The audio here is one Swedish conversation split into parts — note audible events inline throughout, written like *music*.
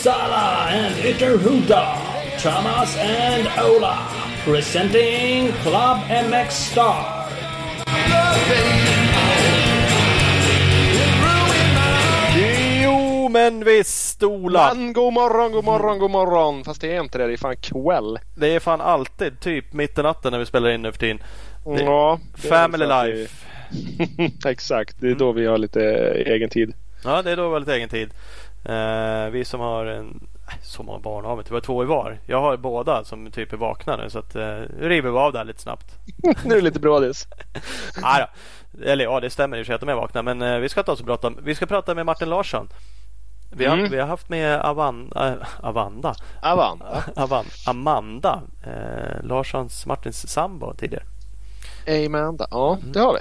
Uppsala and Ytterhuda, Thomas and Ola, presenting Club MX Star. Jo, men visst Ola. Men god morgon, god morgon, god morgon. Fast det är inte det. Det är fan kväll. Det är fan alltid typ mitt i natten när vi spelar in nu för tiden. Det- Ja, det Family vi- life. *laughs* Exakt, det är då vi har lite egen tid. Ja, det är då väldigt egen tid. Eh, vi som har en... nej, Så många barn har vi inte. Vi har två i var. Jag har båda som typ är vakna nu så att uh, river vi av det här lite snabbt. *laughs* nu är det lite brådis. *laughs* ah, ja. Eller ja, det stämmer i och för sig att de är vakna. Men eh, vi ska ta oss och prata. Vi ska prata med Martin Larsson. Vi har, Mm. vi har haft med Avan, äh, Avanda. Avan. *laughs* Avan, Amanda eh, Larssons, Martins sambo tidigare. Amanda. Ja, det har vi.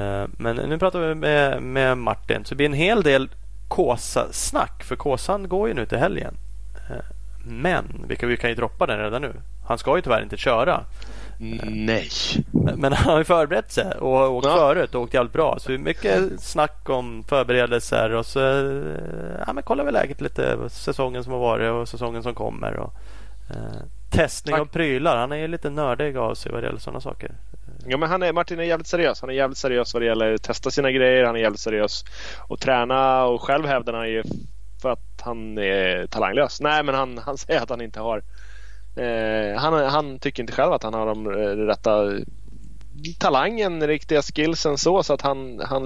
Eh, Men nu pratar vi med, med Martin. Så det blir en hel del Kåsa-snack. För Kåsan går ju nu till helgen. Eh, Men vi kan, vi kan ju droppa den redan nu. Han ska ju tyvärr inte köra. Nej. Men, men han har ju förberett sig och åkt Ja. förut och åkt jävligt bra. Så mycket snack om förberedelser och så eh, ja, men kollar vi läget lite. Säsongen som har varit och säsongen som kommer. Och, eh, testning av prylar. Han är ju lite nördig av sig vad det gäller sådana saker. Ja, men han är, Martin är jävligt seriös. Han är jävligt seriös vad det gäller att testa sina grejer. Han är jävligt seriös att träna och själv hävdar han ju för att han är talanglös. Nej, men han, han säger att han inte har. Eh, han, han tycker inte själv att han har de eh, rätta talangen, riktiga skillsen så, så att han, han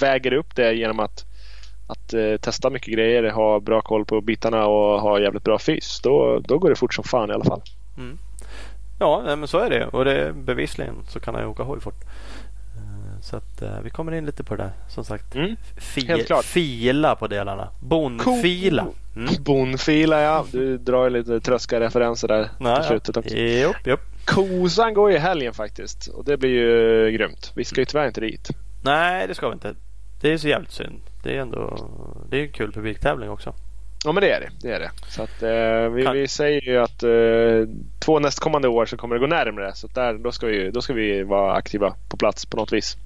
väger upp det genom att att eh, testa mycket grejer, ha bra koll på bitarna och ha jävligt bra fys. Då, då går det fort som fan i alla fall. Mm. Ja, men så är det. Och det är bevisligen så kan han ju åka hoj fort. Eh, Så att eh, vi kommer in lite på det där. Som sagt, Mm. fi- fila på delarna. Bonfila. Mm. Bonfila ja. Du drar ju lite tröska referenser där på slutet också. Jopp, jopp. Kosan går ju i helgen faktiskt och det blir ju grymt. Vi ska ju tyvärr inte dit. Nej, det ska vi inte. Det är så jävligt synd. Det är ändå det är en kul publiktävling också. Ja men det är det. det, är det. Så att, eh, vi, Kan- vi säger ju att eh, två nästkommande år så kommer det gå närmre. Så där, då, ska vi, då ska vi vara aktiva på plats på något vis.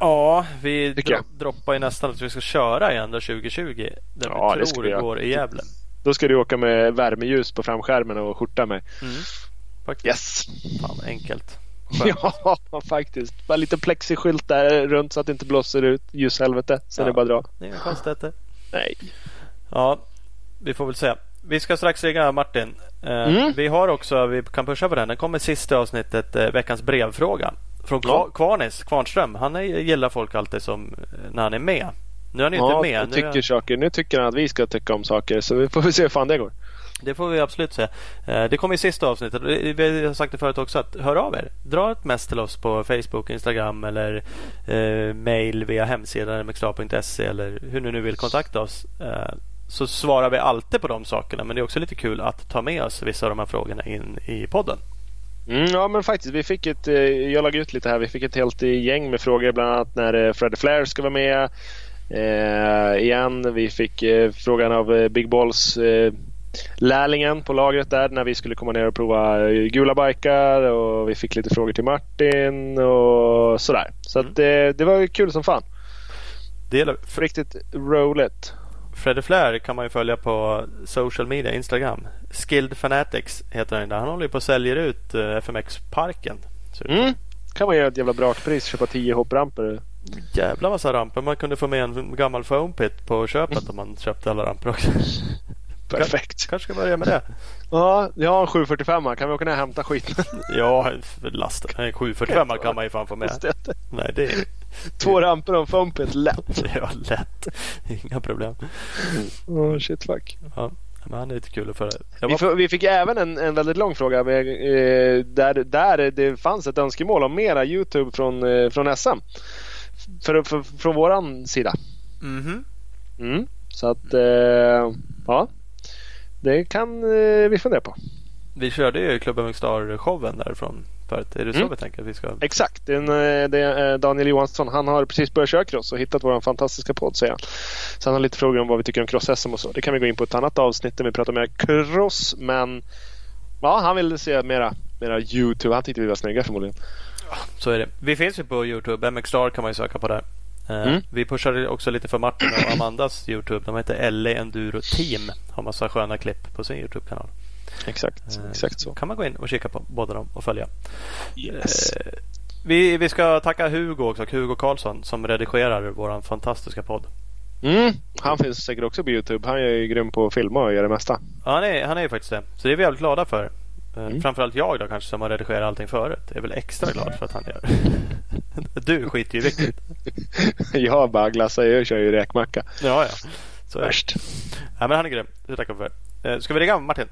Ja, vi dro- droppar ju nästan att vi ska köra igen då 2020. Där Ja, vi det tror det göra. går i Gävle. Då ska du åka med värmeljus på framskärmen och skjorta med. Mm. Faktiskt. Yes! Fan enkelt. *laughs* Skönt. Ja, faktiskt. Bara lite plexiskylt där runt så att det inte blåser ut ljushelvete. Sen Ja. är det bara att dra. Det är inga konstigheter. Nej. Ja, vi får väl se. Vi ska strax ringa Martin. Eh, Mm. Vi har också, vi kan pusha på den. Den kommer sist i avsnittet, eh, veckans brevfråga. Från Ja. Kva- Kvarnis, Kvarnström. Han är, gillar folk alltid som eh, när han är med. Nu är han Ja, inte med. Nu är, tycker saker. Nu tycker han att vi ska tycka om saker. Så vi får se hur fan det går. det får vi absolut se. Det kommer i sista avsnittet. Vi har sagt det förut också. att Hör av er. Dra ett mess till oss på Facebook, Instagram eller eh, mail via hemsidan mxla.se eller hur ni nu vill kontakta oss. Eh, så svarar vi alltid på de sakerna. Men det är också lite kul att ta med oss vissa av de här frågorna in i podden. Mm, ja men faktiskt. Vi fick ett, eh, jag lade ut lite här. Vi fick ett helt gäng med frågor. Bland annat när eh, Freddy Flair ska vara med. Eh, igen. Vi fick eh, frågan av eh, Big Balls eh, lärlingen på lagret där när vi skulle komma ner och prova eh, gula bikar och vi fick lite frågor till Martin och sådär. Så att, eh, det var kul som fan. Det gäller Riktigt roligt. Freddy Flair kan man ju följa på social media, Instagram. Skilled Fanatics heter han där. Han håller ju på att sälja ut eh, FMX-parken. Mm. Kan man göra ett jävla brakpris. Köpa 10 hoppramper. Jävla massa ramper. Man kunde få med en gammal foam pit på köpet om man köpte alla ramper också. *laughs* Perfekt. Kanske ska börja med det. Ja, jag har en 745 Kan vi åka ner och hämta skiten? Ja, lasten. En 745 kan man ju fan få med. Nej, det är Två ramper och en foampit lätt. *laughs* ja, lätt. Inga problem. Oh, shit fuck. Ja, men han är lite kul att föra. Vi, var, f- vi fick även en, en väldigt lång fråga med, eh, där, där det fanns ett önskemål om mera Youtube från, eh, från SM. För, för, från våran sida. Mhm. Mm. Så att, eh, ja. Det kan eh, vi fundera på. Vi körde ju Klubben Star-showen därifrån förut. Är det så Mm. vi tänker att vi ska? Exakt. Det är, eh, eh, Daniel Johansson. Han har precis börjat köra cross och hittat vår fantastiska podd säger han. Så han har lite frågor om vad vi tycker om cross-SM och så. Det kan vi gå in på ett annat avsnitt när vi pratar mer cross. Men ja, han ville se mera, mera Youtube. Han tyckte vi var snygga förmodligen. Så är det. Vi finns ju på Youtube. MX Star kan man ju söka på där. Eh, Mm. Vi pushar också lite för Martin och Amandas Youtube. De heter LA Enduro Team. Har massa sköna klipp på sin Youtube-kanal. Exakt, Eh, exakt så. kan man gå in och kika på båda dem och följa. Yes. Eh, Vi, vi ska tacka Hugo också, Hugo Karlsson som redigerar vår fantastiska podd. Mm. Han finns säkert också på Youtube. Han är ju grym på att filma och göra det mesta. Ja, han är, han är ju faktiskt det. Så det är vi väldigt glada för. Eh, Mm. Framförallt jag då kanske som har redigerat allting förut. är väl extra glad för att han gör. *laughs* Du skiter ju vilket. *laughs* Jag bara glassar, jag kör ju räkmacka. Ja, ja. Så. Värst. Ja, men han är grym. Det tackar vi för. Ska vi ringa Martin?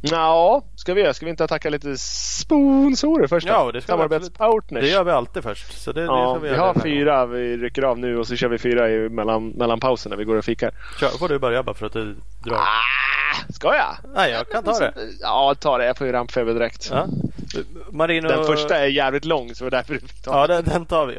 Ja, ska vi göra? Ska vi inte tacka lite sponsorer först? då? Ja, det ska Samarbetspartners. Det gör vi alltid först. Så det, det Ja, får vi, vi har den fyra. Vi rycker av nu och så kör vi fyra i mellan, mellan pausen när vi går och fikar. Kör, får du börja bara för att du drar. Ah, ska jag? Nej, jag kan ta det. Ja, ta det. Jag får ju rampfeber direkt. Ja. Marino... Den första är jävligt lång så det är därför vi fick ta Ja, den, den tar vi.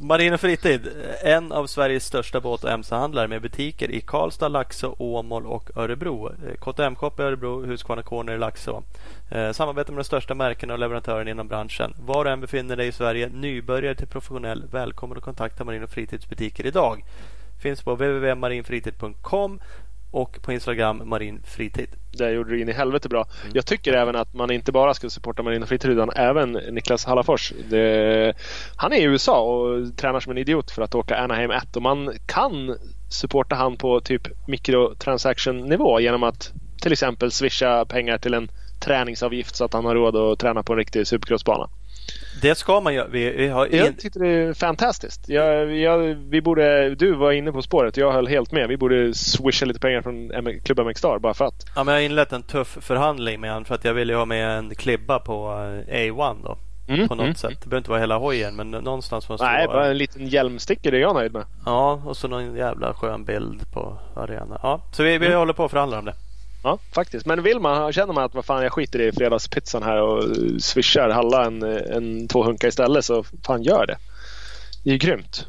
Ja. Marino Fritid, en av Sveriges största båt och mc-handlare med butiker i Karlstad, Laxå, Åmål och Örebro. Eh, KTM Shop i Örebro, Husqvarna Corner i Laxå. Samarbete samarbetar med de största märkena och leverantörerna inom branschen. Var du än befinner dig i Sverige, nybörjare till professionell, välkommen att kontakta Marino Fritids butiker idag. Finns på www.marinfritid.com och på Instagram marinfritid. Det gjorde du in i helvete bra. Jag tycker även att man inte bara ska supporta Marina Fritid utan även Niklas Hallafors. Det, han är i USA och tränar som en idiot för att åka Anaheim 1 och man kan supporta han på typ mikrotransaction-nivå genom att till exempel swisha pengar till en träningsavgift så att han har råd att träna på en riktig supercrossbana. Det ska man göra. Vi, vi har in... Jag tycker det är fantastiskt. Jag, jag, vi borde, du var inne på spåret jag höll helt med. Vi borde swisha lite pengar från M- Club MX Star bara för att. Ja, men jag har inlett en tuff förhandling med honom för att jag ville ju ha med en klibba på eh, A1 då. Mm, På något mm, sätt. Det behöver inte vara hela hojen men någonstans måste Nej, det bara vara. en liten hjälmsticker är jag nöjd med. Ja, och så någon jävla skön bild på arenan. Ja, så vi, vi Mm. håller på att förhandla om det. Ja, faktiskt. Men vill man, känner man att vad fan jag skiter i fredagspizzan här och swishar Halla en, en två hunkar istället så fan gör det. Det är ju grymt.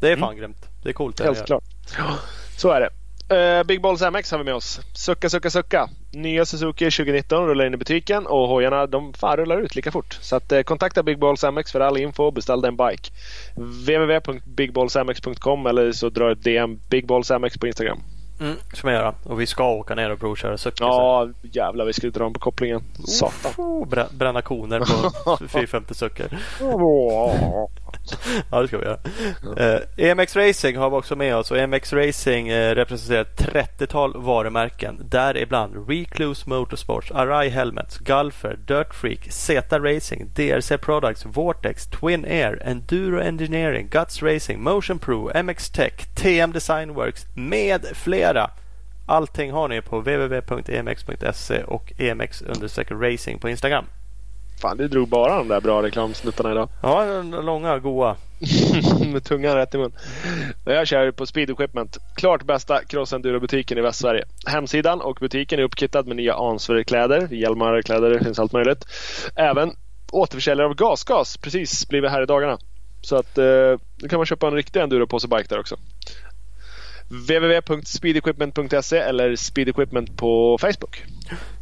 Det är fan grymt. Det är coolt. Mm. Helt klart. Ja, så är det. Eh, Big Balls MX har vi med oss. Sucka, sucka, sucka. Nya Suzuki 2019 rullar in i butiken och hojarna de fan rullar ut lika fort. Så att, eh, kontakta Big Balls MX för all info och beställ en bike. www.bigballsmx.com eller så dra ett DM Big Balls MX på Instagram. Mm, ska man göra. Och vi ska åka ner och provköra cykel. Ja, jävlar vi skulle dra dem på kopplingen. Satan. Oh, brä- bränna koner på *laughs* 450 cykel. Ja, det ska vi göra. Eh, EMX Racing har vi också med oss och EMX Racing eh, representerar ett 30-tal varumärken. Däribland Recluse Motorsports, Arai Helmets, Gulfer, Dirt Freak, Zeta Racing, DRC Products, Vortex, Twin Air, Enduro Engineering, Guts Racing, Motion Pro, MX Tech, TM Design Works med flera. Allting har ni på www.emx.se e och emx-racing på Instagram. Fan, du drog bara de där bra reklamsnuttarna idag. Ja, långa, goa. *laughs* Med tungan rätt i mun. Jag kör på Speed Equipment. Klart bästa cross-enduro-butiken i Västsverige. Hemsidan och butiken är uppkittad med nya Ansver-kläder, hjälmar, kläder, det finns allt möjligt. Även återförsäljare av gasgas precis blivit här i dagarna. Så att eh, då kan man köpa en riktig enduro-påse-bike där också. www.speedequipment.se eller Speed Equipment på Facebook.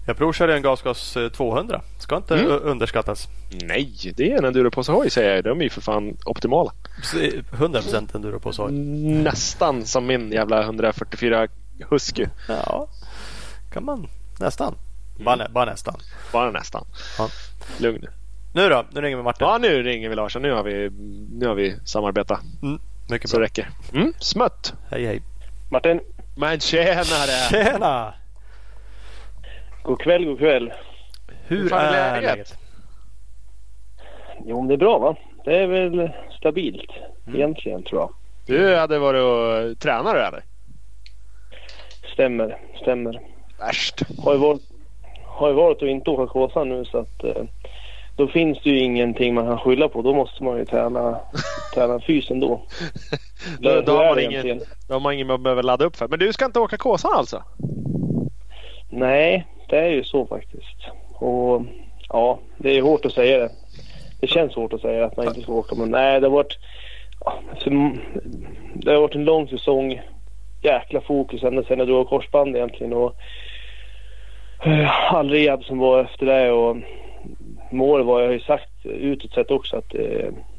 Jag provkörde en Gasgas eh, 200. Ska inte Mm. underskattas. Nej, det är en enduro-påse-hoj säger jag. De är ju för fan optimala. Så, eh, 100% enduro på så. Nästan som min jävla 144 Husky. Ja, kan man nästan. Bara, nä, bara nästan. Bara nästan. Ja. Lugn nu. Nu då, nu ringer vi Martin. Ja, nu ringer vi Larsson. Nu har vi, nu har vi samarbetat. Mm, mycket Så bra. räcker. Mm, smött. Hej hej. Martin, Men tjenare! Tjena! God kväll, god kväll. Hur är är läget? Jo, det är bra va? Det är väl stabilt Mm. egentligen tror jag. Du hade varit och tränat du eller? Stämmer, stämmer. Värst. Har ju varit, har ju varit och inte åka Kåsan nu så att eh, då finns det ju ingenting man kan skylla på. Då måste man ju träna, *laughs* träna fysen då. Då, då, har är man det ingen, då har man ingen man behöver ladda upp för. Men du ska inte åka Kåsan alltså? Nej, det är ju så faktiskt. Och ja, det är hårt att säga det. Det känns hårt att säga att man inte ska åka men nej, det har varit, alltså, mm, det har varit en lång säsong. Jäkla fokus ända sedan jag drog korsband egentligen och eh, all rehab som var efter det och mål var, jag har ju sagt utåt sett också att eh,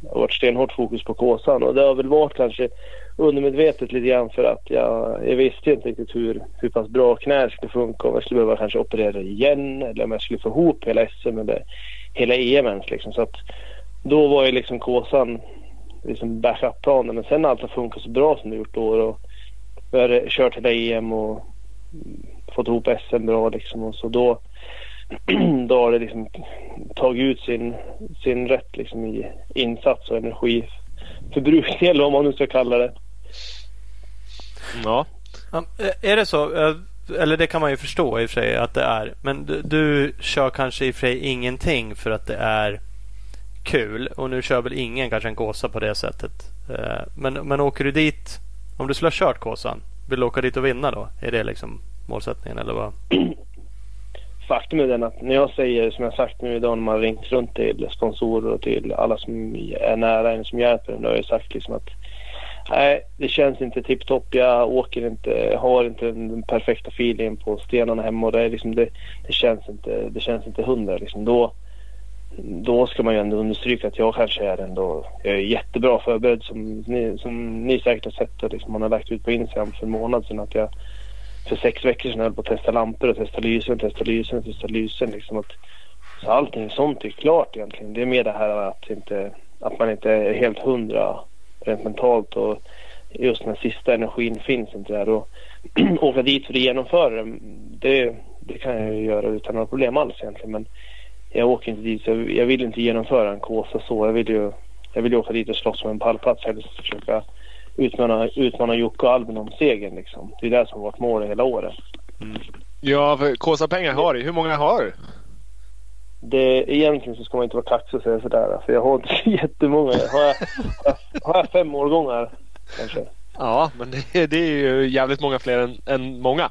det har varit stenhårt fokus på Kåsan och det har väl varit kanske undermedvetet lite grann för att jag, jag visste inte riktigt hur, hur pass bra knä skulle funka om jag skulle behöva kanske operera igen eller om jag skulle få ihop hela SM eller hela EM ens liksom. Så att då var ju liksom Kåsan liksom backup-planen men sen har allt har funkat så bra som det gjort då och vi har kört hela EM och fått ihop SM bra liksom och så då *clears throat* då har det liksom tagit ut sin, sin rätt liksom i insats och energiförbrukning eller vad man nu ska kalla det. Ja. Är det så? Eller det kan man ju förstå i och för sig att det är. Men du, du kör kanske i och för sig ingenting för att det är kul. Och nu kör väl ingen kanske en Kåsa på det sättet. Eh, men, men åker du dit, om du skulle ha kört Kåsan, vill du åka dit och vinna då? Är det liksom målsättningen eller vad? *clears throat* faktum är den att när jag säger som jag sagt nu idag när man ringt runt till sponsorer och till alla som är nära en som hjälper en. Då har jag sagt liksom att nej, det känns inte tipptopp. Jag åker inte, har inte den perfekta feelingen på stenarna hemma och det, är liksom, det, det känns inte, det känns inte hundra liksom. Då, då ska man ju ändå understryka att jag kanske är ändå, jag är jättebra förberedd som ni, som ni säkert har sett och liksom man har lagt ut på Instagram för en månad sedan att jag för sex veckor sedan höll på att testa lampor och testa lysen, testa lysen, testa lysen. Liksom att, så allting sånt är klart egentligen. Det är mer det här att, inte, att man inte är helt hundra rent mentalt och just den sista energin finns inte där. Och *clears throat* åka dit för att genomföra det, det, kan jag ju göra utan några problem alls egentligen. Men jag åker inte dit, Jag, jag vill inte genomföra en kåsa så. Jag vill ju, jag vill ju åka dit och slåss om en pallplats. Helst försöka utmana, utmana Jocke och Albin om segern. Liksom. Det är det som har varit målet hela året. Mm. Ja, för Kåsa-pengar har du. Hur många har du? Det, egentligen så ska man inte vara kaxig och säga sådär. För jag har inte så *laughs* jättemånga. Har jag, har jag fem årgångar kanske? Ja, men det, det är ju jävligt många fler än, än många.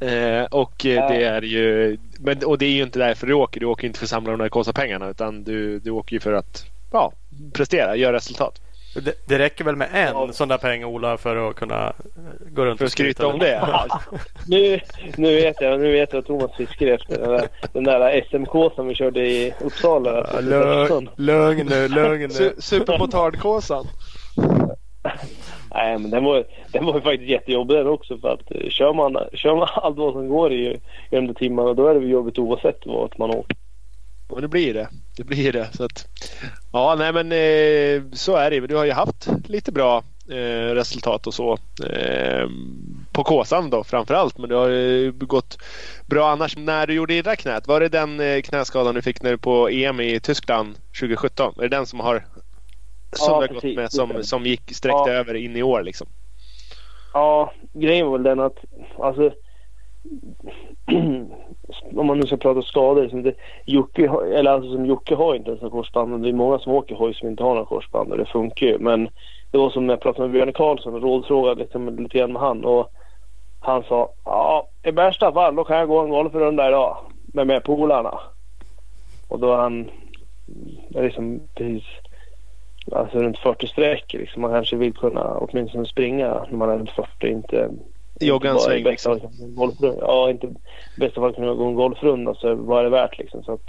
Eh, och äh. det är ju men, och det är ju inte därför du åker. Du åker inte för att samla de där Kåsa-pengarna utan du, du åker ju för att ja, prestera, göra resultat. Det, det, räcker väl med en ja. sån där peng Ola för att kunna eh, gå runt för att skryta om det? *laughs* nu, nu vet jag nu vet jag att Thomas fiskar efter den där, den där SMK som vi körde i Uppsala. Ja, lugn, lugn nu, lugn nu. Supermotardkåsan. Nej men den var, den var ju faktiskt jättejobbig den också för att eh, kör man, kör man *laughs* allt vad som går i, i de där timmarna då är det jobbigt oavsett vart man åker. Och det blir det. Det blir det. Så att, ja, nej men eh, så är det. Du har ju haft lite bra eh, resultat och så. Eh, på Kåsan då framförallt. Men det har ju gått bra annars. När du gjorde illa knät, var det den knäskadan du fick när du på EM i Tyskland 2017? Är det den som har som ja, har gått med som, som gick sträckte ja. över in i år liksom? Ja, grejen var väl den att alltså *clears throat* om man nu ska prata skador. Som det, Jocke, eller alltså som Jocke har inte ens några korsband. Men det är många som åker hoj som inte har några korsband och det funkar ju. Men det var som när jag pratade med Björn Karlsson och rådfrågade liksom, lite grann med han. Och han sa ja i värsta fall då kan jag gå en golfrunda idag med med polarna. Och då han liksom precis alltså runt 40 streck liksom. Man kanske vill kunna åtminstone springa när man är runt 40 inte Jogga en sväng liksom. Ja, inte i bästa fall kunna gå en golfrunda så vad är det värt liksom. Så att,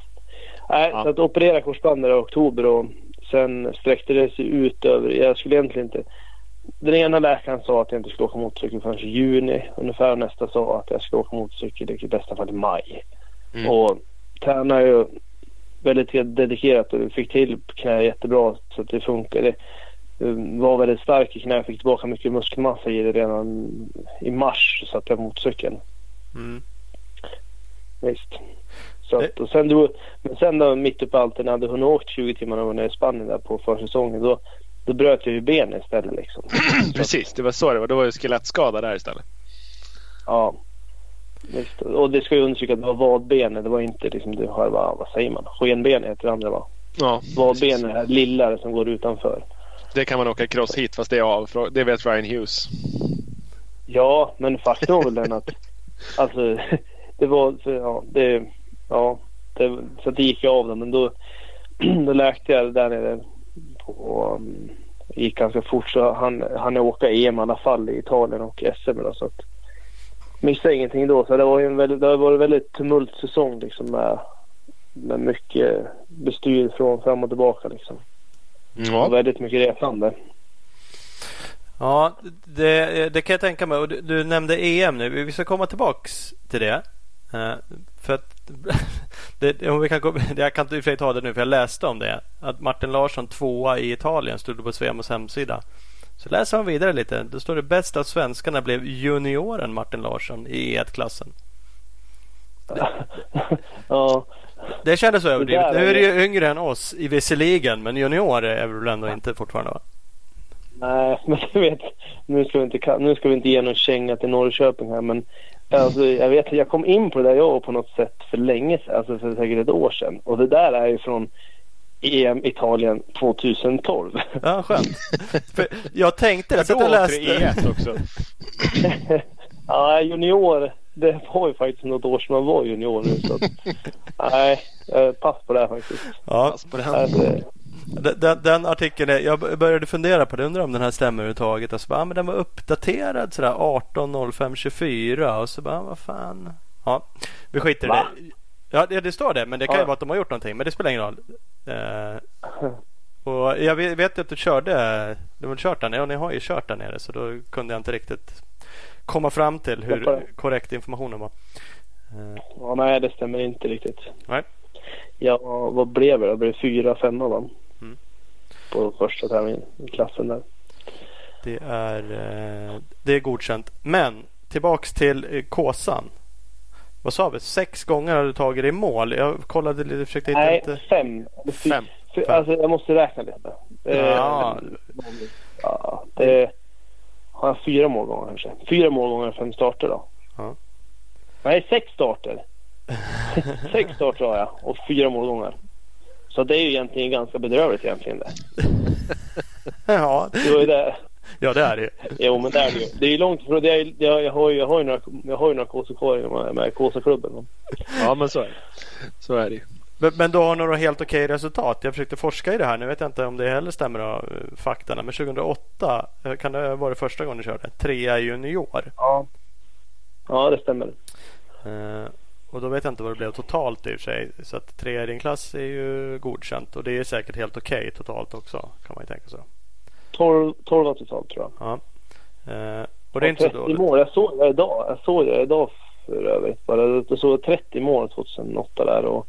nej, ja. så att operera korsbandet i oktober och sen sträckte det sig ut över, jag skulle egentligen inte den ena läkaren sa att jag inte skulle åka motorcykel förrän i juni ungefär och nästa sa att jag skulle åka motorcykel i bästa fall i maj. Mm. Och tränar ju väldigt dedikerat och fick till knä jättebra så att det funkade. Eh, var väldigt stark i knät. Fick tillbaka mycket muskelmassa i det redan i mars. Satte jag motorcykeln. Mm. Visst. Så att, och sen då, men sen då mitt uppe allt när jag hade hunnit åkt 20 timmar och var i Spanien där på försäsongen. Då, då bröt jag ju benet istället liksom. *clears throat* Precis, det var så det var. Då var det skelettskada där istället. Ja. Visst. Och det ska ju understryka att det var vadbenet. Det var inte liksom det själva, vad säger man, skenbenet heter det andra va? Ja. Vadbenet det lilla som går utanför. Det kan man åka cross hit fast det är av. Det vet Ryan Hughes. Ja, men faktum är väl den att *laughs* alltså, det var ja, det, ja, det, så det gick jag av den. Men då, *clears throat* då läkte jag där nere på, um, gick ganska fort så han, han åka EM i alla fall i Italien och SM då, så att missade ingenting då. Så det var ju en väldigt, det var en väldigt tumult säsong liksom med med mycket bestyr från fram och tillbaka liksom. Ja. Och väldigt mycket resande. Ja, det, det kan jag tänka mig. Och du, du, nämnde EM nu. Vi ska komma tillbaks till det. Uh, för att *laughs* det, om vi kan, *laughs* jag kan inte i och för sig ta det nu för jag läste om det. Att Martin Larsson tvåa i Italien stod på Svemos hemsida. Så läser man vidare lite. Då står det bäst av svenskarna blev junioren Martin Larsson i E1-klassen. *laughs* ja. Det kändes så överdrivet. Nu är du ju yngre än oss i visserligen men junior är väl ändå inte fortfarande va? Nej, *laughs* men du vet. Nu ska vi inte, nu ska vi inte ge någon känga till Norrköping här men Alltså, jag vet jag kom in på det där jag på något sätt för länge sedan, alltså för säkert ett år sedan. Och det där är ju från EM Italien 2012. Ja, skönt. *laughs* för jag tänkte det, så jag läste. E1 också. *laughs* ja, junior. Det var ju faktiskt något år sedan man var junior nu. Så att, *laughs* nej, pass på det här faktiskt. Ja, pass på det. Här. Alltså, den, den, artikeln, är, jag började fundera på det. Undrar om den här stämmer överhuvudtaget. Och så bara, ah, men den var uppdaterad sådär 18.05.24 och så bara, vad fan. Ja, vi skiter i det. Ja, det, det står det. Men det kan ja. ju vara att de har gjort någonting. Men det spelar ingen roll. Eh, *laughs* och jag vet, vet att du körde. Du har kört där nere. Ja, ni har ju kört där nere. Så då kunde jag inte riktigt komma fram till hur korrekt informationen var. Ja, nej, det stämmer inte riktigt. Nej. Ja, vad blev det? Det blev fyra, femma va? Mm. På första tävlingen i klassen där. Det är, eh, det är godkänt. Men tillbaks till eh, Kåsan. Vad sa vi? Sex gånger har du tagit dig i mål. Jag kollade lite, försökte hitta Nej, lite. fem. Fem. För, alltså jag måste räkna lite. Ja. Eh, ja det har jag fyra målgångar kanske. Fyra målgångar och fem starter då. Ja. Nej, sex starter. *laughs* sex starter har jag och fyra målgångar. Så det är ju egentligen ganska bedrövligt egentligen det. *laughs* ja. Det ju det. Ja, det är det Jo, men det är det ju. Det är långt ifrån. Det är, jag, jag, har ju, jag har ju några, jag har ju några KC kvar med, med KC-klubben. Ja, men så är det. Så är det men, men du har några helt okej resultat. Jag försökte forska i det här. Nu vet jag inte om det heller stämmer av faktorna. Men 2008 eh, kan det varit första gången du körde. Trea junior. Ja. Ja, det stämmer. Uh, och då vet jag inte vad det blev totalt i och för sig. Så att trea i din klass är ju godkänt. Och det är säkert helt okej totalt också. Kan man ju tänka sig. 12, 12 totalt tror jag. Ja. Uh, och det är inte så dåligt. mål. Jag såg det idag. Jag såg det idag för övrigt. Bara. Jag såg 30 mål 2008 där. Och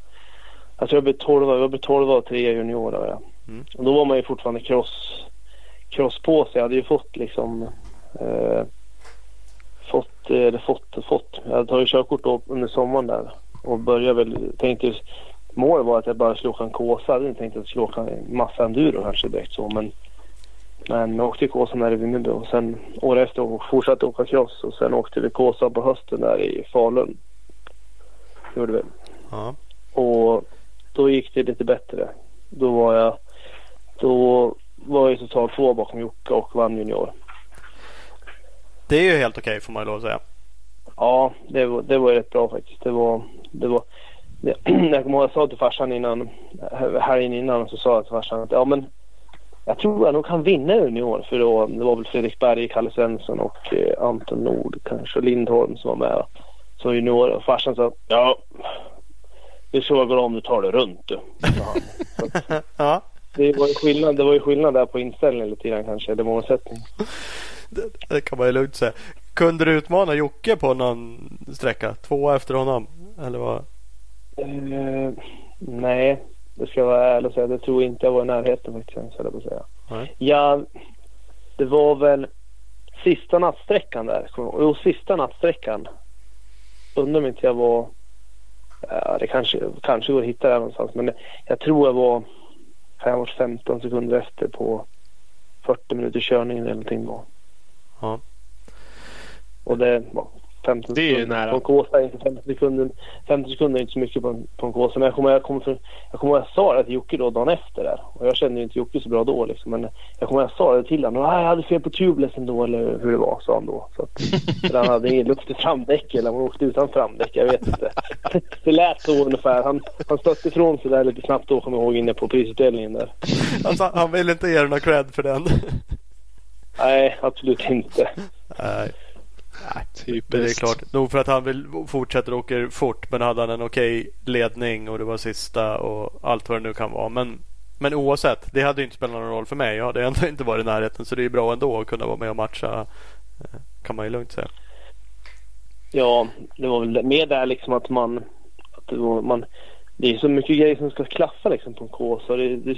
jag tror jag blev 12, jag blev 12 av tre juniorer. Ja. Mm. Och då var man ju fortfarande cross, cross på sig. Jag hade ju fått liksom eh, fått, eller fått, fått. Jag hade tagit körkort då under sommaren där och började väl, tänkte målet var att jag bara skulle åka en Kåsa. Jag hade inte tänkt att jag skulle åka en massa enduro kanske direkt så men men jag åkte Kåsa när i Vimmerby och sen året efter fortsatte åka cross och sen åkte vi Kåsa på hösten där i Falun. Det gjorde vi. Ja. Och då gick det lite bättre. Då var jag, då var jag totalt två bakom Jocke och vann junior. Det är ju helt okej får man ju lov att säga. Ja, det var, det var rätt bra faktiskt. Det var, det var, det, *clears throat* jag kommer ihåg jag sa till farsan innan, helgen innan så sa jag till farsan att ja men jag tror jag nog kan vinna junior för då, det var väl Fredrik Berg, Kalle Svensson och eh, Anton Nord kanske Lindholm som var med som junior. Och farsan sa ja vara bra om du tar det runt du. *laughs* ja. Det var ju skillnad, det var ju skillnad där på inställning lite grann kanske, eller målsättning. Det, det, kan man ju lugnt säga. Kunde du utmana Jocke på någon sträcka? Två efter honom? Eller vad? Uh, nej, det ska jag vara ärlig och säga. Det tror jag inte jag var i närheten faktiskt. Jag på säga. Nej. Ja, det var väl sista nattsträckan där. Jo, sista nattsträckan. Undrar om inte jag var det kanske, kanske går att hitta där någonstans. Men jag tror jag var, jag var 15 sekunder efter på 40 minuters körning eller någonting då. Ja. Och det 15 det är ju nära. På en Kåsa är inte 50 sekunder. 50 sekunder är inte så mycket på en, på en Kåsa. Men jag kommer, jag kommer, för, jag kommer jag sa det till Jocke då dagen efter där. Och jag kände ju inte Jocke så bra då liksom. Men jag kommer jag sa det till honom. jag hade fel på tubelessen då eller hur det var sa han då. Så att, *laughs* för han hade ingen luft i framdäck eller han åkte utan framdäck. Jag vet inte. *laughs* Det lät så ungefär. Han, han stötte ifrån sig där lite snabbt då kommer jag ihåg inne på prisutdelningen där. Alltså, han vill inte ge dig någon cred för den. Nej, absolut inte. Nej. Typiskt. Det är klart. Nog för att han vill fortsätta åka fort men hade han en okej ledning och det var sista och allt vad det nu kan vara. Men, men oavsett, det hade inte spelat någon roll för mig. Jag hade ändå *laughs* inte varit i närheten så det är bra ändå att kunna vara med och matcha. eh, Kan man ju lugnt säga. Ja, det var väl mer där liksom att man... Att det, var, man det är så mycket grejer som ska klaffa liksom på en K. Så det, det,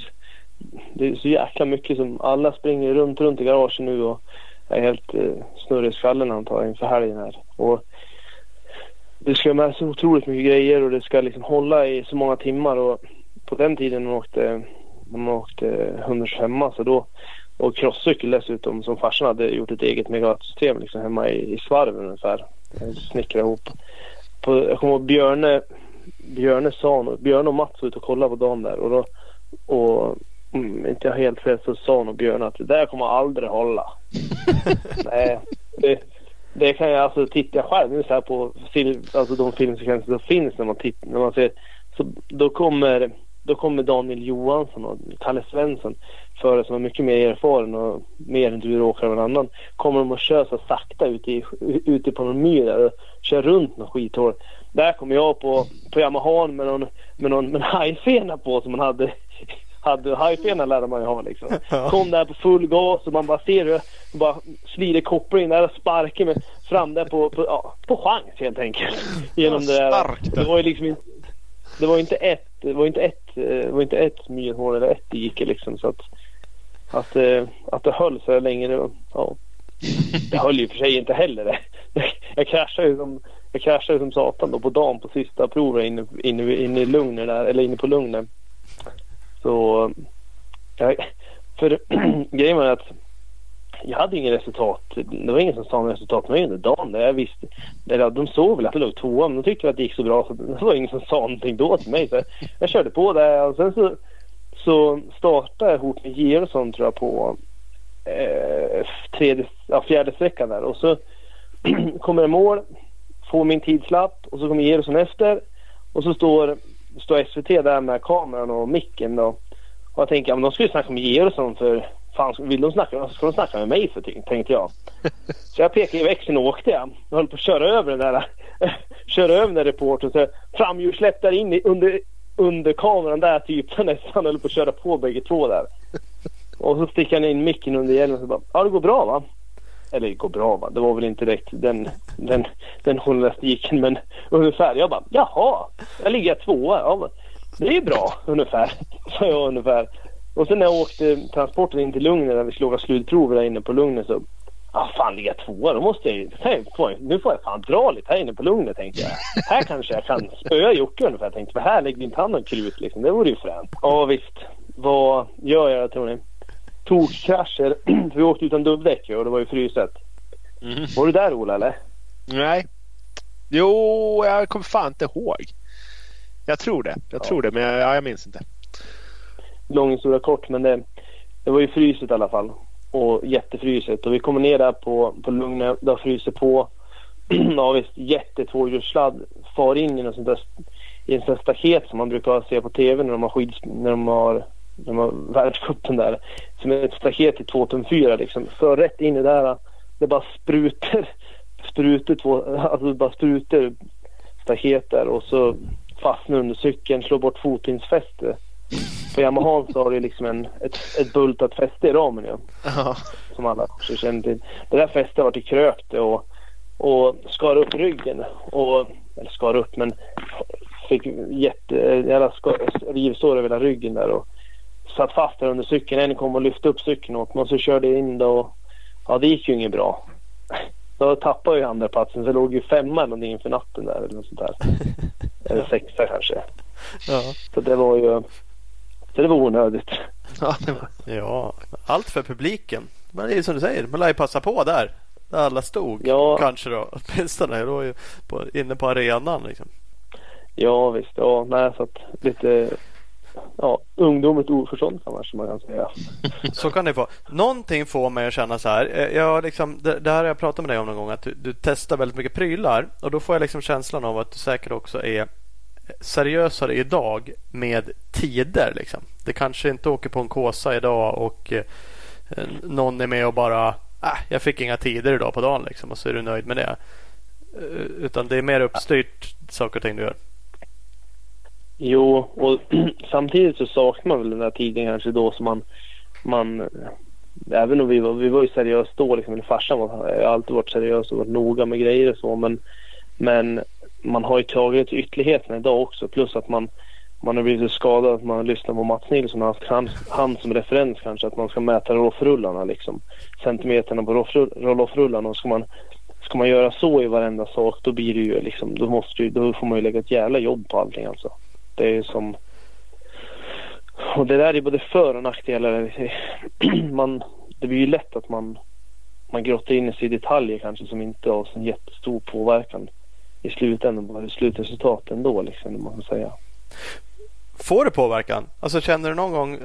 det är så jäkla mycket som... Alla springer runt, runt i garaget nu och är helt eh, snurrig i skallen antar jag inför helgen här. Och det ska med så otroligt mycket grejer och det ska liksom hålla i så många timmar och på den tiden när man åkte, när man åkte 125 så då och crosscykel dessutom som farsan hade gjort ett eget megatsystem liksom hemma i, i svarven ungefär. Snickra ihop. På, jag kommer ihåg Björne, Björne sa Björne och Mats var ute och kollade på dagen där och då och mm, inte jag helt fel så sa nog Björne att det där kommer aldrig hålla. *laughs* Nej, det, det kan jag alltså titta själv nu så här på film, alltså de filmsekvenser som finns när man tittar, när man ser så då kommer då kommer Daniel Johansson och Kalle Svensson före som är mycket mer erfaren och mer än annan. Kommer de och kör så sakta ute, i, ute på någon myr där och kör runt någon skithål. Där kommer jag på, på Yamahan med någon, med någon med en hajfena på som man hade hade hajfena lärde man ju ha liksom. *laughs* Kom där på full gas och man bara ser hur bara slider kopplingen där och sparkar med fram där på, på, ja, på chans helt enkelt. *laughs* Genom det där. Det var ju liksom inte, det var inte ett, det var inte ett, det var inte ett myrhål eller ett dike liksom så att att, eh, att det höll så länge. Det, ja. det höll ju för sig inte heller *laughs* det. Jag kraschade ju som, jag kraschade som satan då på dagen på sista provet inne, inne, inne i Lugner där, eller inne på Lugner. Så jag, för *clears throat* grejen var att jag hade inget resultat. Det var ingen som sa något resultat till mig under dagen. Där jag visste, eller de såg väl att jag låg tvåa men de tyckte att det gick så bra så det var ingen som sa någonting då till mig. Så jag körde på det och sen så, så startade jag ihop med Georgsson tror jag på eh, tredje, ja, fjärde sträckan där och så *clears throat* kommer jag mål, får min tidslapp och så kommer Georgsson efter och så står, står SVT där med kameran och micken då. Och jag tänker, men de skulle snacka med Georgsson för fan vill de snacka, ska de snacka med mig för tänkte jag. *laughs* Så jag pekade i växeln och åkte jag. Jag höll på att köra över den där, *laughs* köra över den där reportern. Så framhjulsläpp där in i, under, under kameran där typ. Så nästan höll på att köra på bägge två där. *laughs* Och så sticker han in micken under hjälmen och så bara, ja det går bra va? Eller det går bra va? Det var väl inte direkt den, den, den journalistiken men ungefär. Jag bara, jaha, jag ligger tvåa. Ja, det är ju bra ungefär. *laughs* Sa jag ungefär. Och sen när jag åkte transporten in till Lugnet när vi skulle åka slutprover där inne på Lugnet så Ja fan ligga tvåa då måste jag ju, nu får jag fan dra lite här inne på Lugnet, tänkte jag. *laughs* Här kanske jag kan spöa Jocke ungefär tänkte för här lägger inte han någon krut liksom. Det vore ju fränt. Ja visst. Vad gör jag tror ni? Tokkrascher. *clears throat* vi åkte utan dubbdäck och det var ju fryset. Mm. Var du där Ola eller? Nej. Jo, jag kommer fan inte ihåg. Jag tror det. Jag ja. tror det men jag, ja, jag minns inte lång historia kort men det, det var ju fryset i alla fall. Och jättefryset. Och vi kommer ner där på, på Lugnet. Det har frysit på. *clears throat* ja visst, jättetvåhjulssladd far in i något sånt där, i en sån staket som man brukar se på tv när de har skids, när de har, när de har världscupen där. Som är ett staket i 2 tum 4 liksom. För rätt in i där. Det bara spruter. Spruter två, alltså det bara spruter staket där och så fastnar under cykeln, slår bort fotpinsfästet på Yamaha så har du liksom en, ett, ett bultat fäste i ramen ju. Ja. Som alla också känner till. Det där fästet var till krökt och, och skar upp ryggen. Och, eller skar upp men fick jätte, jävla rivsår över hela ryggen där och satt fast där under cykeln. En kom och lyfte upp cykeln åt mig och så körde jag in då och ja det gick ju inget bra. Då tappade jag andra platsen så jag låg ju femma eller någonting inför natten där eller något sånt där. *laughs* eller sexa kanske. Ja. Så det var ju så det var onödigt. Ja, det var... ja allt för publiken. Men det är som du säger, man lär ju passa på där. Där alla stod. Ja. Kanske då. Åtminstone. Då ju på, inne på arenan liksom. Ja visst. Ja, nej, så att lite ja, ungdomligt oförstånd kanske man kan säga. *laughs* så kan det vara. Någonting får mig att känna så här. Eh, jag liksom, det, det här har jag pratat med dig om någon gång. Att du, du, testar väldigt mycket prylar. Och då får jag liksom känslan av att du säkert också är seriösare idag med tider. Liksom. Det kanske inte åker på en kåsa idag och eh, någon är med och bara äh, jag fick inga tider idag på dagen liksom och så är du nöjd med det. Eh, utan det är mer uppstyrt saker och ting du gör. Jo, och *clears throat* samtidigt så saknar man väl den där tiden kanske då som man, man även om vi var, vi var ju seriösa då liksom, min farsan var, har alltid varit seriös och varit noga med grejer och så men, men man har ju tagit till ytterligheterna idag också plus att man man har blivit så skadad att man lyssnar på Mats Nilsson och haft han, han som referens kanske att man ska mäta roffrullarna liksom. Centimeterna på roffrullarna och ska man, ska man göra så i varenda sak då blir det ju liksom, då måste ju, då får man ju lägga ett jävla jobb på allting alltså. Det är ju som och det där är både för och nackdelar. *clears throat* Man, det blir ju lätt att man, man grottar in sig i detaljer kanske som inte har så jättestor påverkan i slutändan på slutresultatet ändå liksom, man ska säga. Får det påverkan? Alltså känner du någon gång,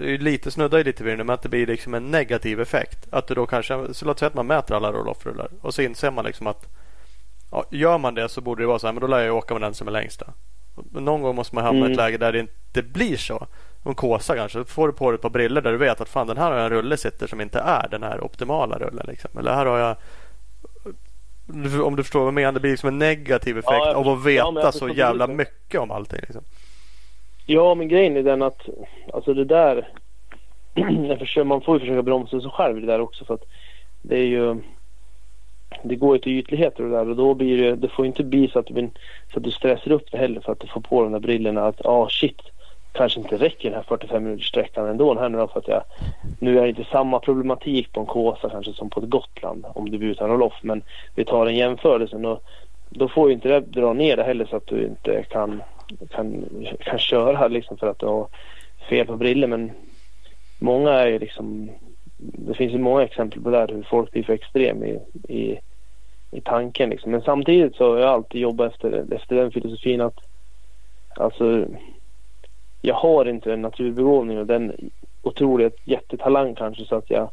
lite snudda i lite vid det men att det blir liksom en negativ effekt? Att du då kanske, så låt säga att man mäter alla roll-off-rullar och så inser man liksom att ja, gör man det så borde det vara så här, men då lär jag åka med den som är längsta. Någon gång måste man hamna mm. i ett mm. läge där det inte blir så. En kåsa kanske. Då får du på dig ett par brillor där du vet att fan den här har jag en rulle sitter som inte är den här optimala rullen. Liksom. Eller här har jag om du förstår vad jag menar. Det blir liksom en negativ effekt ja, av att veta ja, så jävla mycket om allting. Liksom. Ja, men grejen är den att alltså det där. *clears throat* man får ju försöka bromsa sig själv det där också för att det är ju. Det går ju till ytligheter och det där och då blir det. Det får inte bli så att, du, så att du stressar upp det heller för att du får på de där brillorna att ah shit kanske inte räcker den här 45 minuters sträckan ändå här nu då för att jag nu är det inte samma problematik på en Kåsa kanske som på ett Gotland om du blir utan roll-off men vi tar en jämförelse och då får ju inte det dra ner det heller så att du inte kan, kan, kan köra liksom för att du har fel på briller men många är ju liksom det finns ju många exempel på det här hur folk blir för extrem i, i, i tanken liksom. men samtidigt så har jag alltid jobbat efter, efter den filosofin att alltså jag har inte den naturbegåvningen och den otroliga jättetalang kanske så att jag,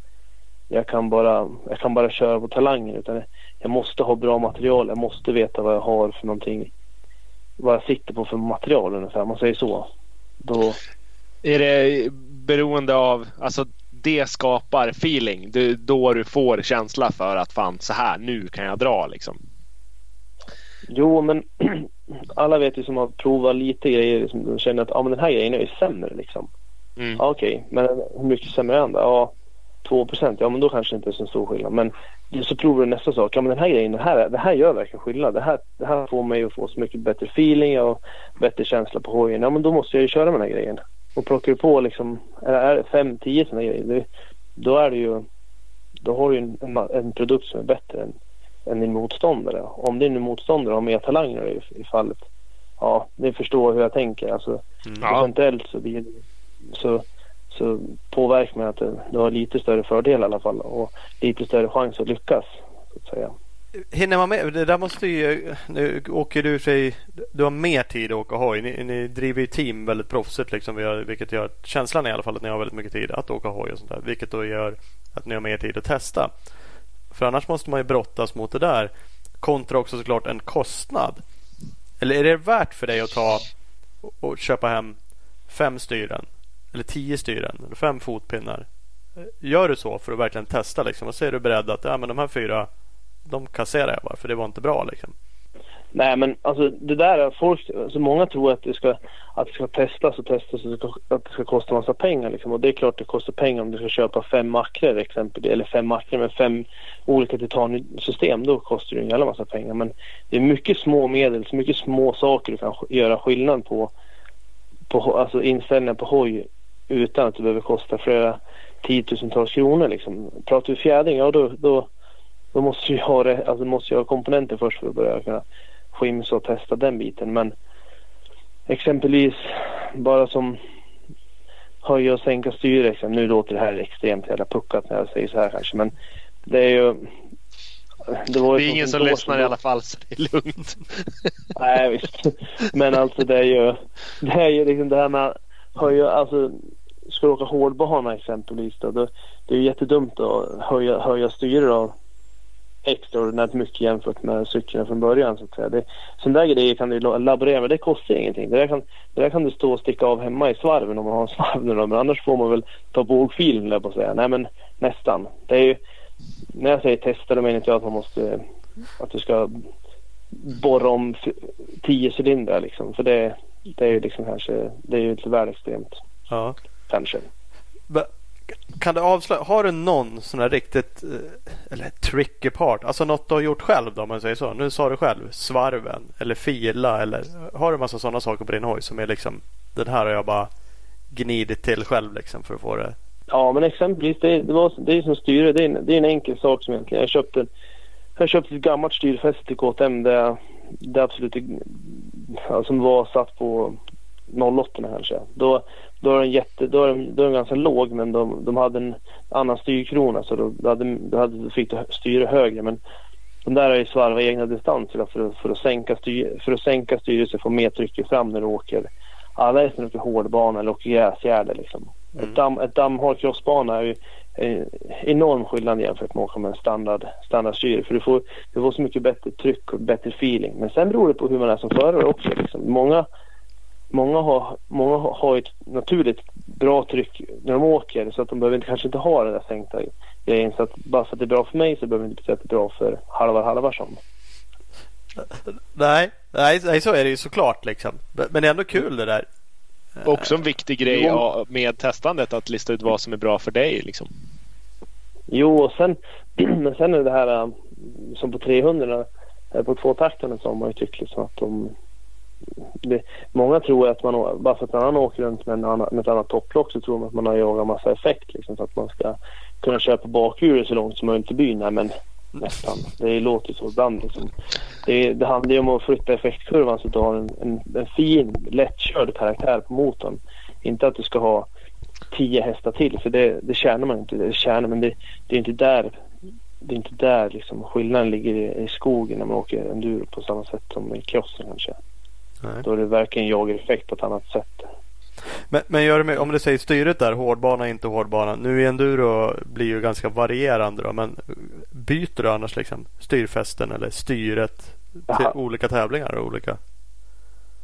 jag, kan bara, jag kan bara köra på talangen utan jag måste ha bra material. Jag måste veta vad jag har för någonting. Vad jag sitter på för material ungefär, om man säger så. Då... Är det beroende av, alltså det skapar feeling. Det, då du får känsla för att fan så här, nu kan jag dra liksom. Jo, men *clears throat* alla vet ju som har provat lite grejer som de känner att ah, men den här grejen är ju sämre liksom. Mm. Ah, Okej, okay. men hur mycket sämre är den då? Ja, 2 procent. Ja, men då kanske det inte är så stor skillnad. Men så provar du nästa sak. Ja, men den här grejen, det här, det här gör verkligen skillnad. Det här, det här får mig att få så mycket bättre feeling och bättre känsla på hojen. Ja, men då måste jag ju köra med den här grejen. Och plockar du på liksom, är det 5-10 sådana grejer, det, då är det ju, då har du en, en, en produkt som är bättre än än din motståndare. Om din motståndare har mer talanger i, i fallet. Ja, ni förstår hur jag tänker. Alltså, mm. Procentuellt så, blir, så, så påverkar man att du har lite större fördel i alla fall och lite större chans att lyckas. Så att säga. Hinner man med? Det där måste ju... Nu åker du sig... Du har mer tid att åka hoj. Ni, ni driver ju team väldigt proffsigt liksom. Vilket gör känslan i alla fall att ni har väldigt mycket tid att åka hoj och sånt där. Vilket då gör att ni har mer tid att testa. För annars måste man ju brottas mot det där. Kontra också såklart en kostnad. Eller är det värt för dig att ta och köpa hem fem styren? Eller tio styren? Eller fem fotpinnar? Gör du så för att verkligen testa liksom? Och så är du beredd att ja, men de här fyra de kasserar jag bara för det var inte bra liksom. Nej men alltså det där är folk, alltså många tror att det ska, att det ska testas och testas och att det ska kosta massa pengar liksom. Och det är klart det kostar pengar om du ska köpa fem makrer exempelvis. Eller fem makrer med fem olika titansystem. Då kostar det en jävla massa pengar. Men det är mycket små medel, så mycket små saker du kan göra skillnad på. på alltså inställningar på hoj utan att det behöver kosta flera tiotusentals kronor liksom. Pratar vi fjädring, ja då, då, då måste jag ha, det, alltså måste jag ha komponenter först för att börja kunna skimsa och testa den biten. Men exempelvis bara som höja och sänka styret. Nu låter det här extremt jävla puckat när jag säger så här kanske. Men det är ju... Det, var det är ingen som lyssnar i alla fall så det är lugnt. *laughs* Nej visst. Men alltså det är ju... Det är ju liksom det här med höja... Alltså ska du åka hårdbana exempelvis då. Det, det är ju jättedumt att höja, höja styret extraordinärt mycket jämfört med cykeln från början. Så att säga. Det, sådana där grejer kan du laborera med. Det kostar ingenting. Det där, kan, det där kan du stå och sticka av hemma i svarven om man har en svarv nu Men annars får man väl ta bågfilen där på att säga. Nej men nästan. Det är ju, när jag säger testa då menar inte jag att man måste att du ska borra om tio cylindrar liksom. För det, det är ju liksom kanske det är ju lite väl extremt Ja. kanske. Men kan du avslöja, har du någon sån här riktigt eh, eller tricky part? Alltså något du har gjort själv då om man säger så. Nu sa du själv svarven eller fila eller har du massa sådana saker på din hoj som är liksom den här har jag bara gnidit till själv liksom för att få det. Ja men exempelvis det, det, var, det är som styre. Det är, en, det är en enkel sak som egentligen. Jag köpte, jag köpte ett gammalt styrfäste till KTM där det absolut som som var satt på 08 kanske. Då, då är den jätte, då är den, då är den ganska låg men de, de hade en annan styrkrona så då, hade, då, hade, fick du styre högre men de där är ju svarva egna distanser för, att- för, att sänka styr, för att sänka styret så får mer tryck fram när du åker. Alla är som åker hårdbana eller åker gräsgärde liksom. Mm. Ett, ett dammhård crossbana är ju en enorm skillnad jämfört med att åka med en standard, standardstyre. För du får, du får så mycket bättre tryck och bättre feeling. Men sen beror det på hur man är som förare också. Liksom. Många, många, har, många har- ett naturligt bra tryck när de åker så att de behöver inte, kanske inte ha den där sänkta grejen. Så att bara för att det är bra för mig så behöver det inte betyda att det är bra för Halvar Halvarsson. Nej, nej, nej så är det ju såklart liksom. Men det är ändå kul det där. Också en viktig grej Jo. med testandet att lista ut vad som är bra för dig. Liksom. Jo, och sen, *clears throat* men sen är det här äh, som på 300 äh, på tvåtaktarna så har man ju tyckt liksom att de det, många tror att man bara för att en annan åker runt med, en annan, med ett annat topplock så tror man att man har jagat massa effekt liksom, så att man ska kunna köra på bakhjulet så långt som möjligt i byn. Nej, men nästan. Det låter ju så ibland. Liksom. Det, det handlar ju om att flytta effektkurvan så att du har en, en, en fin lättkörd karaktär på motorn. Inte att du ska ha tio hästar till för det, det tjänar man inte. Det tjänar, men det, det är inte där det är inte där liksom skillnaden ligger i, i skogen när man åker enduro på samma sätt som i crossen kanske. Nej. Då är det verkligen jagereffekt på ett annat sätt. Men, men gör det med, om du säger styret där, hårdbana, inte hårdbana. Nu i enduro blir ju ganska varierande då, men byter du annars liksom styrfästen eller styret till Jaha. olika tävlingar och olika?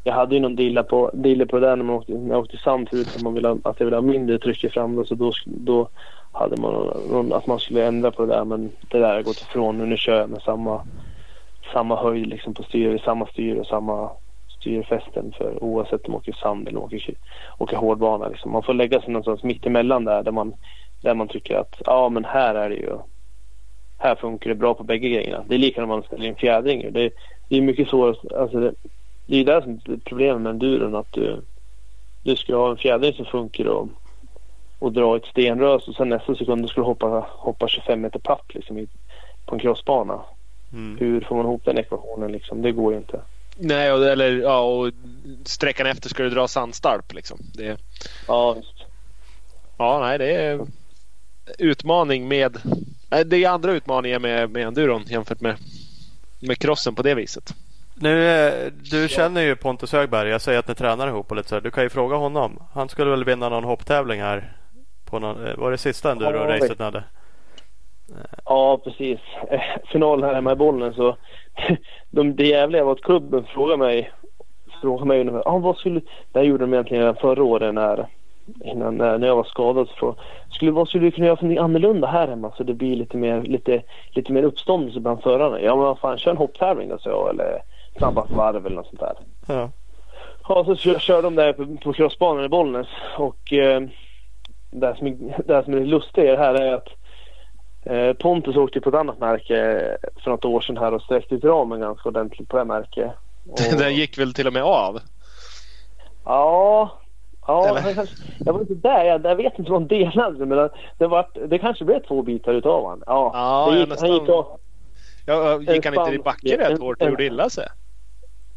Jag hade ju någon dilla på, dilla på det där när, man åkte, när jag åkte förut att, man ville, att jag ville ha mindre tryck fram då, så då, då hade man någon, att man skulle ändra på det där men det där har gått ifrån nu. Nu kör jag med samma, samma höjd liksom på styr, samma styr och samma styrfästen för oavsett om man åker sand eller åker, åker hårdbana. Liksom. Man får lägga sig någonstans mitt emellan där där man, där man tycker att ja men här är det ju här funkar det bra på bägge grejerna. Det är likadant om man ställer in fjädring. Det, det är mycket svårare. Alltså det, det är det som är problemet med enduron. Att du, du ska ha en fjädring som funkar och, och dra ett stenrös och sen nästa sekund ska du hoppa, hoppa 25 meter platt liksom i, på en crossbana. Mm. Hur får man ihop den ekvationen liksom? Det går ju inte. Nej, och, eller ja, och sträckan efter ska du dra sandstarp. Liksom. Det, Ja, visst. ja, nej, det är utmaning med... Nej, det är andra utmaningar med, med enduron jämfört med, med crossen på det viset. Nu, eh, du känner ju Pontus Högberg. Jag säger att ni tränar ihop och lite så här. Du kan ju fråga honom. Han skulle väl vinna någon hopptävling här. På någon, eh, var det sista enduro-racet ni hade? Ja, precis. Eh, Finalen här hemma i bollen så *laughs* de, det jävliga var att klubben frågade mig frågade mig ungefär, ah, vad skulle, det här gjorde de egentligen redan förra året när, innan, när, jag var skadad. Så frågade, skulle, vad skulle du kunna göra för något annorlunda här hemma så det blir lite mer, lite, lite mer uppståndelse bland förarna? Ja men vad fan, kör en hopptävling då sa jag eller snabbast varv eller något sånt där. Ja. Ja, så kör, kör de där på, på crossbanan i Bollnäs och eh, det, som, är- det som är lustigt här är att eh, Pontus åkte på ett annat märke för något år sedan här och sträckte ut ramen ganska ordentligt på det märket. Och- *laughs* Den gick väl till och med av? Ja, ja han kanske, jag var inte där. Jag, jag vet inte vad han delade men det, det, var, det kanske blev två bitar utav han. Ja, Ja, gick, han nästan- gick av. Ja, gick En han inte i backen rätt en- hårt och en- gjorde illa sig?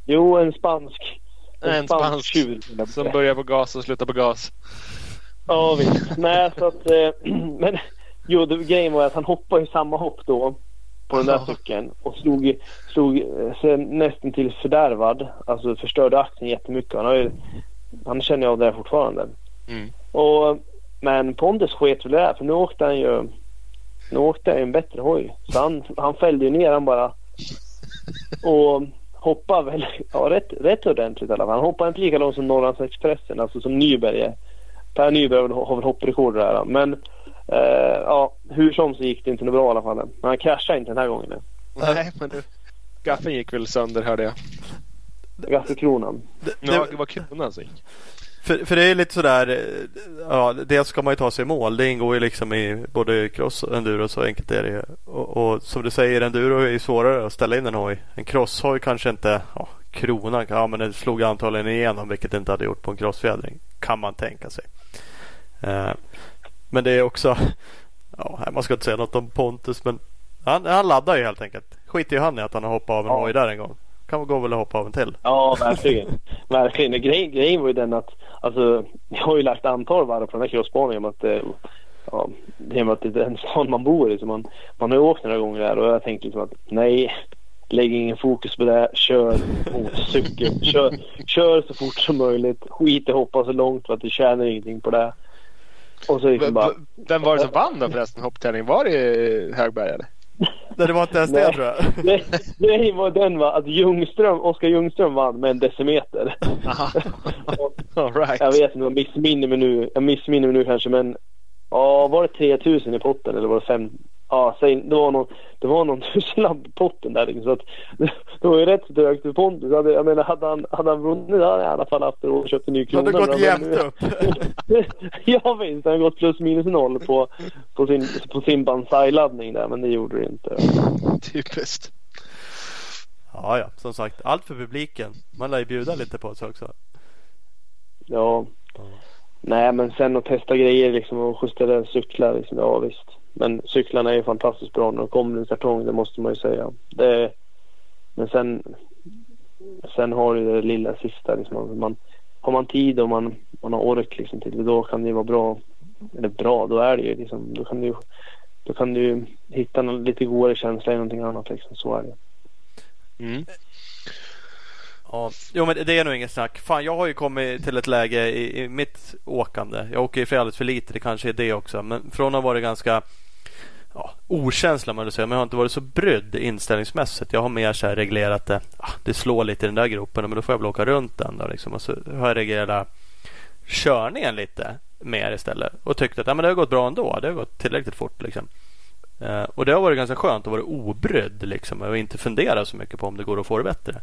Jo, en spansk. En spansk tjur. Som börjar på gas och slutar på gas. Ja visst. Nej så att, eh, *clears throat* men jo det, grejen var att han hoppade i samma hopp då på den där cykeln och slog, slog eh, sig nästan till fördärvad. Alltså förstörde axeln jättemycket. Han, har ju, han känner jag av det fortfarande. Mm. Och, men Pontus sket väl det där för nu åkte han ju nu åkte han ju en bättre hoj. Så han, han fällde ju ner han bara. Och hoppade väl ja, rätt, rätt ordentligt i alla fall. Han hoppade inte lika långt som Norrlandsexpressen, alltså som Nyberg. Per Nyberg har väl hopprekord där. Men Eh, ja, hur som så gick det inte något bra i alla fall. Men han kraschade inte den här gången. Nej, men du. Gaffeln gick väl sönder hörde jag. Gaffelkronan. Det, Ja, det, det var kronan som gick. för, för det är lite sådär, eh, ja, dels ska man ju ta sig i mål. Det ingår ju liksom i både cross och enduro, så enkelt är det ju. och, och som du säger, enduro är ju svårare att ställa in en hoj. En crosshoj kanske inte, ja, kronan, ja men det slog antagligen igenom vilket det inte hade gjort på en crossfjädring. Kan man tänka sig. Eh, men det är också, ja, man ska inte säga något om Pontus men han, han laddar ju helt enkelt. Skiter ju han i att han har hoppat av en Ja. hoj där en gång. Kan gå väl att hoppa av en till. Ja, verkligen. verkligen. Grejen, grejen var ju den att alltså, jag har ju lagt antal varv på den här crossbanan genom att, eh, ja, genom att det är den stan man bor i. Så man, man har ju åkt några gånger där och jag tänkte liksom att nej, lägg ingen fokus på det. Kör motorcykel. kör, kör så fort som möjligt. Skit i hoppa så långt för att du tjänar ingenting på det. Och så liksom bara, Vem var det som vann då förresten hopptävlingen? Var det Högberg eller? Nej, det var inte ens det Nej. tror jag. *laughs* Nej, grejen var den va, att Ljungström, Oskar Ljungström vann med en decimeter. *laughs* All right. Jag vet inte, jag missminner mig nu. Jag missminner mig nu kanske men Ja, var det 3000 i potten eller var det 5? Ja, säg, det var någon, det var någon *laughs* tusenlapp i potten där liksom, så att *laughs* det var ju rätt så högt för Pontus. Jag, hade- jag menar hade han, hade han vunnit hade han i alla fall haft råd och köpt en ny Det krona. hade gått jämnt *laughs* upp. ja visst, han hade gått plus minus noll på, på sin, på sin Banzai-laddning där men det gjorde det inte. Typiskt. Ja, ja, som sagt. Allt för publiken. Man lär ju bjuda lite på sig också. Ja. Nej men sen att testa grejer liksom och justera cyklar liksom, ja visst. Men cyklarna är ju fantastiskt bra när de kommer i en kartong, det måste man ju säga. Det, men sen, sen har du det lilla sista liksom. Man, har man tid och man, man har ork liksom till då kan det ju vara bra. Eller bra, då är det ju liksom, då kan du då kan du hitta någon lite godare känsla i någonting annat liksom. Så är det. Mm. Ja, jo men det är nog inget snack. Fan, jag har ju kommit till ett läge i, i mitt åkande. Jag åker ju för alldeles för lite. Det kanske är det också. Men från att ha varit ganska ja, okänsla man vill säga. Men jag har inte varit så brydd inställningsmässigt. Jag har mer så här reglerat det. Ah, det slår lite i den där gropen. Men då får jag väl åka runt den då liksom. Och så har jag reglerat körningen lite mer istället. Och tyckt att ja, men det har gått bra ändå. Det har gått tillräckligt fort liksom. Eh, och det har varit ganska skönt att vara obrydd liksom. Och inte fundera så mycket på om det går att få det bättre.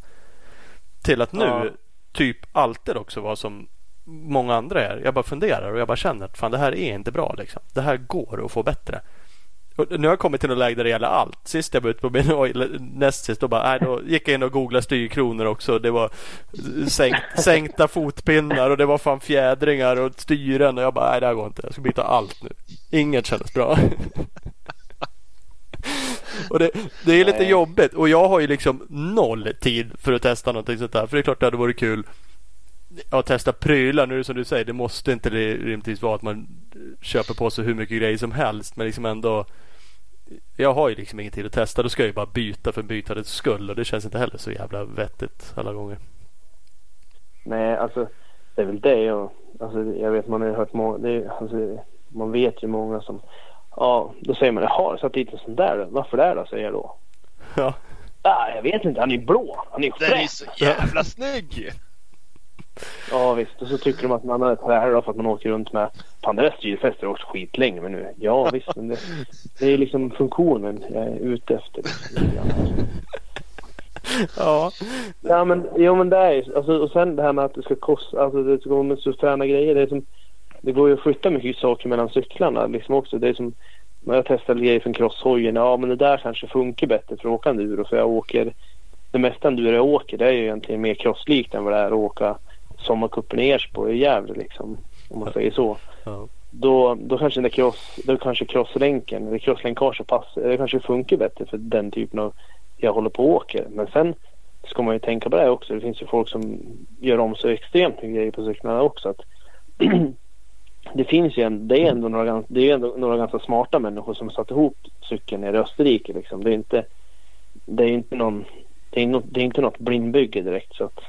Till att nu Ja. typ alltid också vara som många andra är. Jag bara funderar och jag bara känner att fan det här är inte bra liksom. Det här går att få bättre. Och nu har jag kommit till något läge där det gäller allt. Sist jag var ute på min näst sist då, bara, nej, då gick jag in och googlade styrkronor också. Det var sänkt, *laughs* sänkta fotpinnar och det var fan fjädringar och styren. Och jag bara, nej det här går inte. Jag ska byta allt nu. Inget kändes bra. *laughs* Och det, det är lite Nej. jobbigt och jag har ju liksom noll tid för att testa någonting sånt där. För det är klart det hade varit kul att testa prylar. Nu är det som du säger, det måste inte rimligtvis vara att man köper på sig hur mycket grejer som helst. Men liksom ändå jag har ju liksom ingen tid att testa. Då ska jag ju bara byta för bytandets skull och det känns inte heller så jävla vettigt alla gånger. Nej, alltså det är väl det jag, alltså, jag vet man har ju hört många, det alltså, man vet ju många som, ja då säger man jaha, satt dit en sån där? Varför det då? säger jag då. Ja, Ah, jag vet inte, han är blå, han är ju Den är fräsch. så jävla snygg! Ja visst, och så tycker de att man har ett här då för att man åker runt med, fan det där styrfästet har åkt skitlänge men nu, ja visst men det, det är liksom funktionen jag är ute efter. *laughs* ja. Ja men, jo men det är ju- alltså, och sen det här med att det ska kosta, alltså det ska gå med så fräna grejer. Det, är som, det går ju att flytta mycket saker mellan cyklarna liksom också. Det är som när jag testade grejer från crosshojen. Ja men det där kanske funkar bättre för att åka enduro. För jag åker, det mesta enduro jag åker det är ju egentligen mer crosslikt än vad det är att åka sommarcupen i Ersbo i Gävle liksom. Om man säger så. ja. Då, då kanske den cross, då kanske crosslänken eller crosslänkage pass, det kanske funkar bättre för den typen av jag håller på och åker. Men sen ska man ju tänka på det också. Det finns ju folk som gör om så extremt mycket grejer på cyklarna också. Att *clears throat* det finns ju en, det är ändå några, det är ändå några ganska smarta människor som har satt ihop cykeln nere i Österrike. Liksom. Det är inte, det är inte någon, det är, no, det är inte något blindbygge direkt. Så att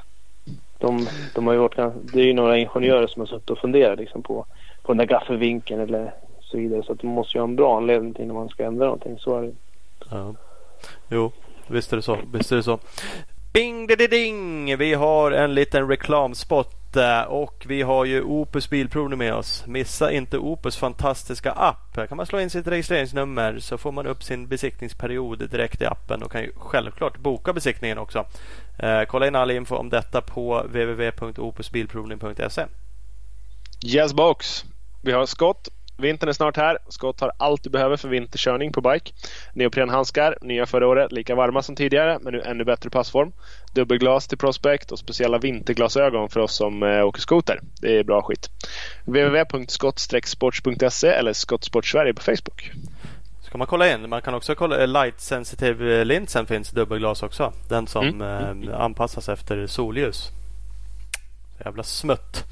de, de har ju varit, det är ju några ingenjörer som har suttit och funderat liksom, på, på den där gaffelvinkeln eller så vidare. Så att de måste ju ha en bra anledning till när man ska ändra någonting. Så är det. Ja. Jo, visst är det så. Visst är det så. Bing, di, ding! Vi har en liten reklamspot och vi har ju Opus Bilprovning med oss. Missa inte Opus fantastiska app. Här kan man slå in sitt registreringsnummer så får man upp sin besiktningsperiod direkt i appen och kan ju självklart boka besiktningen också. Eh, kolla in all info om detta på www.opusbilprovning.se. Yes box. Vi har skott Vintern är snart här. Scott har allt du behöver för vinterkörning på bike. Neoprenhandskar, nya förra året, lika varma som tidigare men nu ännu bättre passform. Dubbelglas till Prospect och speciella vinterglasögon för oss som eh, åker skoter. Det är bra skit. www.skott-sports.se eller Skottsport Sverige på Facebook. Ska man kolla in. Man kan också kolla. Light sensitive linsen finns dubbelglas också. Den som mm. eh, anpassas efter solljus. Jävla smutt.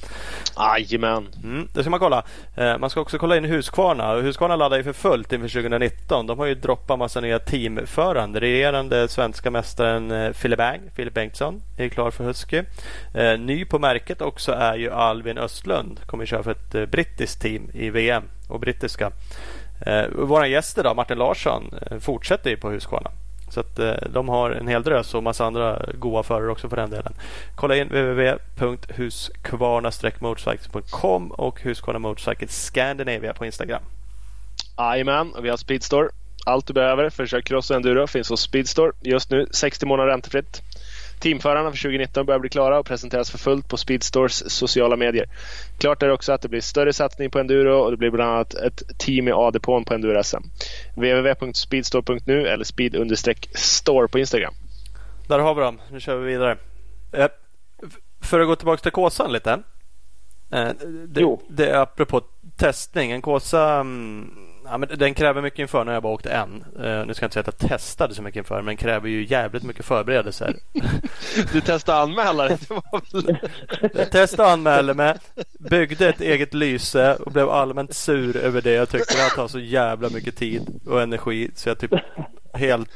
Jajamän. Mm, det ska man kolla. Eh, man ska också kolla in Husqvarna. Husqvarna laddar ju för fullt inför 2019. De har ju droppat massa nya teamförande. Regerande svenska mästaren eh, Philip Bang, Filip Bengtsson, är klar för Husky. Eh, ny på märket också är ju Alvin Östlund. Kommer köra för ett brittiskt team i VM och brittiska. Vår gäst idag, Martin Larsson, fortsätter ju på Husqvarna. Så att eh, de har en hel drös och massa andra goa förare också för den delen. Kolla in www.huskvarna-motorcycles.com och Husqvarna Motorcycle Scandinavia på Instagram. Jajamän, och vi har Speedstore. Allt du behöver för att köra cross och enduro finns hos Speedstore. Just nu 60 månader räntefritt. Teamförarna för 2019 börjar bli klara och presenteras för fullt på Speedstores sociala medier. Klart är också att det blir större satsning på enduro och det blir bland annat ett team i A-depån på enduro-SM. www.speedstore.nu eller speed-store på Instagram. Där har vi dem. Nu kör vi vidare. Eh, för att gå tillbaka till Kåsan lite. Eh, det, jo. det är apropå testning. En Kåsa mm, Ja, men den kräver mycket inför när jag bara åkte en. Uh, nu ska jag inte säga att jag testade så mycket inför men den kräver ju jävligt mycket förberedelser. *laughs* du testade anmälare? jag testade anmäla mig, byggde ett eget lyse och blev allmänt sur över det. Jag tyckte det tar så jävla mycket tid och energi så jag typ helt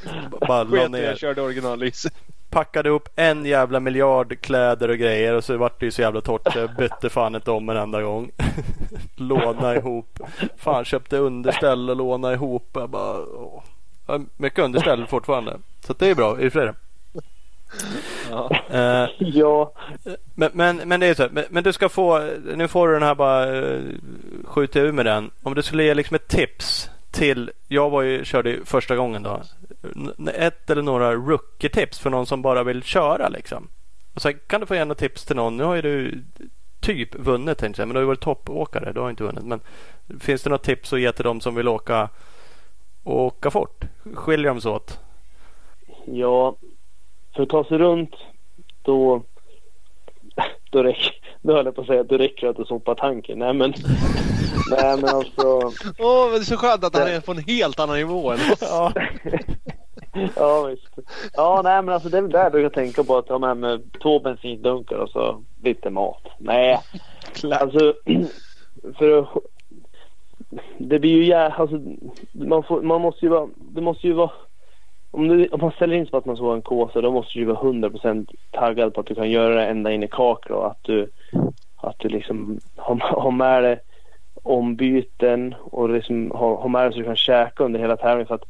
bara la ner. jag körde originallyse packade upp en jävla miljard kläder och grejer och så vart det ju så jävla torrt så jag *laughs* bytte fan inte om en enda gång. *laughs* låna ihop. Fan köpte underställ och låna ihop. Jag bara, åh. Mycket underställ fortfarande. Så det är bra i flera. Ja. Uh, *laughs* ja. Men, men, men, det är så. Men, men, du ska få. Nu får du den här bara. Uh, skjuta ur med den. Om du skulle ge liksom ett tips till. Jag var ju, körde första gången då ett eller några rookie-tips för någon som bara vill köra liksom. Och sen kan du få gärna tips till någon. Nu har ju du typ vunnit tänkte jag, men du har ju varit toppåkare. Du har inte vunnit. Men finns det några tips att ge till dem som vill åka, åka fort? Skiljer de sig åt? Ja, för att ta sig runt då då räcker, då höll jag på att säga, då räcker det att du sopar tanken. Nej men, nej men alltså. Åh, oh, det är så skönt att han är på en helt annan nivå än oss. Ja. ja visst. Ja nej men alltså det är väl där jag brukar tänka på att ha med, med två bensindunkar och så lite mat. Nej. Alltså för att det blir ju ja, alltså, man, får, man måste ju vara, det måste ju vara om, du, om man ställer in sig på att man ska vara en kåsa då måste du vara 100% taggad på att du kan göra det ända in i kaklet och att du, att du liksom har, har med dig ombyten och liksom har, har med dig så du kan käka under hela tävlingen. För att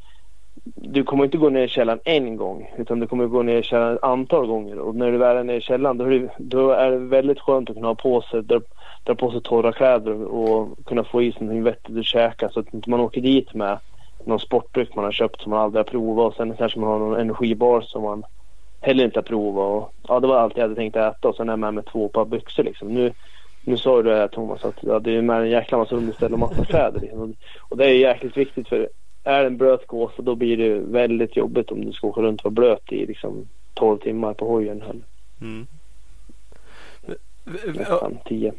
du kommer inte gå ner i källaren en gång utan du kommer gå ner i källaren ett antal gånger och när du väl är nere i källaren då är, det, då är det väldigt skönt att kunna ha på sig, dra, dra på sig torra kläder och kunna få i sig någonting vettigt att käka så att man inte åker dit med någon sportdryck man har köpt som man aldrig har provat och sen kanske man har någon energibar som man heller inte har provat. Och, ja, det var allt jag hade tänkt äta och sen är jag med med två par byxor liksom. Nu, nu sa du det Thomas att ja, det är med en jäkla massa underställ och massa *laughs* kläder. Liksom. Och det är jäkligt viktigt för är det en blöt gåsa då blir det väldigt jobbigt om du ska åka runt och vara blöt i liksom 12 timmar på hojen. Mm. Nästan 10.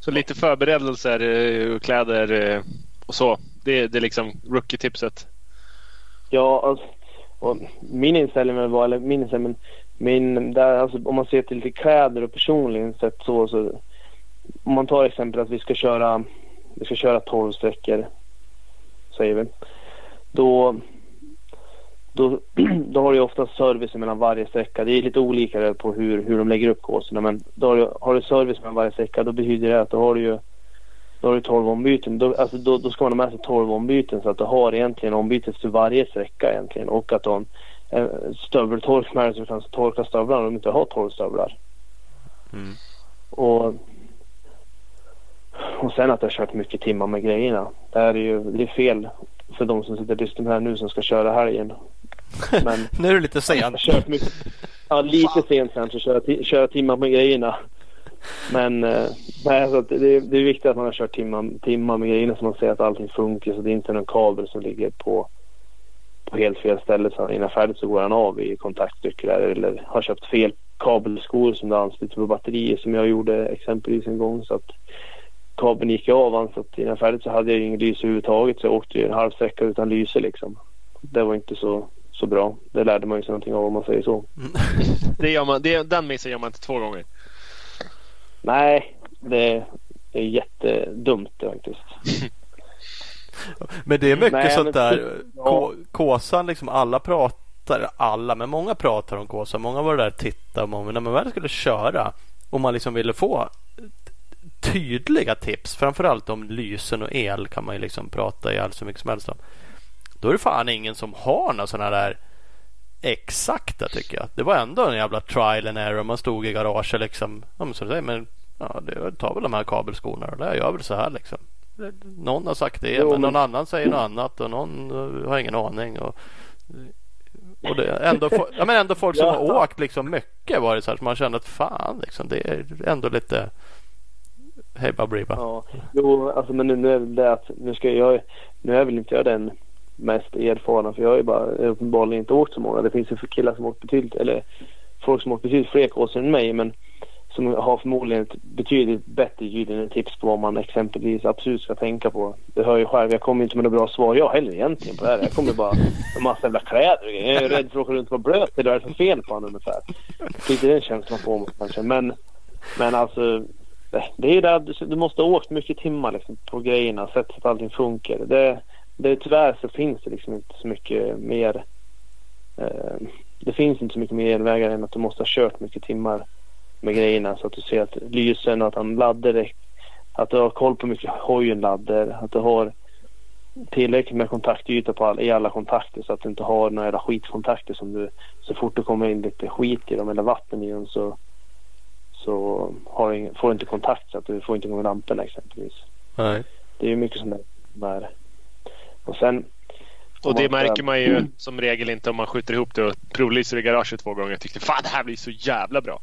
Så lite förberedelser, eh, kläder eh, och så. Det, det är liksom rookie-tipset. Ja, alltså, och min inställning var, eller min inställning, min, där, alltså, om man ser till, till kläder och personligen sett så, så om man tar exempel att vi ska köra, vi ska köra 12 sträckor, säger vi. Då, då, *clears throat* då har du ofta service mellan varje sträcka. Det är lite olika på hur, hur de lägger upp kurserna men då har du, har du service mellan varje sträcka då betyder det att då har du ju då har du 12 ombyten. Då, alltså, då, då ska man ha med sig 12 ombyten så att du har egentligen ombyten till varje sträcka egentligen. Och att du har en stöveltork med dig så du kan torka stövlarna om du inte har 12 stövlar. Mm. Och, och sen att jag har kört mycket timmar med grejerna. Det här är ju det är fel för de som sitter och lyssnar här nu som ska köra helgen. *laughs* Men nu är det lite sent. Kört mycket, ja, lite sent kanske köra, köra timmar med grejerna. Men eh, nej, alltså, det, det är viktigt att man har kört timmar, timmar med grejerna så man ser att allting funkar så det är inte någon kabel som ligger på, på helt fel ställe. Så innan färdigt så går han av i kontaktstycket eller har köpt fel kabelskor som det ansluter på batterier som jag gjorde exempelvis en gång. Så att kabeln gick av så att innan färdigt så hade jag ingen lyse överhuvudtaget så jag åkte en halv sträcka utan lyse liksom. Det var inte så, så bra. Det lärde man ju sig någonting av om man säger så. Mm. *laughs* det gör man, det, den missen gör man inte två gånger. Nej, det, det är jättedumt faktiskt. *laughs* men det är mycket Nej, sånt där. Ja. Kåsan liksom alla pratar, alla, men många pratar om Kåsan. Många var där och tittade. Många, när man väl skulle köra och man liksom ville få tydliga tips. Framförallt om lysen och el kan man ju liksom prata i allt så mycket som helst om. Då är det fan ingen som har några sådana där exakta tycker jag. Det var ändå en jävla trial and error. Man stod i garaget liksom. Ja, men så det, men ja, det tar väl de här kabelskorna och det gör väl så här liksom. Någon har sagt det jo, men någon annan säger något annat och någon har ingen aning. Och, och det ändå, ja, men ändå folk som ja. har åkt liksom mycket var det så här som man känner att fan liksom, det är ändå lite Hej Babriba. Ja, jo, alltså men nu, nu är det att nu ska jag, nu är väl inte jag den mest erfarna för jag har ju bara uppenbarligen inte åkt så många. Det finns ju killar som åkt betydligt, eller folk som åkt betydligt fler kurser än mig men som har förmodligen ett betydligt bättre gyllene tips på vad man exempelvis absolut ska tänka på. Det hör ju själv, jag kommer inte med några bra svar jag heller egentligen på det här. Jag kommer bara med massa jävla kläder Jag är rädd för att åka runt och vara blöt. Det är för fel på honom ungefär. Lite den känslan får man kanske. Men, men alltså eh, det är ju där du måste ha åkt mycket timmar liksom, på grejerna, sett att allting funkar. Det, det, tyvärr så finns det liksom inte så mycket mer. Eh, det finns inte så mycket mer elvägar än att du måste ha kört mycket timmar med grejerna så att du ser att lysen och att han laddar Att du har koll på hur mycket hojen laddar. Att du har tillräckligt med kontaktyta på all, i alla kontakter så att du inte har några jävla skitkontakter som du så fort det kommer in lite skit i dem eller vatten i dem så så har, får du inte kontakt så att du får inte igång lamporna exempelvis. Nej. Det är ju mycket sånt där. Och sen och det märker man ju som regel inte om man skjuter ihop det och provlyser i garaget två gånger och tyckte fan det här blir så jävla bra.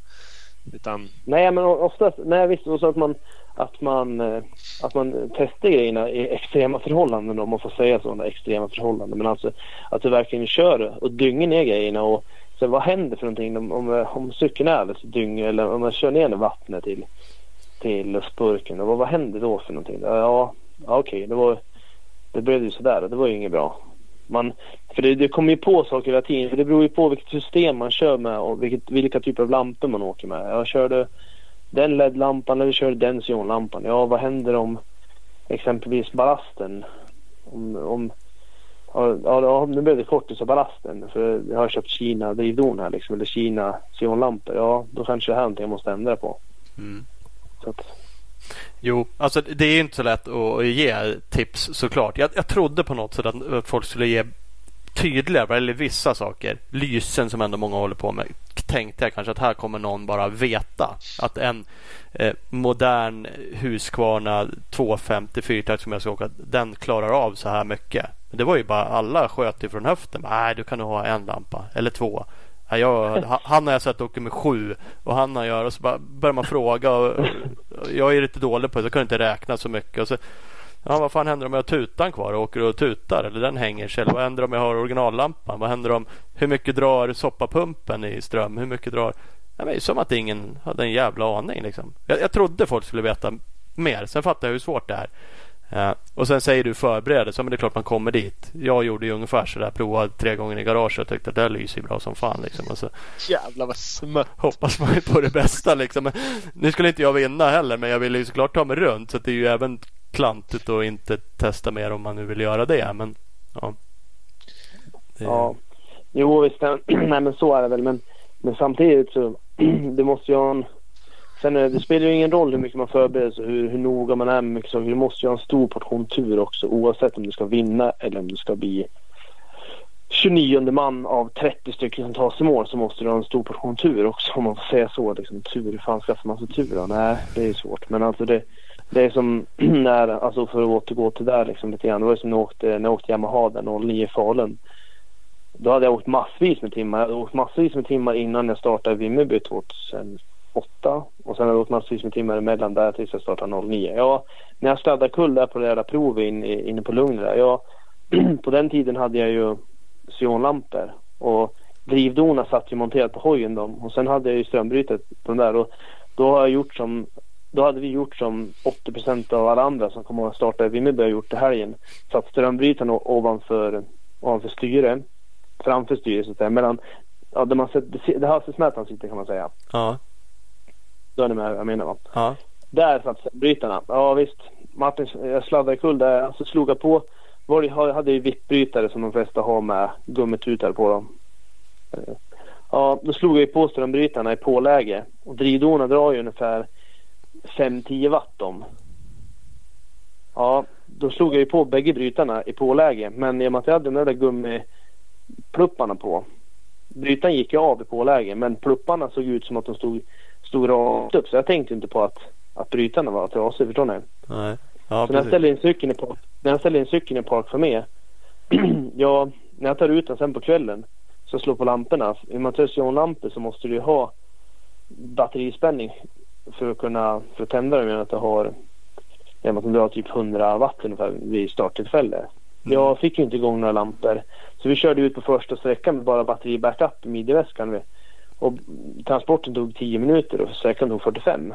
Utan... Nej men oftast, nej visst, så att man, att man, eh, att man testar grejerna i extrema förhållanden om man får säga sådana extrema förhållanden. Men alltså att du verkligen kör och dynger ner grejerna och så vad händer för någonting om, om, om cykeln är alldeles dyng eller om man kör ner vattnet till, till lustburken. Och vad, vad händer då för någonting? Ja, ja okej, okay, det var det blev ju sådär och det var ju inget bra. Man, för det, det kommer ju på saker hela tiden. För det beror ju på vilket system man kör med och vilket, vilka typer av lampor man åker med. Jag körde den LED-lampan eller körde den sionlampan. Ja, vad händer om exempelvis ballasten? Om, om Ja, nu blev det kortis av ballasten för jag har köpt Kina drivdon här liksom, eller Kina sionlampor. Ja, då kanske det här är någonting jag måste ändra på. Mm. Så att... Jo, alltså det är inte så lätt att ge tips såklart. Jag, jag trodde på något sätt att folk skulle ge tydligare, eller vissa saker. Lysen som ändå många håller på med. Tänkte jag kanske att här kommer någon bara veta att en eh, modern Husqvarna 250 fyrtakt som jag ska åka, den klarar av så här mycket. Men det var ju bara alla sköt ifrån höften. Nej, du kan nog ha en lampa eller två. Jag, han har jag sett åka med sju och han har jag och så bara börjar man fråga. Och, jag är lite dålig på det, jag kan inte räkna så mycket. Och så, ja, vad fan händer om jag har tutan kvar och åker och tutar eller den hänger sig? Eller vad händer om jag har originallampan? Vad händer om hur mycket drar soppapumpen i ström? Hur mycket drar? Ja, men som att ingen hade en jävla aning. Liksom. Jag, jag trodde folk skulle veta mer. Sen fattar jag hur svårt det är. Uh, och sen säger du förberedelse. Men det är klart man kommer dit. Jag gjorde ju ungefär så där. Provade tre gånger i garaget och tyckte att det här lyser bra som fan. Liksom. Och så Jävlar vad smött. Hoppas man ju på det bästa liksom. Men, nu skulle inte jag vinna heller. Men jag ville ju såklart ta mig runt. Så det är ju även klantigt att inte testa mer om man nu vill göra det. Men ja. Det... Ja. Jo visst. *clears throat* Nej men så är det väl. Men, men samtidigt så. *clears throat* det måste ju ha en Sen eh, det spelar ju ingen roll hur mycket man förbereder sig, hur, hur noga man är med mycket saker. Du måste ju ha en stor portion tur också oavsett om du ska vinna eller om du ska bli 29 man av 30 stycken som tar sig mål så måste du ha en stor portion tur också om man får säga så. Liksom, tur, hur fan skaffar man sig tur då? Nej, det är svårt. Men alltså det, det är som *clears throat* när, alltså för att återgå till där liksom lite grann. Det var ju som när jag åkte, när jag åkte Yamaha där 09 i Falun. Då hade jag åkt massvis med timmar. Jag hade åkt massvis med timmar innan jag startade Vimmerby 2008. Och sen har jag gått massvis med timmar emellan där tills jag startade 09. Ja, när jag sladdade kull där på det där provet in, inne på Lugn där. Ja, *clears throat* på den tiden hade jag ju sionlampor. Och drivdona satt ju monterat på hojen då. Och sen hade jag ju strömbrytet på den där. Och då har jag gjort som då hade vi gjort som 80 av alla andra som kommer att starta Vimmerby har gjort det helgen. Satt strömbrytaren ovanför, ovanför styre, framför styret så att säga. Mellan, ja, där man sätter, det hastighetsmätaren sitter kan man säga. Ja. Då är ni med vad jag menar va? Ja. Där satt brytarna. Ja visst. Martin, jag sladdade kull där. Alltså slog jag på. Var det, hade ju vippbrytare som de flesta har med gummitutar på dem. Eh, ja, då slog jag på strömbrytarna i påläge. Och drivdonar drar ju ungefär 5-10 watt om. Ja, då slog jag ju på bägge brytarna i påläge. Men i och med att jag hade de där gummi plupparna på. Brytaren gick ju av i påläge men plupparna såg ut som att de stod, stod rakt upp så jag tänkte inte på att, att brytarna var trasiga. Förstår ni? Nej. Ja, så när jag ställer in cykeln i park, när jag ställer in cykeln i park för mig. *clears throat* ja, när jag tar ut den sen på kvällen så slår på lamporna. I och med lampor så måste du ju ha batterispänning för att kunna för att tända dem. Att du har, att de drar typ 100 watt ungefär vid starttillfälle. Mm. Jag fick ju inte igång några lampor. Så vi körde ut på första sträckan med bara batteri-backup i midjeväskan. Och transporten tog 10 minuter och sträckan tog 45.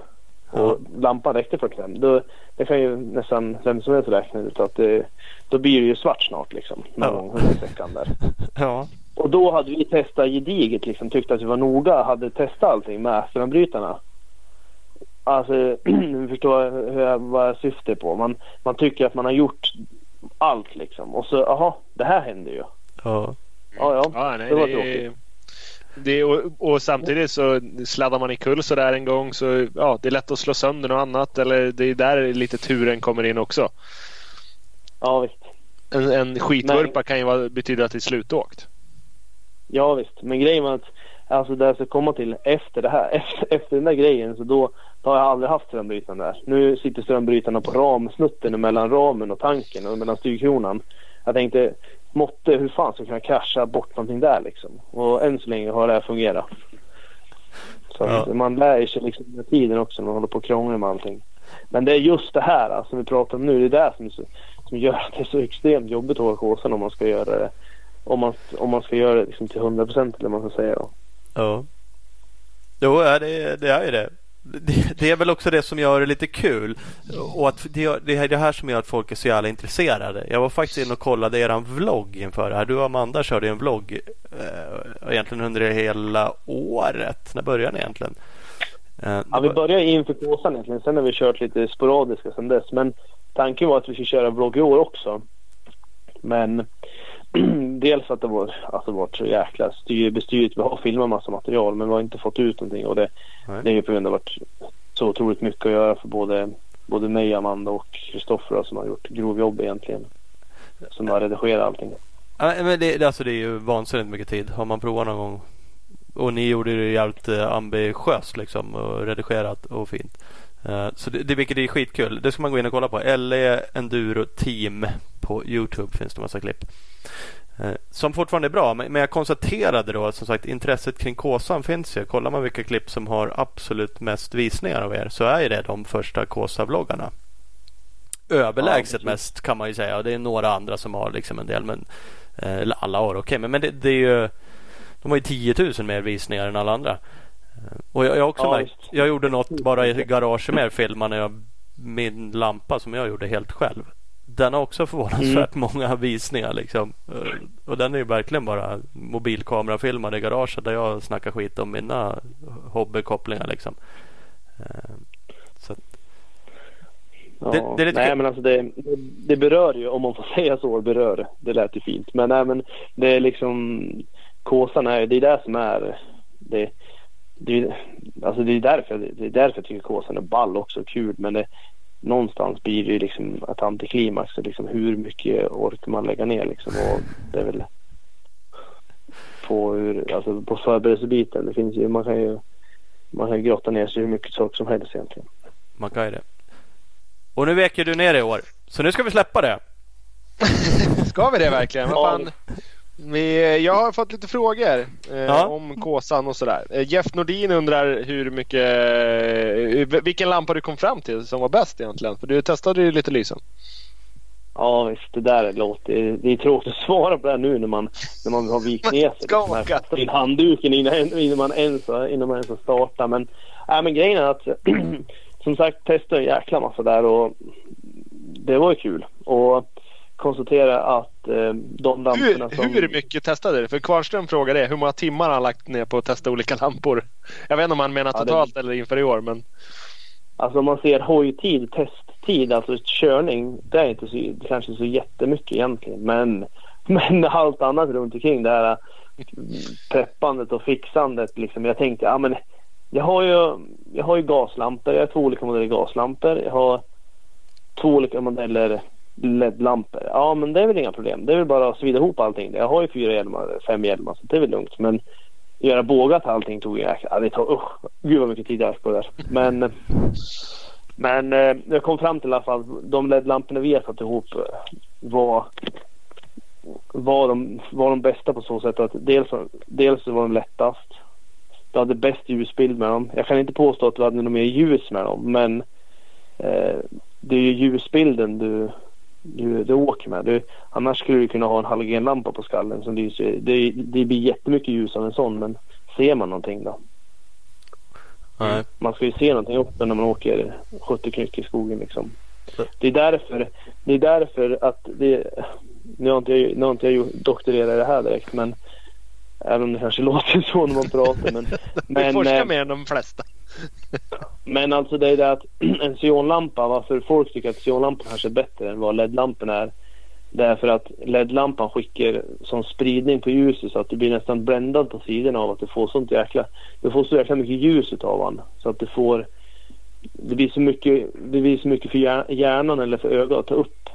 Ja. Och lampan räckte 45. Då, det kan ju nästan vem som helst räkna ut att det, då blir det ju svart snart liksom. Någon ja. gång sträckan där. *laughs* Ja. Och då hade vi testat gediget liksom. Tyckte att vi var noga. Hade testat allting med strömbrytarna. Alltså, *clears throat* du förstår hur jag, vad jag syftar på. Man, man tycker att man har gjort allt liksom. Och så, jaha, det här hände ju. Ja. Ja, ja. ja nej, det var tråkigt. Det, och, och, samtidigt så sladdar man i kull så där en gång så ja, det är lätt att slå sönder något annat. Eller det är där lite turen kommer in också. Ja visst. En, en skitvurpa kan ju vara, betyda att det är slutåkt. Ja visst, men grejen var att alltså det jag ska komma till efter det här, *laughs* efter, efter den där grejen så då, då har jag aldrig haft strömbrytaren där. Nu sitter strömbrytarna på ramsnutten mellan ramen och tanken och mellan styrkronan. Jag tänkte måtte hur fan ska jag kunna casha bort någonting där liksom. Och än så länge har det här fungerat. Så ja. man lär sig liksom med tiden också när man håller på och krånglar med allting. Men det är just det här alltså, som vi pratar om nu. Det är det som, så, som gör att det är så extremt jobbigt att åka kåsan om man ska göra det. Om man, om man ska göra det liksom till 100 procent eller vad man ska säga. Då. Ja. Jo, det, det är ju det det, det, är väl också det som gör det lite kul. Och att det, är det här som gör att folk är så jävla intresserade. Jag var faktiskt inne och kollade er vlogg inför det här. Du och Amanda körde en vlogg eh, egentligen under hela året. När började ni egentligen? Eh, ja, vi började inför Kåsan egentligen. Sen har vi kört lite sporadiska sen dess. Men tanken var att vi skulle köra vlogg i år också. Men *clears throat* dels att det var, alltså varit så jäkla styr, bestyrt. Vi har filmat massa material men vi har inte fått ut någonting. Och det, det är ju på grund av att det varit så otroligt mycket att göra för både, både mig, Amanda och Kristoffer som har gjort grovjobb egentligen. Som har redigerat allting. Ja, men det, alltså det är ju vansinnigt mycket tid. Har man provat någon gång. Och ni gjorde det jävligt eh, ambitiöst liksom och redigerat och fint. Uh, så det, det, vilket är skitkul. Det ska man gå in och kolla på. LE Enduro Team på Youtube finns det massa klipp. Uh, som fortfarande är bra. Men, jag konstaterade då att som sagt intresset kring Kåsan finns ju. Kollar man vilka klipp som har absolut mest visningar av er så är det de första Kåsa-vloggarna. Överlägset ja, mest kan man ju säga. Det är några andra som har liksom en del. Men, uh, eller alla har okej. Okay. Men, men det, det, är ju de har ju 10 000 mer visningar än alla andra. Och jag, jag också ja, märkt, jag gjorde något bara i garaget med filmade jag min lampa som jag gjorde helt själv. Den har också förvånansvärt mm. många visningar liksom. Och den är ju verkligen bara mobilkamerafilmad i garaget där jag snackar skit om mina hobbykopplingar liksom. Eh, så Ja, det, det, är lite nej, men alltså det, det berör ju, om man får *laughs* säga så, berör. Det lät ju fint. Men, nej, men det är liksom Kåsan är det är det som är det, det, alltså det, är därför, det är därför jag tycker Kåsan är ball också, kul. Men det, någonstans blir det ju liksom ett antiklimax. Liksom hur mycket orkar man lägga ner liksom. Och det är väl få ur, alltså på förberedelsebiten. Det finns ju, man kan ju man kan grotta ner sig hur mycket saker som helst egentligen. Man kan ju det. Och nu vek du ner i år. Så nu ska vi släppa det. *laughs* ska vi det verkligen? Vad fan? Vi, jag har fått lite frågor eh, Ja. om Kåsan och sådär. Eh, Jeff Nordin undrar hur mycket, eh, vilken lampa du kom fram till som var bäst egentligen. För du testade ju lite lysen. Ja visst, det där låter... Det är tråkigt att svara på det här nu när man, när man har vikt ner sig. In handduken innan, innan, man ens, innan man ens har startat. Men, äh, men grejen är att *clears throat* som sagt testade en jäkla massa där och det var ju kul. Och konstatera att eh, de lamporna Hur, som... hur mycket testade du? För Kvarnström frågade det. Hur många timmar har han lagt ner på att testa olika lampor? Jag vet inte om han menar Ja, det- totalt eller inför i år. Men Alltså om man ser hojtid, testtid, alltså körning. Det är inte så, kanske så jättemycket egentligen. Men, men allt annat runt omkring det här preppandet och fixandet. Liksom. Jag tänkte, ja men jag har ju, jag har ju gaslampor. Jag har två olika modeller gaslampor. Jag har två olika modeller LED-lampor. Ja men det är väl inga problem. Det är väl bara att svida ihop allting. Jag har ju fyra hjälmar, fem hjälmar så det är väl lugnt. Men göra bågat allting tog jag... jäkla... Ja, det tar... Usch, gud vad mycket tid jag har på det där. Men... Men eh, jag kom fram till i alla fall de LED-lamporna vi har satt ihop eh, var, var, de, var de bästa på så sätt att dels, dels var de lättast. Du hade bäst ljusbild med dem. Jag kan inte påstå att du hade något mer ljus med dem men eh, det är ju ljusbilden du, du, du åker med. Du, annars skulle du kunna ha en halogenlampa på skallen som lyser. Det, det blir jättemycket ljus av en sån men ser man någonting då? Nej. Man ska ju se någonting också när man åker 70 knyck i skogen liksom. Det är därför, det är därför att det, nu har inte jag, nu har inte jag doktorerat i det här direkt men även om det kanske *laughs* låter så när man pratar men, *laughs* men, forskar eh, mer än de flesta. *laughs* men alltså det är det att *clears throat* en sionlampa, varför folk tycker att sionlampan kanske är bättre än vad LED-lampan är. Det är för att LED-lampan skickar sån spridning på ljuset så att du blir nästan bländad på sidorna av att du får sånt jäkla... Du får så jäkla mycket ljus utav den. Så att du får... Det blir så mycket, det blir så mycket för hjär- hjärnan eller för ögat att ta upp.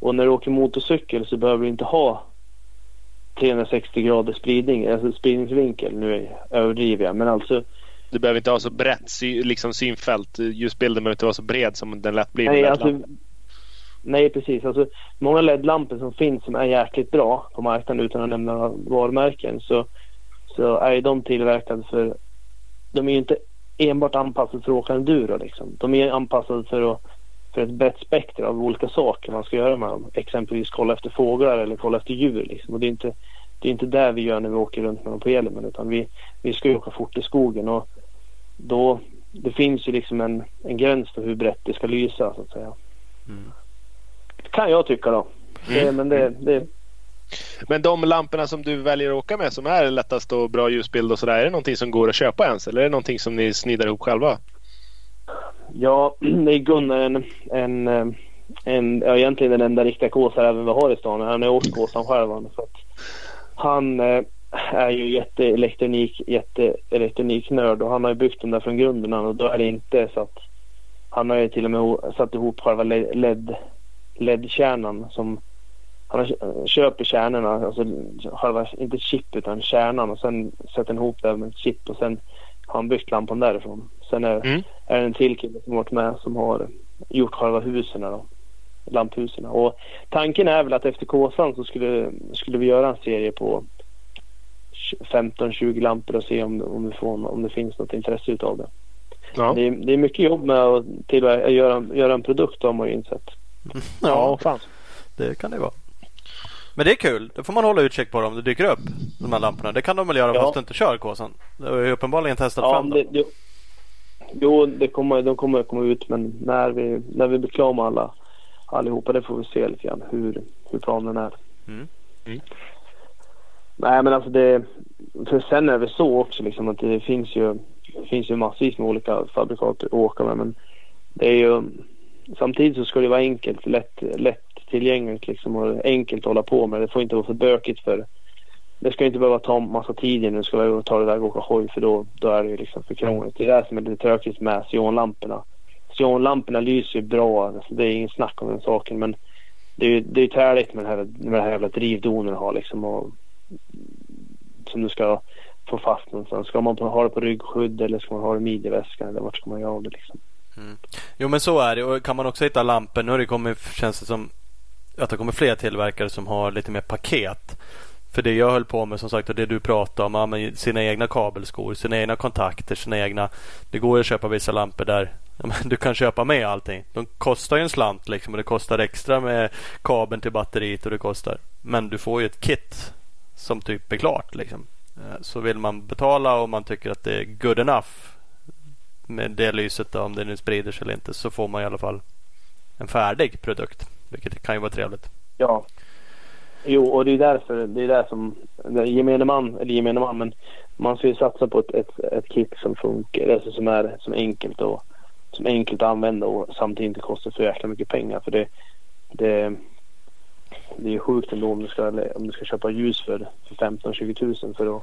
Och när du åker motorcykel så behöver du inte ha 360 graders spridning, alltså spridningsvinkel. Nu överdriver jag men alltså Du behöver inte ha så brett sy, liksom synfält. Ljusbilden behöver inte vara så bred som den lätt blir. Nej, alltså, nej precis. Alltså, många LED-lampor som finns som är jäkligt bra på marknaden utan att nämna varumärken så, så är de tillverkade för... De är ju inte enbart anpassade för att åka enduro liksom. De är anpassade för, att, för ett brett spektra av olika saker man ska göra med dem. Exempelvis kolla efter fåglar eller kolla efter djur liksom. Och det är inte, det är inte där vi gör när vi åker runt med dem på Hjälmen utan vi, vi ska ju åka fort i skogen och då det finns ju liksom en, en gräns för hur brett det ska lysa så att säga. Mm. Kan jag tycka då. Det, Mm. men det, det, Men de lamporna som du väljer att åka med som är lättast och bra ljusbild och sådär. Är det någonting som går att köpa ens? Eller är det någonting som ni snidar ihop själva? Ja, *clears throat* det är Gunnar en, en, eh, en ja, egentligen den enda riktiga kåsaren vi har i stan. Han är åkt kåsan själv. han, Så att han eh, är ju jätteelektronik, jätteelektroniknörd och han har ju byggt den där från grunden han, och då är det inte så att han har ju till och med satt ihop själva LED, LED-kärnan som han köper kärnorna, alltså själva, inte chip utan kärnan och sen sätter han ihop det med ett chip och sen han byggt lampan därifrån. Sen är, Mm. är det en till kille som varit med som har gjort själva husen då. Lamphusen. Och tanken är väl att efter Kåsan så skulle, skulle vi göra en serie på 15-20 lampor och se om, om, vi får, om det finns något intresse utav det. Ja, Det, är, det är mycket jobb med att tillverka, göra, göra en produkt har man ju insett. Ja, fan. det kan det vara. Men det är kul. Då får man hålla utkik på dem om det dyker upp. De här lamporna. Det kan de väl göra Ja. fast du inte kör Kåsan. Du har ju uppenbarligen testat Ja, fram dem. det, det, jo, det kommer, de kommer att komma ut men när vi, när vi blir klara med alla allihopa det får vi se lite grann hur, hur planen är. Mm. Mm. Nej men alltså det, för sen är det så också liksom att det finns ju, det finns ju massvis med olika fabrikat att åka med men det är ju samtidigt så ska det vara enkelt, lätt, lätt tillgängligt liksom och enkelt att hålla på med. Det får inte vara för bökigt för det ska inte behöva ta massa tid innan du ska ta ta iväg och åka hoj för då, då är det ju liksom för krångligt. Det är det som är lite tråkigt med sionlamporna. Sionlamporna lyser ju bra, alltså det är inget snack om den saken men det är ju det är träligt med, den här, med det här jävla drivdonen du har liksom och som du ska få fast någonstans. Ska man ha det på ryggskydd eller ska man ha det i midjeväskan eller vart ska man göra av det liksom? Mm. Jo men så är det och kan man också hitta lampor. Nu har det kommit, känns det som att det kommer fler tillverkare som har lite mer paket. För det jag höll på med som sagt och det du pratade om, ja, sina egna kabelskor, sina egna kontakter, sina egna. Det går att köpa vissa lampor där ja, du kan köpa med allting. De kostar ju en slant liksom och det kostar extra med kabeln till batteriet och det kostar. Men du får ju ett kit som typ är klart liksom. Eh, så vill man betala och man tycker att det är good enough med det lyset då, om det nu sprider sig eller inte så får man i alla fall en färdig produkt. Vilket kan ju vara trevligt. Ja. Jo, och det är därför det är där som gemene man, eller gemene man, men man ska ju satsa på ett, ett, ett kit som funkar, alltså som är som enkelt och som enkelt att använda och samtidigt inte kostar så jäkla mycket pengar. För det, det, det är sjukt ändå om du ska, om du ska köpa ljus för, för 15-20 tusen för att,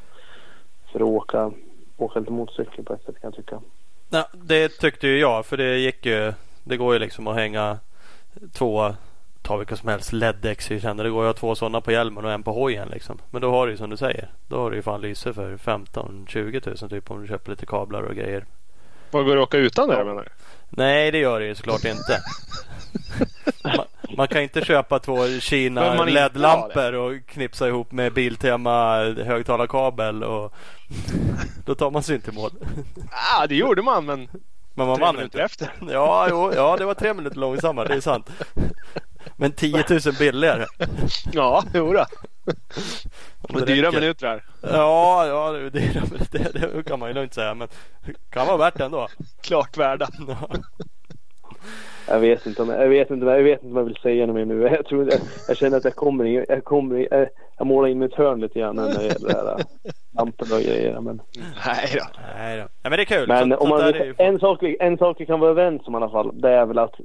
för att åka, åka lite motorcykel på ett sätt kan jag tycka. Ja, det tyckte ju jag för det gick ju. Det går ju liksom att hänga två ta vilka som helst LED-däck Det går ju att ha två sådana på hjälmen och en på hojen liksom. Men då har du ju som du säger. Då har du ju fan lyse för 15-20 tusen typ om du köper lite kablar och grejer. Vad går det att åka utan det menar du? Nej det gör det ju såklart inte. *laughs* man, man, kan inte köpa två Kina LED-lampor och knipsa ihop med Biltema högtalarkabel och *laughs* då tar man sig inte i mål. Ja det gjorde man men men man vann inte. efter. Ja, jo, ja, det var tre minuter långsammare. Det är sant. *laughs* Men 10 000 billigare. Ja, jodå. Och dyra minuter. Ja, ja det, det, det, det kan man ju lugnt säga. Men det kan vara värt det ändå. Klart värda. Ja. Jag vet inte om jag, vet inte, jag vet inte vad jag vill säga mer nu. Jag, tror, jag, jag känner att jag kommer in, jag kommer jag, jag målar in mitt hörn lite grann när det gäller det här lamporna och grejer. Men... Nej då. Nej då. Ja, men det är kul. Men så, om man, ju... en, sak, en sak vi kan vara överens om i alla fall. Det är väl att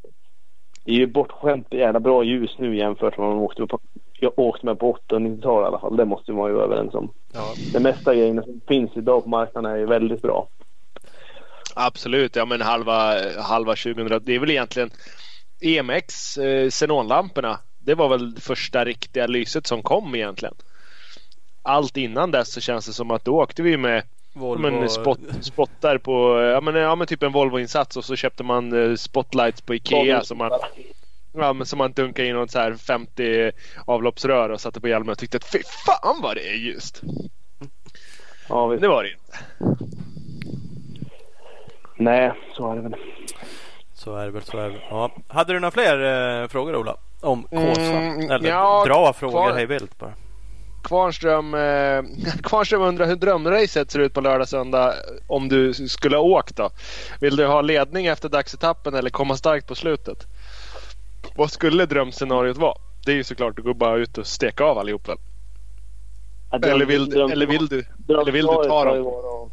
är ju bortskämt jävla bra ljus nu jämfört med vad man åkte på jag åkte med på 80 och 90-talet i alla fall. Det måste man ju vara överens om. Ja. Det mesta grejerna som finns idag på marknaden är ju väldigt bra. Absolut, ja men halva, halva 2000. Det är väl egentligen EMX, eh, xenonlamporna. Det var väl det första riktiga lyset som kom egentligen. Allt innan dess så känns det som att då åkte vi med Volvo. Men spot, spottar på, ja men, ja men typ en Volvo-insats och så köpte man eh, spotlights på Ikea som man, ja, men som man dunkade in något så här 50 avloppsrör och satte på hjälmen och tyckte att fy fan vad det är ljust. Ja, visst. Det var det inte. Nej, så är det väl. Så är det väl. Så är det väl. Ja. Hade du några fler eh, frågor Ola? Om Kåsa? Mm, Eller ja, bra frågor kvar, hej vilt bara. Kvarnström, eh, *laughs* Kvarnström undrar hur drömracet ser ut på lördag söndag om du skulle ha åkt då. Vill du ha ledning efter dagsetappen eller komma starkt på slutet? Vad skulle drömscenariot vara? Det är ju såklart att gå bara ut och steka av allihop väl? Ja, dröm, eller, vill, dröm, eller vill du, eller vill du ta dem?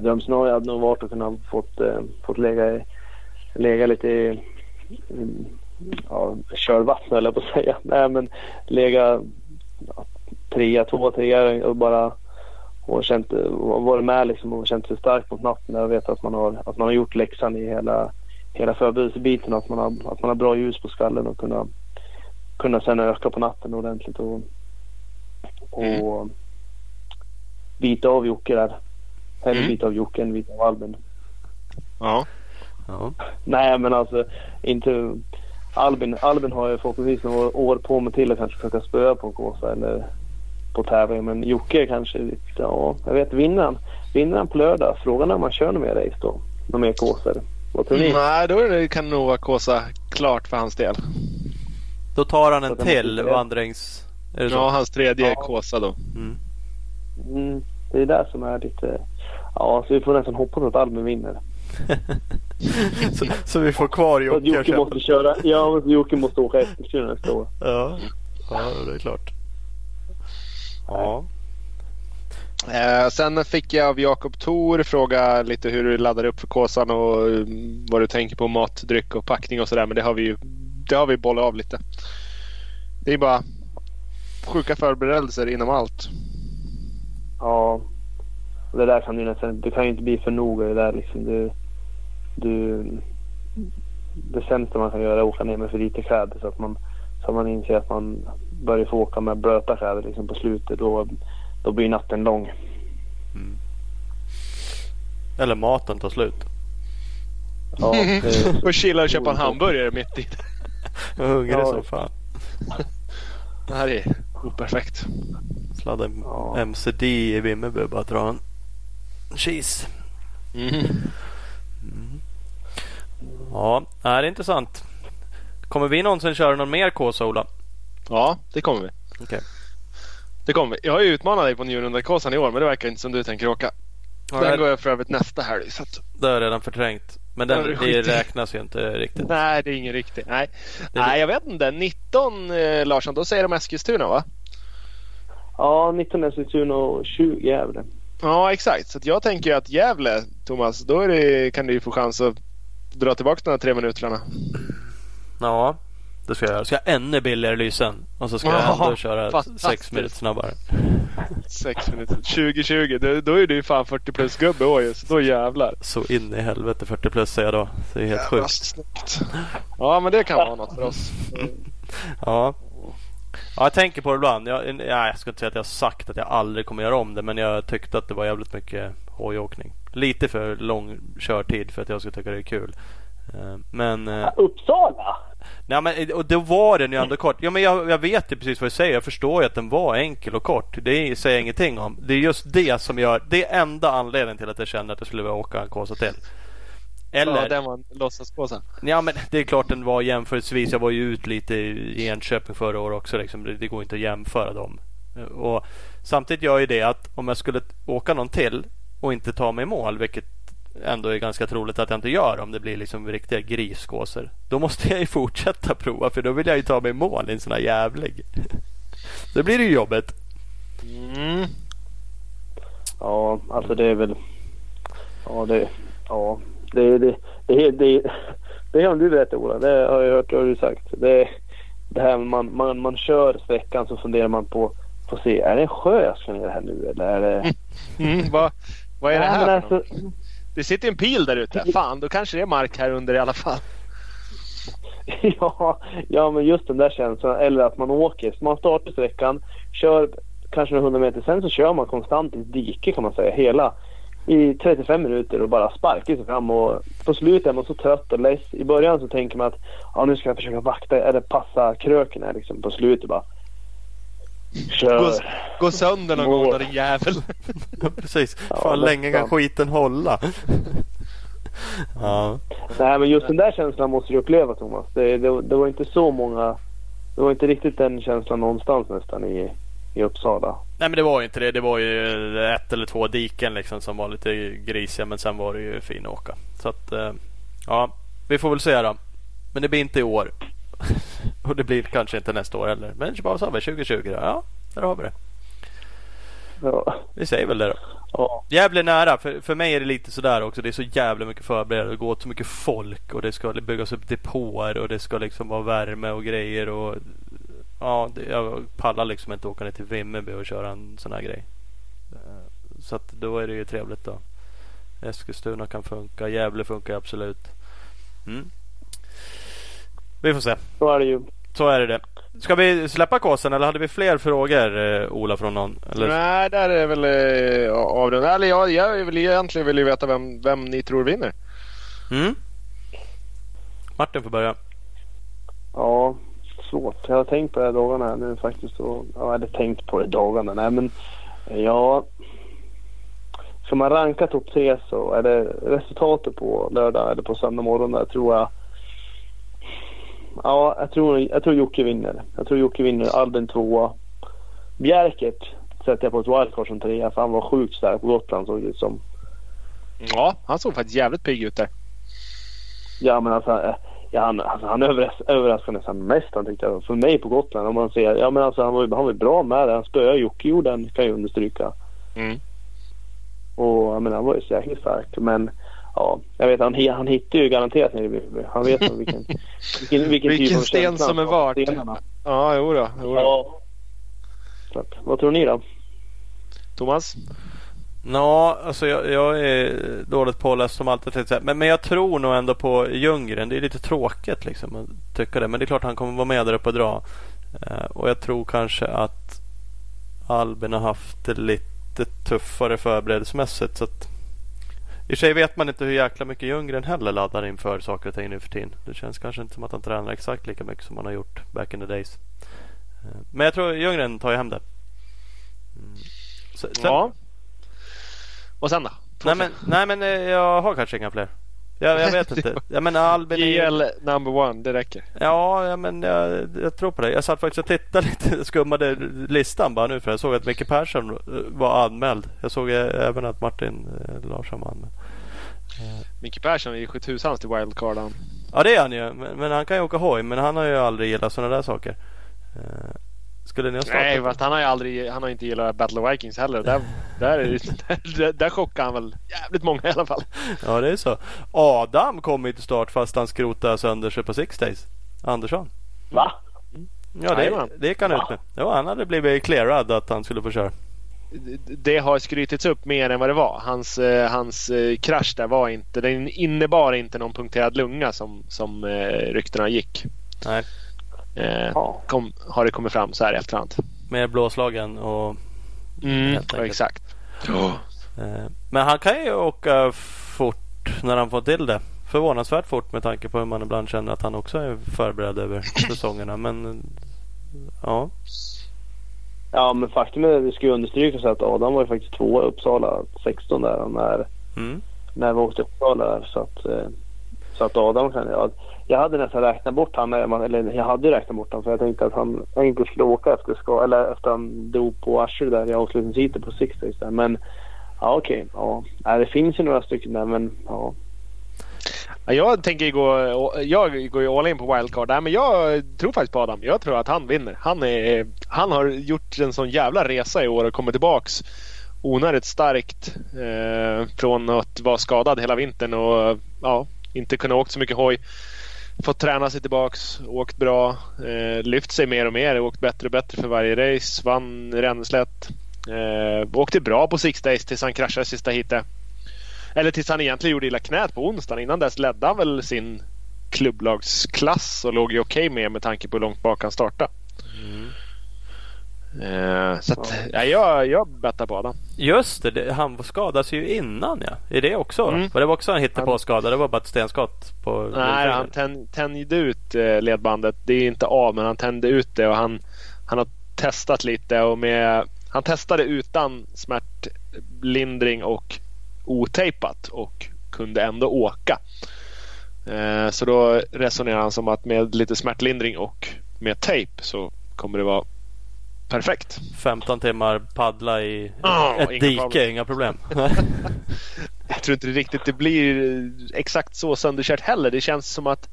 drömscenariot hade nog varit att kunna fått, eh, fått lägga, lägga lite i, ja, körvatten eller på att säga. Nej men lägga trea, två, trea och bara och känt, varit med liksom och känt sig stark mot natten. Jag vet att man har, att man har gjort läxan i hela, hela förberedelsebiten. Att man, har, att man har bra ljus på skallen och kunna, kunna sen öka på natten ordentligt och, och mm. bita av Jocke där. Eller mm. bita av Jocke än bita av Albin. Ja. ja. Nej men alltså inte Albin, Albin har ju förhoppningsvis några år på mig till att kanske försöka spöa på Kåsa eller på tävling. Men Jocke kanske lite, ja, jag vet, vinner han, vinner han på lördag? Frågan är om han kör någon mer race då? Någon mer Kåsor? Vad tror ni? Nej, då det, kan det nog vara Kåsa klart för hans del. Då tar han en till vandrings... ja, hans tredje ja. Kåsa då. Mm. Mm, det är det som är lite... Ja, så vi får nästan hoppas att Albin vinner. *laughs* så, så, vi får kvar Jocke. Jocke måste köra. Ja, Jocke måste åka Eskilstuna nästa år. Ja. ja, det är klart. Ja. Eh, sen fick jag av Jakob Thor fråga lite hur du laddar upp för Kåsan och mm, vad du tänker på mat, dryck och packning och sådär. Men det har vi ju det har vi bollat av lite. Det är bara sjuka förberedelser inom allt. Ja. Det där kan ju nästan, det kan ju inte bli för noga det där liksom. Du, du, det sämsta man kan göra är att åka ner med för lite kläder så att man, så att man inser att man börjar få åka med blöta kläder liksom på slutet. Då, då blir natten lång. Eller maten tar slut. Ja, *laughs* det, *laughs* och chilla och köpa en hamburgare mitt i. *laughs* Jag är hungrig Ja. som fan. Det här är operfekt. Sladda Ja. MCD i Vimmerby bara dra en cheese. Mm. Ja, det är intressant. Kommer vi någonsin köra någon mer Kåsa Ola? Ja, det kommer vi. Okej. Det kommer vi. Jag har ju utmanat dig på Njurunda-Kåsan i år men det verkar inte som du tänker åka. Den det- går jag för övrigt nästa helg. Så att, Det har jag redan förträngt. Men den, det räknas ju inte riktigt. nej, det är ingen riktig. Nej, Det- nej jag vet inte. 19 eh, Larsson, då säger de Eskilstuna va? ja, 19 Eskilstuna och 20 Gävle. Ja, exakt. Så att jag tänker att Gävle, Thomas, då är det, kan du ju få chans att dra tillbaka de här tre minuterna. Ja, det ska jag göra. Ska jag ännu billigare lysen. Och så ska jag Ja, ändå köra sex minuter snabbare. Sex minuter. 2020, då, då är du ju fan 40 plus gubbe i år ju, så då jävlar. Så in i helvete 40 plus säger jag då. Det är helt Jävla sjukt. snyggt. Ja, men det kan vara något för oss. *laughs* Ja. ja, jag tänker på det ibland. Jag, ja, jag ska inte säga att jag har sagt att jag aldrig kommer göra om det. Men jag tyckte att det var jävligt mycket hojåkning. Lite för lång körtid för att jag skulle tycka det är kul. Eh, Men, eh, Uppsala? nej, men och då var den ju ändå kort. Ja, men jag, jag vet ju precis vad du säger. Jag förstår ju att den var enkel och kort. Det säger jag ingenting om. Det är just det som gör. Det är enda anledningen till att jag kände att jag skulle vilja åka en Kåsa till. Eller, Ja, den var en låtsaspåse. Ja men det är klart den var jämförelsevis. Jag var ju ut lite i Enköping förra året också. Liksom. Det, det går inte att jämföra dem. Och samtidigt gör ju det att om jag skulle åka någon till och inte ta mig i mål, vilket ändå är ganska troligt att jag inte gör om det blir liksom riktiga griskåsor. Då måste jag ju fortsätta prova för då vill jag ju ta mig i mål i en sån här jävlig. Då blir det ju jobbet. Mm. Ja, alltså det är väl... Ja, det... Ja, det... Det, det, det, det har du berättat Ola. Det har jag hört det har du sagt. Det, det här man, man, man kör sträckan så funderar man på... Får se, är det en sjö jag ska ner här nu eller är det... Mm, vad, vad är det här men för alltså, Det sitter en pil där ute. Fan, då kanske det är mark här under i alla fall. *laughs* ja, ja, men just den där känslan. Eller att man åker. Så man startar sträckan, kör kanske några hundra meter. Sen så kör man konstant i ett dike kan man säga. Hela i 35 minuter och bara sparkar sig fram. Och på slutet är man så trött och less. I början så tänker man att ja, nu ska jag försöka vakta eller passa kröken här liksom. På slutet bara. Gå, gå sönder någon gång då din jävel. *laughs* Precis. Ja, Fan länge kan skiten hålla. *laughs* ja. Nej men just den där känslan måste du uppleva Thomas. Det, det, det var inte så många. Det var inte riktigt den känslan någonstans nästan i, i Uppsala. Nej men det var ju inte det. Det var ju ett eller två diken liksom som var lite grisiga. Men sen var det ju fin åka. Så att eh, ja, vi får väl se då. Men det blir inte i år. *laughs* Och det blir kanske inte nästa år heller. Men vad sa vi? 2020 då? Ja, där har vi det. Ja. Vi säger väl det då. ja. Jävligt nära. För, för mig är det lite sådär också. Det är så jävla mycket förberedelse. Det går åt så mycket folk. Och det ska byggas upp depåer. Och det ska liksom vara värme och grejer. Och ja, det, jag pallar liksom inte åka ner till Vimmerby och köra en sån här grej. Eh, Så att då är det ju trevligt då. Eskilstuna kan funka. Gävle funkar absolut. Mm. Vi får se. Så är det ju. Så är det det. Ska vi släppa kåsen eller hade vi fler frågor eh, Ola från någon? Eller? Nej, där är väl eh, avrundat. Eller jag, jag vill egentligen vill ju veta vem, vem ni tror vinner. Mm? Martin får börja. Ja, svårt. Jag har tänkt på det här dagarna här nu faktiskt. Och, ja, eller tänkt på det dagarna. Nej men ja. Ska man ranka topp tre så är det resultatet på lördag eller på söndag morgon där tror jag. Ja, jag tror, jag tror Jocke vinner. Jag tror Jocke vinner. Albin tvåa. Bjerkert sätter jag på ett wildcard som trea för han var sjukt stark på Gotland såg det ut som. Ja, han såg faktiskt jävligt pigg ut där. Ja men alltså, eh, ja, han, alltså, han överras, överraskade nästan mest han tyckte jag. För mig på Gotland om man ser. Ja men alltså han var, han var bra med det. Han spöade Jocke gjorde han kan jag understryka. Mm. Och jag menar han var ju jäkla stark. Men ja, jag vet han, han hittar ju garanterat nere i Vimmerby. Han vet nog vilken, vilken, *laughs* vilken, Vilken typ av sten som är vart. Ja, jo då. Jo då. Ja. Vad tror ni då? Thomas? Nå, alltså jag, jag är dåligt påläst som alltid. Men, men jag tror nog ändå på Ljunggren. Det är lite tråkigt liksom att tycka det. Men det är klart han kommer vara med där uppe och dra. Eh, och jag tror kanske att Albin har haft det lite tuffare förberedelsemässigt. Så att, I och sig vet man inte hur jäkla mycket Ljunggren heller laddar inför saker och ting nu för tiden. Det känns kanske inte som att han tränar exakt lika mycket som han har gjort back in the days. Eh, men jag tror Ljunggren tar ju hem det. Mm. Sen, ja. Och sen då? Nej men, nej men eh, jag har kanske inga fler. Jag, jag vet inte. Jag menar Albin GL number one, det räcker. Ja, ja men jag, jag, tror på det. Jag satt faktiskt och tittade *laughs* lite, skummade listan bara nu för jag såg att Micke Persson var anmäld. Jag såg även att Martin eh, Larsson var anmäld. Micke Persson är ju sjutusan till wildcard han. Ja det är han ju. Men, men, han kan ju åka hoj. Men han har ju aldrig gillat sådana där saker. Skulle ni ha startat? Nej, fast han har ju aldrig, han har inte gillat Battle of Vikings heller. Där, där, *laughs* där, där chockade han väl jävligt många i alla fall. Ja, det är så. Adam kom ju till start fast han skrotade sönder sig på Six Days. Andersson. Va? Ja, det, det gick han ut med. Ja, han hade blivit clearad att han skulle få köra. Det har skrytits upp mer än vad det var. Hans, eh, hans eh, krasch där var inte, den innebar inte någon punkterad lunga som, som eh, ryktena gick. Nej. Eh, kom, har det kommit fram så här i efterhand. Med blåslagen och... Mm, exakt. Oh. men han kan ju åka fort när han får till det. Förvånansvärt fort med tanke på hur man ibland känner att han också är förberedd över *clears throat* säsongerna. Men ja. Ja men faktum är att det ska ju understrykas att Adam var ju faktiskt tvåa i Uppsala 16 där när, mm. när vi åkte Uppsala där. Så att, eh, så att Adam kan... Ja, jag hade nästan räknat bort han, eller jag hade räknat bort han för jag tänkte att han inte skulle åka efter, ska, eller efter han drog på Asher där i avslutningsheatet på Six Days där. Men ja okej, okay, ja. Det finns ju några stycken där men ja. Jag tänker gå, jag går ju all in på wildcard där men jag tror faktiskt på Adam. Jag tror att han vinner. Han, är, han har gjort en sån jävla resa i år och kommit tillbaks onödigt starkt eh, från att vara skadad hela vintern och ja, inte kunna åka så mycket hoj fått träna sig tillbaks, åkt bra, eh, lyft sig mer och mer, åkt bättre och bättre för varje race, vann Ränneslätt. Eh, åkte bra på Six Days tills han kraschade sista heatet. Eller tills han egentligen gjorde illa knät på onsdagen. Innan dess ledde han väl sin klubblagsklass och låg ju okej okay med med tanke på hur långt bak han startade. Mm. Eh, så att, ja. jag, jag bettar på Adam. Just det, han skadades ju innan ja. Är det också? Mm. Var det också en hittepåskada? Det var bara ett stenskott? På Nej, han tände ut eh, ledbandet. Det är inte av men han tände ut det och han, han har testat lite och med han testade utan smärtlindring och otejpat och kunde ändå åka. Eh, så då resonerar han som att med lite smärtlindring och med tejp så kommer det vara Perfekt. 15 timmar paddla i oh, ett dike, problem. inga problem. *laughs* jag tror inte riktigt det blir exakt så sönderkört heller. Det känns som att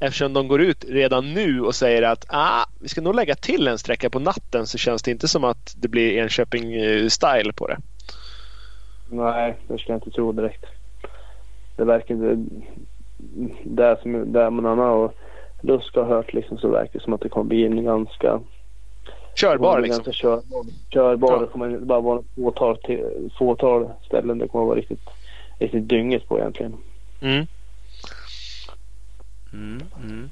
eftersom de går ut redan nu och säger att ah, vi ska nog lägga till en sträcka på natten så känns det inte som att det blir Enköping-style på det. Nej, det ska jag inte tro direkt. Det verkar inte... Det som det man har Lusk har hört liksom så verkar det som att det kommer bli en ganska Körbar liksom? Ganska körbar. körbar. Ja. Det kommer bara vara fåtal, till, fåtal ställen det kommer vara riktigt, riktigt dynget på egentligen. Mm. Mm, mm.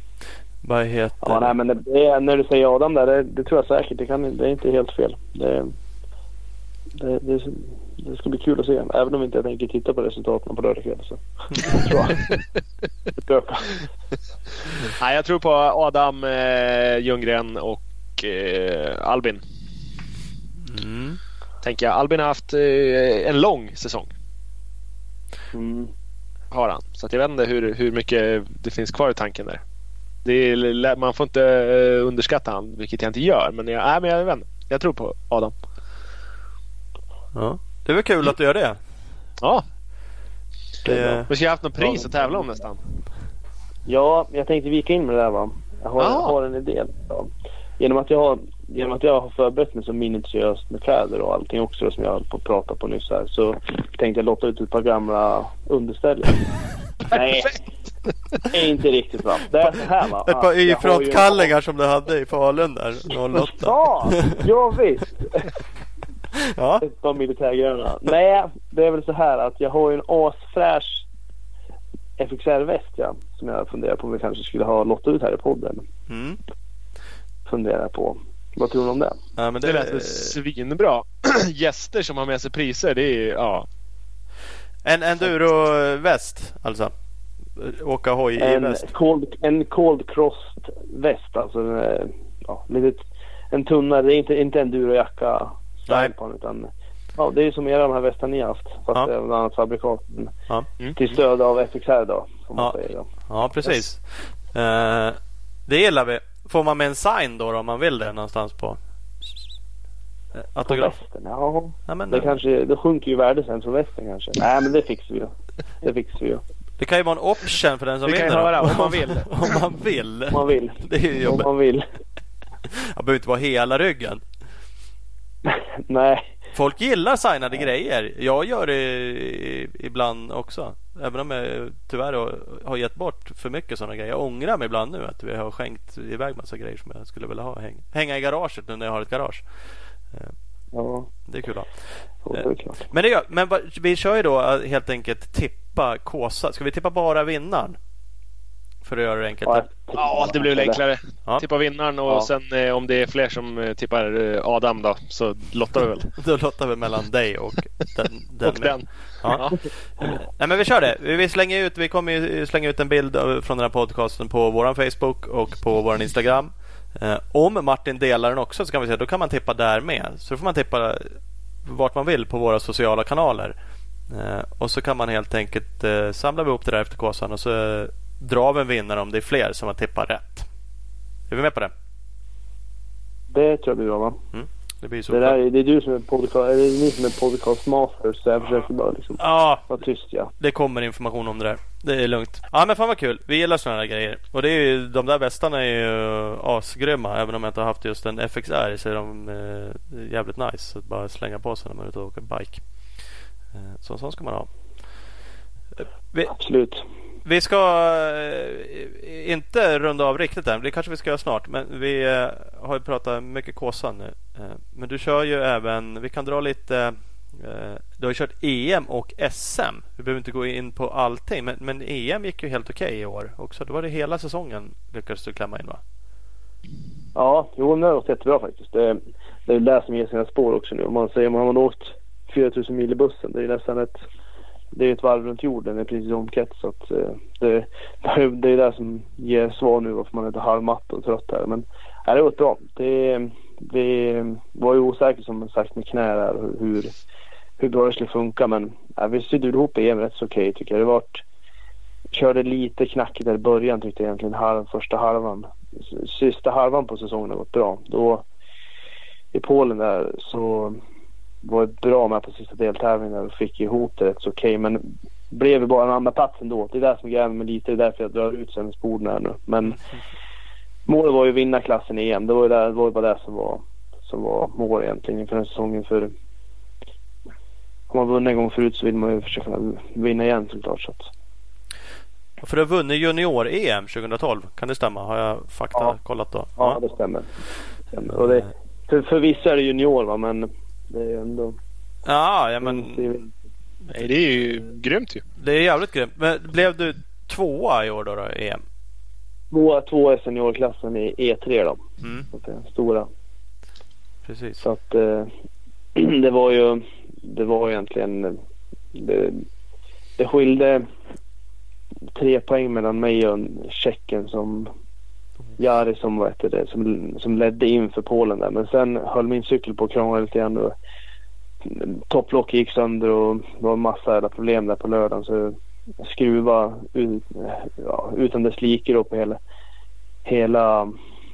Vad heter Ja, nej, men det, det, när du säger Adam där, det, det, tror jag säkert. Det, kan, det är inte helt fel. Det, det, det, det ska bli kul att se. Även om inte jag tänker titta på resultaten på lördag kväll. Så *laughs* tror jag. *laughs* Nej, jag tror på Adam eh, Ljunggren och eh, Albin. Mm. Tänker jag. Albin har haft eh, en lång säsong. Mm. Har han. Så jag vet inte hur, hur mycket det finns kvar i tanken där. Är, man får inte eh, underskatta han, vilket jag inte gör. Men jag, nej, men jag, vet jag tror på Adam. Ja. Det väl kul att du gör det. Ja. Det... Vi skulle haft något pris att tävla om nästan. Ja, jag tänkte vika in med det där va. Jag har, jag har en idé. Ja genom att jag har genom att jag har förberett mig så minutiöst med kläder och allting också som jag höll på att prata på nyss här så tänkte jag låta ut ett par gamla underställ. *laughs* Nej, det är inte riktigt va. Det är så här va. Ett par Y-frontkallingar ju... som du hade i Falun där 08. Ja, ja visst. *laughs* ja. Ett par militärgröna. Nej, det är väl så här att jag har ju en asfräsch FXR-väst ja, som jag funderar på om vi kanske skulle ha lottat ut här i podden. Mm funderar på. Vad tror du om det? Ja, men Det lät väl svinbra. *clears throat* Gäster som har med sig priser, det är ja. En enduro-väst alltså? Åka hoj i En väst? cold, en cold crossed väst. Alltså en, eh, ja, litet, en tunnare. Det är inte, inte en durojacka Nej. style på utan ja, det är som era de här västarna ni har haft. Fast Ja. det är ett annat fabrikat. Ja. Mm. Till stöd av FXR då. Man Ja. säga då. Ja, precis. Eh, det gillar vi. Får man med en sign då, om man vill det någonstans på? Eh, På Autograf? västen? Ja, Ja, men, det kanske, det sjunker ju värde sen för västen kanske. Nej men det fixar vi ju. Det fixar vi ju. det kan ju vara en option för den som Vi kan ju vinner. då. höra om man vill. *laughs* om man vill. Om man vill. *laughs* Det är ju Om man vill. Det behöver inte vara hela ryggen. *laughs* Nej. Folk gillar signade grejer. Jag gör det ibland också. Även om jag tyvärr har- gett bort för mycket sådana grejer. Jag ångrar mig ibland nu att vi har skänkt iväg massa grejer som jag skulle vilja ha. Häng, hänga i garaget nu när jag har ett garage. Ja, Det är kul att ha. det klart. Men, det gör, men vi kör ju då eh, helt enkelt tippa Kåsa. Ska vi tippa bara vinnaren? För att göra det enkelt. Ja, Ja, det blir väl enklare. Ja. Tippa vinnaren och Ja. sen eh, om det är fler som eh, tippar eh, Adam då så lottar vi väl. *laughs* Då lottar vi mellan dig och den. *laughs* den och den. Ja. Nej, men vi kör det. Vi slänger ut, vi kommer ju slänga ut en bild från den här podcasten på vår Facebook och på vår Instagram. Eh, om Martin delar den också så kan vi säga då kan man tippa där med. Så då får man tippa vart man vill på våra sociala kanaler. Eh, och så kan man helt enkelt eh, samla ihop det där efter kåsan och så drar vi en vinnare om det är fler som har tippat rätt. Är vi med på det? Det tror jag blir bra va? Det blir så. Det, där, är- det är du som är podcast, eller det är ni som är podcast master så jag försöker bara liksom Ja, vara tyst ja. Det kommer information om det där. Det är lugnt. Ja men fan vad kul. Vi gillar sådana här grejer. Och det är ju, de där västarna är ju asgrymma. Även om jag inte har haft just en FXR så är de eh, jävligt nice. Att bara slänga på sig när man är ute och åker bike. Eh, så sån ska man ha. Eh, Vi, Absolut vi ska eh, inte runda av riktigt än. Det kanske vi ska göra snart. Men vi eh, har ju pratat mycket Kåsan nu. Eh, men du kör ju även, vi kan dra lite du har ju kört EM och SM. Vi behöver inte gå in på allting. Men, men EM gick ju helt okej i år också. Då var det hela säsongen lyckades du klämma in va? Ja, jo det har gått jättebra faktiskt. Det, det är det som ger sina spår också nu. Om man säger man har åkt 4000 mil i bussen. Det är nästan ett det är ett varv runt jorden i precis omkrets. Så att, eh, det, *laughs* det är det som ger svar nu varför man är lite halvmatt och trött här. Men det har gått bra. Det, det var ju osäkert som sagt med knä där hur, hur bra det skulle funka. Men ja, vi sydde ihop EM rätt så okej tycker jag. Det vart, körde lite knackigt där i början tyckte jag egentligen. Halv, första halvan. Sista halvan på säsongen har gått bra. Då i Polen där så var bra med på sista deltävlingen och fick ihop det rätt så okej. Men blev ju bara en andra plats ändå. Det är det som gräver mig lite. Det är därför jag drar ut sändningsborden här nu. Men målet var ju att vinna klassen i EM. Det var ju, det, det, var ju bara det som var, som var mål egentligen inför den säsongen. För har man vunnit en gång förut så vill man ju försöka vinna igen såklart. Så att, För du har vunnit junior-EM 2012. Kan det stämma? Har jag fakta Ja. kollat då? ja, det stämmer. Det stämmer. Och det, för, för vissa är det junior va, men det är ju ändå... Ja, ja Mm, det är men väl- Nej, det är ju grymt ju. det är jävligt grymt. Men blev du tvåa i år då, då i EM? Två, två är seniorklassen i E3 då. Mm, Så det är stora. precis. Så att eh, *clears throat* det var ju, det var egentligen, det, det skilde tre poäng mellan mig och Tjeckien som Jari som, vad heter det, som, som ledde in för Polen där. Men sen höll min cykel på att krångla lite grann. Och topplocket gick sönder och det var en massa jävla problem där på lördagen. Så jag skruvade ut, ja, utan dess like då på hela, hela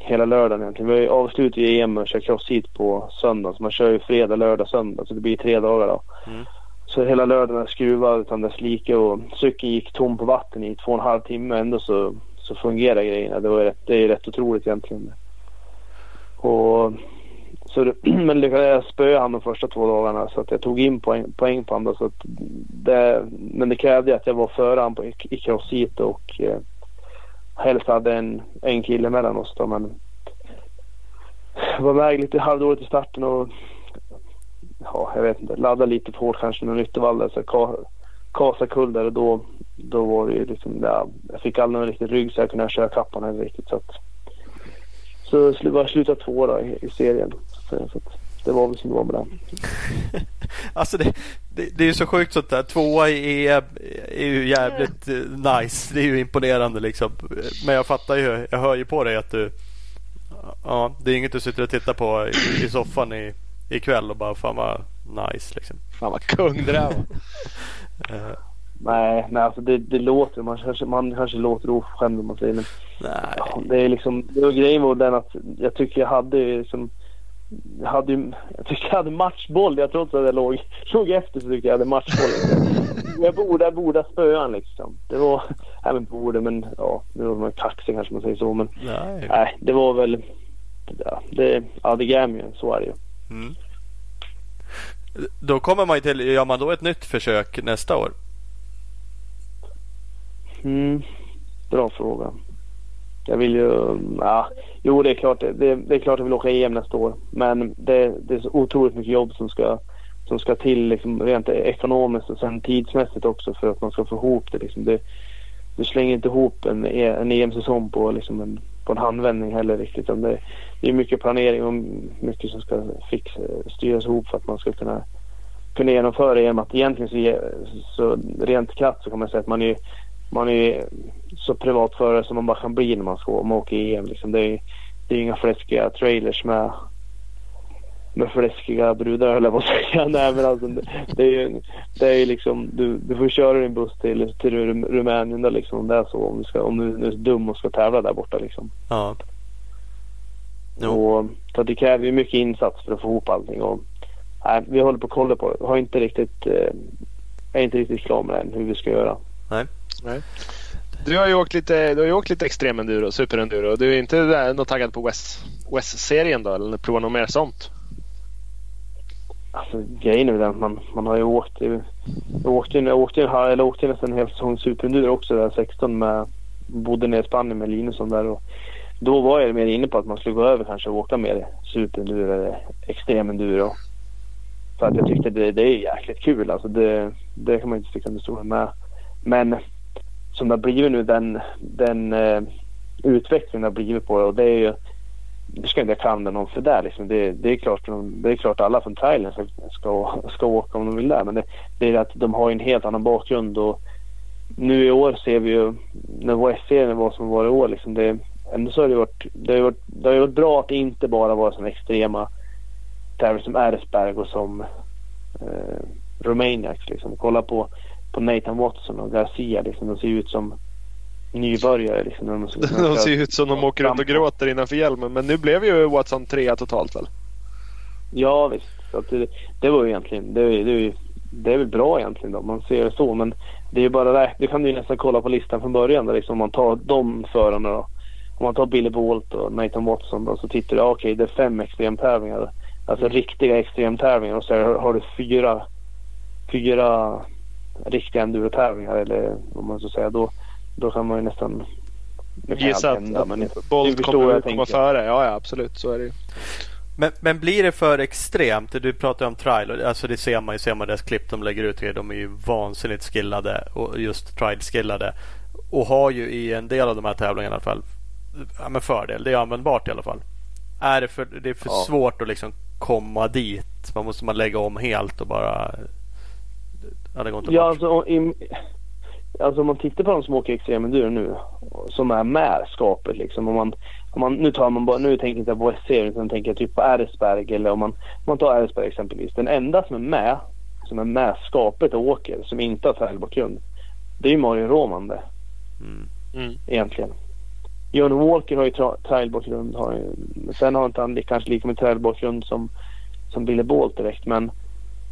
hela lördagen egentligen. Vi har ju EM och kör crossfit på söndag. Så man kör ju fredag, lördag, söndag. Så det blir tre dagar då. Mm. Så hela lördagen skruvat utan dess like och cykeln gick tom på vatten i två och en halv timme. Ändå så, så fungerar grejerna. Det, var rätt, det är rätt otroligt egentligen. Och, så det, *clears throat* men lyckades jag spöa honom de första två dagarna så att jag tog in poäng, poäng på honom. Så att det, men det krävde att jag var före honom på, i crossfit och eh, helst hade en, en kille mellan oss då. Men var väg lite halvdåligt i starten och ja, jag vet inte, laddade lite för hårt kanske med yttervall så ka, kasa kull där och då, då var det ju liksom, ja, jag fick aldrig någon riktig rygg så jag kunde köra kappan eller riktigt så att så var slutat två då i, i serien. Så, så att det var väl som det var med den. *laughs* alltså det, det, det är ju så sjukt sånt där. Tvåa i EM är ju jävligt eh, nice. Det är ju imponerande liksom. Men jag fattar ju. Jag hör ju på dig att du Ja, det är inget du sitter och tittar på i, i soffan i, ikväll och bara fan vad nice liksom. Fan vad kung det där var. Uh, nej, nej alltså det, det låter, man kanske, man kanske låter oförskämd om man säger men. Nej. Det är liksom, det var grejen var den att jag tycker jag hade liksom jag hade jag tycker jag hade matchboll. Jag trots att jag låg, låg efter så tycker jag hade matchboll. jag borde, jag borde spöa liksom. Det var, även borde men ja, nu var man kaxig kanske man säger så men. Nej, nej det var väl, ja, det, ja det grämer ju, så är det ju. Mm. Då kommer man ju till, gör man då ett nytt försök nästa år? Mm, bra fråga. Jag vill ju, ja, jo det är klart det, det är klart jag vill åka EM nästa år. Men det, det är så otroligt mycket jobb som ska, som ska till liksom rent ekonomiskt och sen tidsmässigt också för att man ska få ihop det. Liksom. det du slänger inte ihop en, e, en EM-säsong på, liksom en, på en handvändning heller riktigt. Det, det är mycket planering och mycket som ska fixa, styras ihop för att man ska kunna, kunna genomföra det. Att egentligen så, så rent krasst så kan man säga att man är, man är så privatförare som man bara kan bli när man ska man åker EM. Liksom. Det, är, det är inga fläskiga trailers med med fläskiga brudar höll jag på att säga. *laughs* Nej men alltså det är ju det är liksom du, du får köra din buss till, till Rumänien där liksom om det är så. Om du, ska, om du är dum och ska tävla där borta liksom. Ja. Och, så det kräver ju mycket insats för att få ihop allting. Och, nej, vi håller på att kolla på det. Har inte riktigt, eh, är inte riktigt klar med det än hur vi ska göra. Nej. nej. Du har ju åkt lite, du har ju åkt lite extremenduro, superenduro. Du är inte där, något taggad på West-serien då? Eller provar något mer sånt? Alltså grejen är den man, man har ju åkt. Jag åkte, jag åkte, jag åkte nästan en hel säsong superenduro också där 16 med. Bodde nere i Spanien med Linusson där och då var jag mer inne på att man skulle gå över kanske och åka mer superenduro eller extremenduro. För att jag tyckte det, det är jäkligt kul alltså. Det, det kan man inte sticka under stolen med. Men som det har blivit nu den, den uh, utvecklingen det har blivit på det och det är ju det ska inte jag klandra någon för det. Liksom. Det, det, är klart, det är klart alla från trailern ska, ska, ska åka om de vill det. Men det, det är att de har en helt annan bakgrund. Och nu i år ser vi ju när vår serien var som var i år. Liksom, det, ändå så har det varit, det har varit, det har varit bra att det inte bara var sådana extrema tävlingar som Eresberg och som eh, Romaniacs. Liksom. Kolla på, på Nathan Watson och Garcia. Liksom. De ser ut som nybörjare. Liksom, de, de *laughs* ser ut som de åker runt och gråter innanför hjälmen. Men nu blev ju Watson trea totalt väl? Ja visst. Det, det var ju egentligen, det, det, det är väl bra egentligen om man ser det så. Men det är ju bara det, det kan du ju nästan kolla på listan från början. Där liksom, om man tar de förarna då. Om man tar Billy Bolt och Nathan Watson då, så tittar du, okej okay, det är fem extremtävlingar. Alltså mm. riktiga extremtävlingar och så har du fyra, fyra riktiga endurotävlingar eller vad man ska säga. Då, då kan man ju nästan gissa att, hända, men Bolt kommer att komma före. Ja, ja, absolut. Så är det ju. Men, men blir det för extremt? Du pratar om trial. Alltså det ser man ju. Ser man deras klipp de lägger ut. De är ju vansinnigt skillade. Och just trial-skillade. Och har ju i en del av de här tävlingarna i alla fall ja, men fördel. Det är användbart i alla fall. Är det för, det är för ja. svårt att liksom komma dit? Man måste man lägga om helt och bara... Ja, det går inte ja, alltså, i, alltså om man tittar på de som åker extremenduro nu, som är med skapet liksom. Om man, om man, nu, tar man bara, nu tänker jag inte på S-serien utan tänker jag typ på Eresberg eller om man, om man tar Eresberg exempelvis. Den enda som är med, som är med skapet och åker, som inte har trailbakgrund, det är ju Mario Roman det. Mm. Mm. Egentligen. John Walker har ju trailbakgrund. Har ju, sen har inte han kanske lika mycket trailbakgrund som, som Billy Bolt direkt men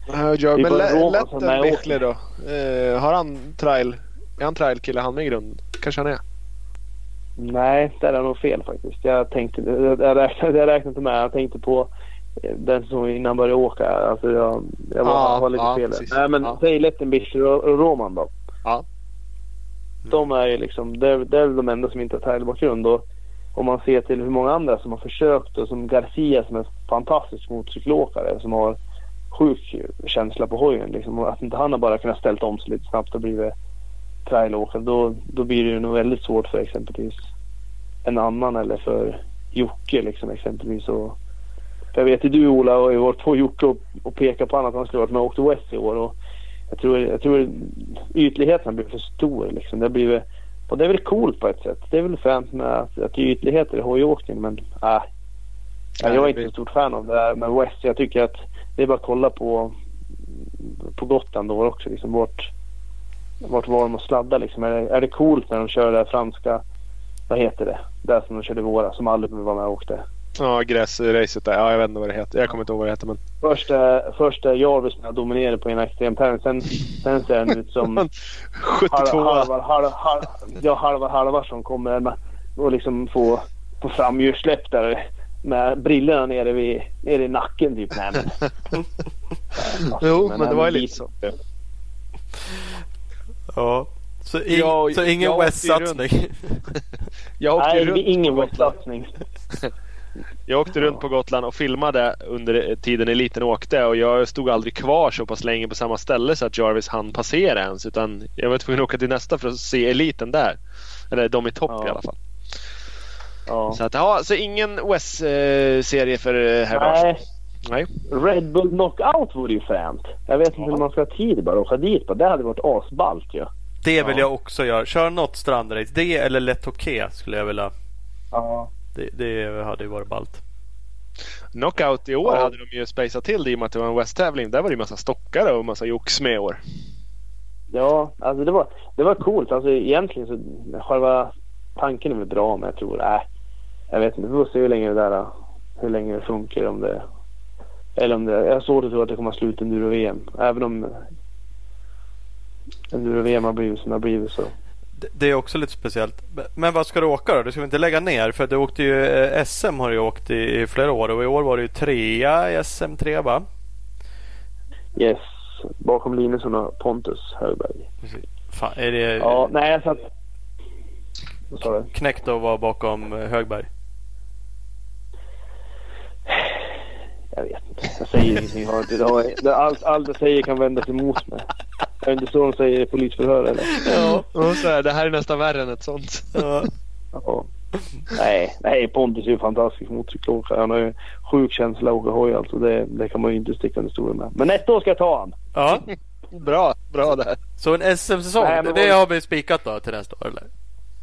Uh, ja, men Letten Bichler då? Uh, har han trail är han trailkille han med i grund? Kanske han är? Nej, det är nog fel faktiskt. Jag tänkte, jag räknade, jag räknade inte med. Jag tänkte på eh, den som innan han började åka. Alltså jag, jag var, ah, var lite ah, fel. Nej men ah. säg Lettenbichler och, och Roman då. Ja. Mm. De är ju liksom, det är, det är de enda som inte har trailbakgrund. Och om man ser till hur många andra som har försökt och som Garcia som är fantastisk motorcykelåkare som har sjuk känsla på hojen. Liksom. Och att inte han har bara kunnat ställa om sig lite snabbt och blivit trailåkare då, då blir det nog väldigt svårt för exempelvis en annan eller för Jocke liksom exempelvis. Och, jag vet ju du Ola har ju varit på Jocke och, och pekat på annat han skulle varit med och åkt West i år. Och jag tror, jag tror ytligheten blir för stor liksom. Det blir, och det är väl coolt på ett sätt. Det är väl fränt med att, att ytligheter i hojåkning men äh, jag är inte så stort fan av det där med West. Jag tycker att det är bara att kolla på, på Gotland då också. Liksom, vart, vart var de och sladda liksom. Är det, är det coolt när de kör det franska, vad heter det? Där som de körde i våras som aldrig var med och åkte. Ja, gräsracet där. Ja, jag vet inte vad det heter. Jag kommer inte ihåg vad det heter. Men... Först är, först är Jarvis med och dominerar på ena extremtävling. Sen, sen ser han ut som *laughs* 72 halva, halva, halva, ja, halva, halva som kommer med och liksom få, få framhjulssläpp där med brillorna nere, vid, nere i nacken typ. Nej, men, *laughs* jo, men, men det var ju lite så. Ja. Så, in, jag, så ingen West-satsning? jag åkte *laughs* Nej, runt ingen West-satsning. Jag åkte runt på Gotland och filmade under tiden eliten åkte och jag stod aldrig kvar så pass länge på samma ställe så att Jarvis hann passera ens. Utan jag var tvungen att åka till nästa för att se eliten där. Eller de i topp ja. i alla fall. Ja. Så, att, ja, så ingen OS-serie för eh, herr Nej. Nej. Red Bull Knockout vore ju fränt. Jag vet inte ja. hur man ska ha tid bara att åka dit på. Det hade varit asballt ju. Ja. Det vill ja. jag också göra. Kör något strandrace. Det eller Let skulle jag vilja. Ja. Det, det hade ju varit ballt. Knockout i år ja. hade de ju spejsat till det i och med att det var en West-tävling. Där var det ju massa stockare och massa jox med i år. Ja, alltså det var, det var coolt. Alltså egentligen så själva tanken är väl bra men jag tror, äh, jag vet inte. Vi får se hur länge det där, hur länge det funkar om det eller om det, jag har svårt att tro att det kommer att sluta enduro-VM. Även om enduro-VM har blivit som det har blivit så. Det är också lite speciellt. Men vad ska du åka då? Du ska inte lägga ner? För du åkte ju eh, SM har du åkt i, i flera år och i år var du trea i SM3 va? Yes, bakom Linusson och Pontus Högberg. Fan, är det... Ja, nej jag satt... Vad sa du? Knäckt att vara bakom Högberg? Jag vet inte. Jag säger ingenting. Allt, allt jag säger kan vändas emot mig. Är det inte så de säger i polisförhör eller? Ja, och så här, det här är nästan värre än ett sånt. Ja. ja. Nej, nej, Pontus är ju fantastisk motorcykelåkare. Han har ju sjuk känsla åka hoj alltså. Det, det kan man ju inte sticka under stolen med. Men nästa år ska jag ta han. Ja. bra, bra där. Så en SM-säsong, det, det har vi spikat då till nästa år eller?